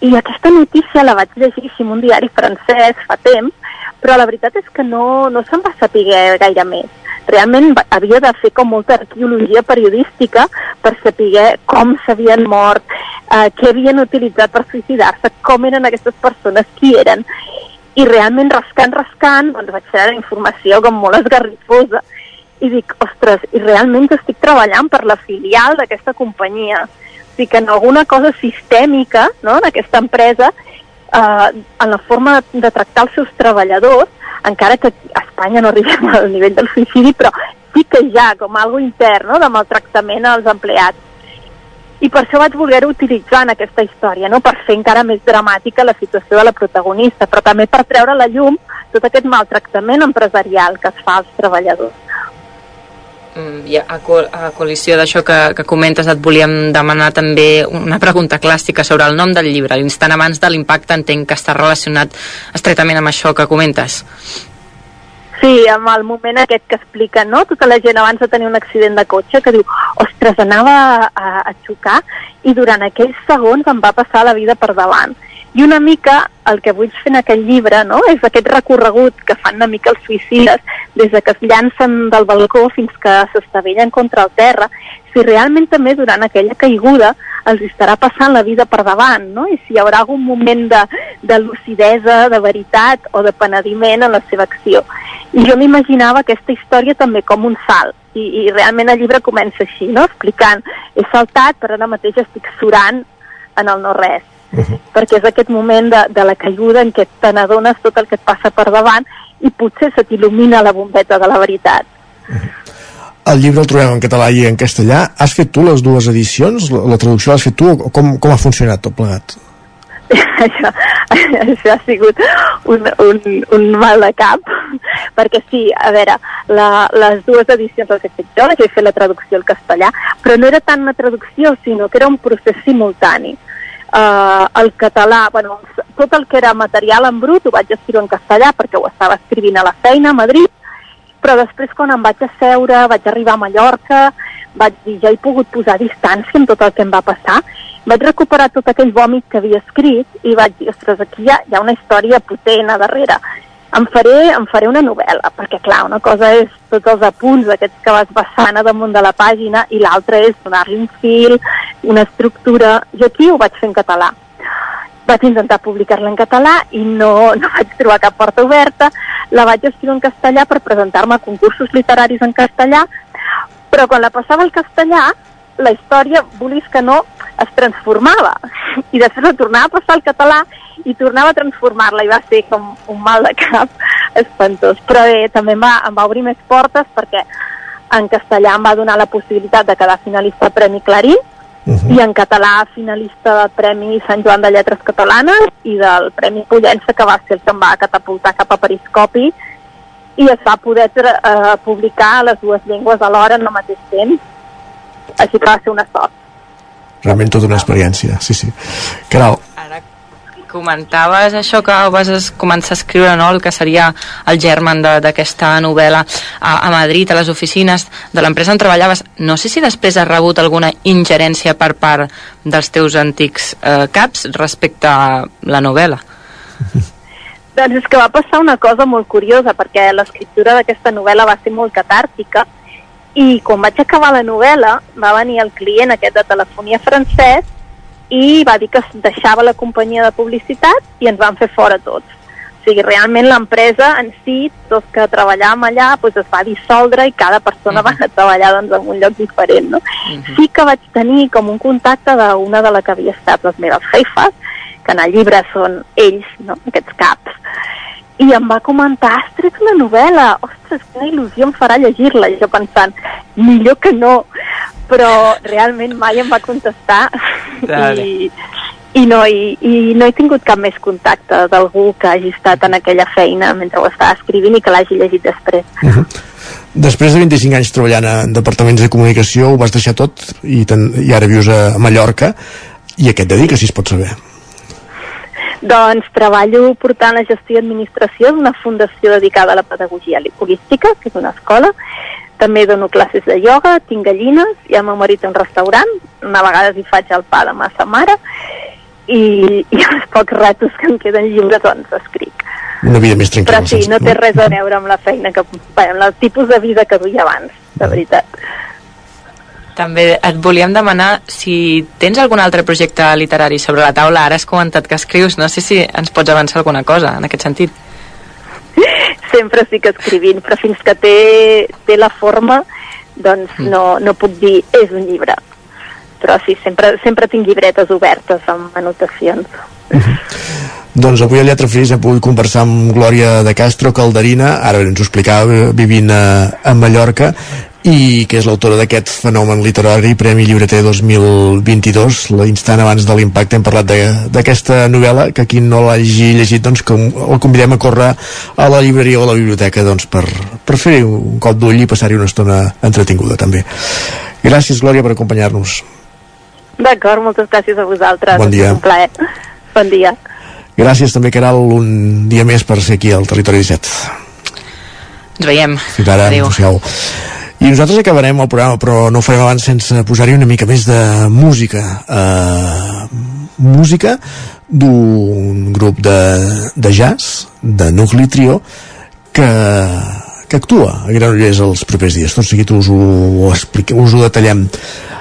i aquesta notícia la vaig llegir en un diari francès fa temps, però la veritat és que no, no se'n va saber gaire més. Realment havia de fer com molta arqueologia periodística per saber com s'havien mort, eh, què havien utilitzat per suïcidar-se, com eren aquestes persones, qui eren. I realment rascant, rascant, doncs vaig fer la informació com molt esgarrifosa i dic, ostres, i realment estic treballant per la filial d'aquesta companyia. O sigui que en alguna cosa sistèmica no, en aquesta empresa eh, en la forma de tractar els seus treballadors, encara que a Espanya no arribem al nivell del suïcidi, però sí que ha com algo intern no? de maltractament als empleats. I per això vaig voler utilitzar en aquesta història, no? per fer encara més dramàtica la situació de la protagonista, però també per treure a la llum tot aquest maltractament empresarial que es fa als treballadors i a, a col·lisió d'això que, que comentes et volíem demanar també una pregunta clàssica sobre el nom del llibre l'instant abans de l'impacte entenc que està relacionat estretament amb això que comentes Sí, amb el moment aquest que explica, no? Tota la gent abans de tenir un accident de cotxe que diu, ostres, anava a, a xocar i durant aquells segons em va passar la vida per davant. I una mica el que vull fer en aquest llibre no? és aquest recorregut que fan una mica els suïcides des de que es llancen del balcó fins que s'estavellen contra el terra, si realment també durant aquella caiguda els estarà passant la vida per davant, no? i si hi haurà algun moment de, de lucidesa, de veritat o de penediment en la seva acció. I jo m'imaginava aquesta història també com un salt, i, i realment el llibre comença així, no? explicant, he saltat, però ara mateix estic surant en el no-res uh -huh. perquè és aquest moment de, de la caiguda en què te n'adones tot el que et passa per davant i potser se t'il·lumina la bombeta de la veritat. Uh -huh. El llibre el trobem en català i en castellà. Has fet tu les dues edicions? La, la traducció l'has fet tu? O com, com ha funcionat tot plegat? això, això ha sigut un, un, un mal de cap perquè sí, a veure la, les dues edicions les he fet jo les he fet la traducció al castellà però no era tant una traducció sinó que era un procés simultani eh, el català, bueno, tot el que era material en brut ho vaig escriure en castellà perquè ho estava escrivint a la feina a Madrid, però després quan em vaig asseure, vaig arribar a Mallorca, vaig dir, ja he pogut posar distància amb tot el que em va passar, vaig recuperar tot aquell vòmit que havia escrit i vaig dir, ostres, aquí hi ha, hi ha una història potent a darrere em faré, em faré una novel·la, perquè clar, una cosa és tots els apunts aquests que vas vessant a damunt de la pàgina i l'altra és donar-li un fil, una estructura. Jo aquí ho vaig fer en català. Vaig intentar publicar-la en català i no, no vaig trobar cap porta oberta. La vaig escriure en castellà per presentar-me a concursos literaris en castellà, però quan la passava al castellà, la història, vulguis que no, es transformava. I després la tornava a passar al català i tornava a transformar-la i va ser com un mal de cap espantós. Però bé, també em va, em va obrir més portes perquè en castellà em va donar la possibilitat de quedar finalista al Premi Clarín, uh -huh. i en català finalista del Premi Sant Joan de Lletres Catalanes i del Premi Pollença, que va ser el que em va catapultar cap a Periscopi, i es va poder eh, publicar les dues llengües alhora en el mateix temps. Així que va ser una sort. Realment tota una experiència, sí, sí. Caral, comentaves això que vas començar a escriure, no?, el que seria el germen de- d'aquesta novel·la a, a Madrid, a les oficines de l'empresa on treballaves. No sé si després has rebut alguna ingerència per part dels teus antics eh, caps respecte a la novel·la. Doncs és que va passar una cosa molt curiosa, perquè l'escriptura d'aquesta novel·la va ser molt catàrtica, i quan vaig acabar la novel·la va venir el client aquest de telefonia francès i va dir que deixava la companyia de publicitat i ens van fer fora tots. O sigui, realment l'empresa en si, tots que treballàvem allà, doncs es va dissoldre i cada persona va anar a treballar doncs, en un lloc diferent. No? Sí que vaig tenir com un contacte d'una de la que havia estat les meves jefes, que en el llibre són ells, no? aquests caps, i em va comentar, has tret una novel·la, ostres, quina il·lusió em farà llegir-la, i jo pensant, millor que no, però realment mai em va contestar Vale. i, i, no, i, i no he tingut cap més contacte d'algú que hagi estat en aquella feina mentre ho estava escrivint i que l'hagi llegit després. després de 25 anys treballant en departaments de comunicació, ho vas deixar tot i, ten, i ara vius a Mallorca i a què et dediques, si es pot saber? Doncs treballo portant la gestió i administració d'una fundació dedicada a la pedagogia holística, que és una escola. També dono classes de ioga, tinc gallines, i el meu marit té un restaurant, una vegada hi faig el pa de massa mare, i, i els pocs ratos que em queden lliures doncs escric. Una vida més tranquil·la. Però sí, no té res a veure amb la feina que... Bé, amb el tipus de vida que duia abans, de veritat. També et volíem demanar si tens algun altre projecte literari sobre la taula. Ara has comentat que escrius, no sé si ens pots avançar alguna cosa en aquest sentit. Sempre estic escrivint, però fins que té, té la forma, doncs Mm. no, no puc dir és un llibre. Però sí, sempre, sempre tinc llibretes obertes amb anotacions. Doncs avui a Lletra Fris hem pogut conversar amb Glòria de Castro Calderina, ara ens ho explicava, vivint a, a Mallorca, i que és l'autora d'aquest fenomen literari Premi Llibreter 2022 l'instant abans de l'impacte hem parlat de- d'aquesta novel·la que qui no l'hagi llegit doncs que el convidem a córrer a la llibreria o a la biblioteca doncs per, per fer un cop d'ull i passar-hi una estona entretinguda també gràcies Glòria per acompanyar-nos D'acord, moltes gràcies a vosaltres. Bon dia. Un plaer. Bon dia. gràcies també Caral un dia més per ser aquí al Territori 17 Ens veiem. Fins ara, Adéu. adéu. I nosaltres acabarem el programa, però no ho farem abans sense posar-hi una mica més de música. Uh, música d'un grup de, de jazz, de Nucli Trio, que, que actua a Granollers els propers dies. Tot seguit us ho, expliquem, us ho detallem.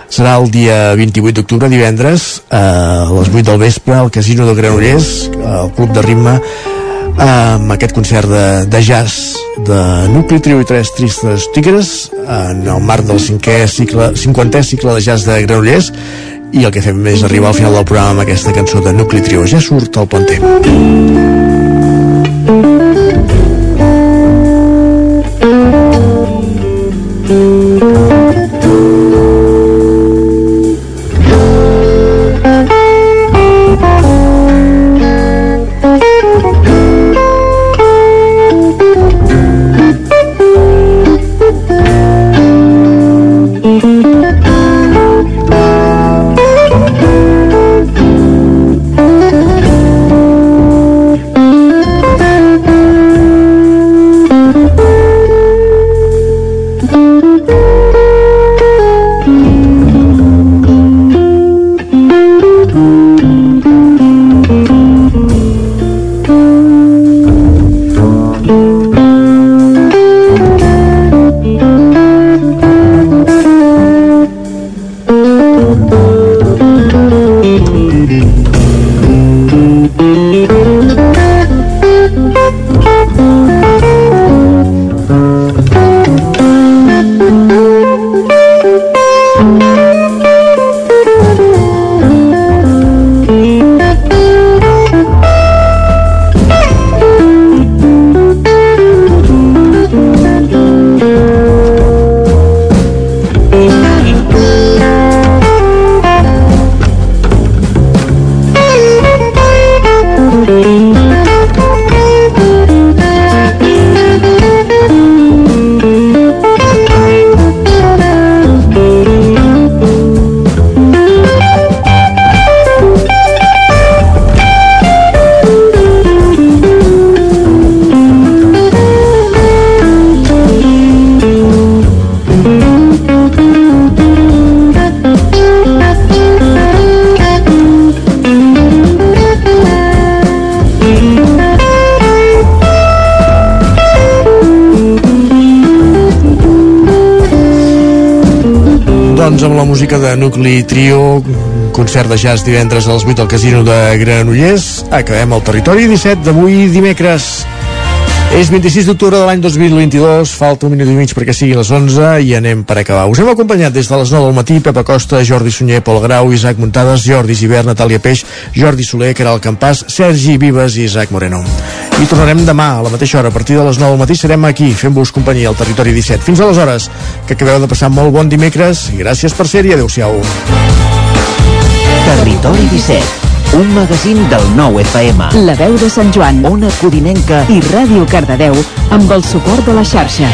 Serà el dia 28 d'octubre, divendres, a les 8 del vespre, al Casino de Granollers, al Club de Ritme, amb aquest concert de, de jazz de Nucli Trio i Tres Tristes Tigres en el marc del cinquè cicle, 50è cicle de jazz de Granollers i el que fem és arribar al final del programa amb aquesta cançó de Nucli Trio. Ja surt al Ponte. Thank Nucli Trio, concert de jazz divendres a les 8 al Casino de Granollers. Acabem el territori 17 d'avui dimecres. És 26 d'octubre de l'any 2022, falta un minut i mig perquè siguin les 11 i anem per acabar. Us hem acompanyat des de les 9 del matí, Pepa Costa, Jordi Sunyer, Pol Grau, Isaac Muntades, Jordi Givert, Natàlia Peix, Jordi Soler, Caral Campàs, Sergi Vives i Isaac Moreno. I tornarem demà a la mateixa hora, a partir de les 9 del matí serem aquí, fent-vos companyia al Territori 17. Fins aleshores, que acabeu de passar molt bon dimecres i gràcies per ser-hi, adeu-siau. Territori 17 un magazín del nou FM. La veu de Sant Joan, Ona Codinenca i Ràdio Cardedeu amb el suport de la xarxa.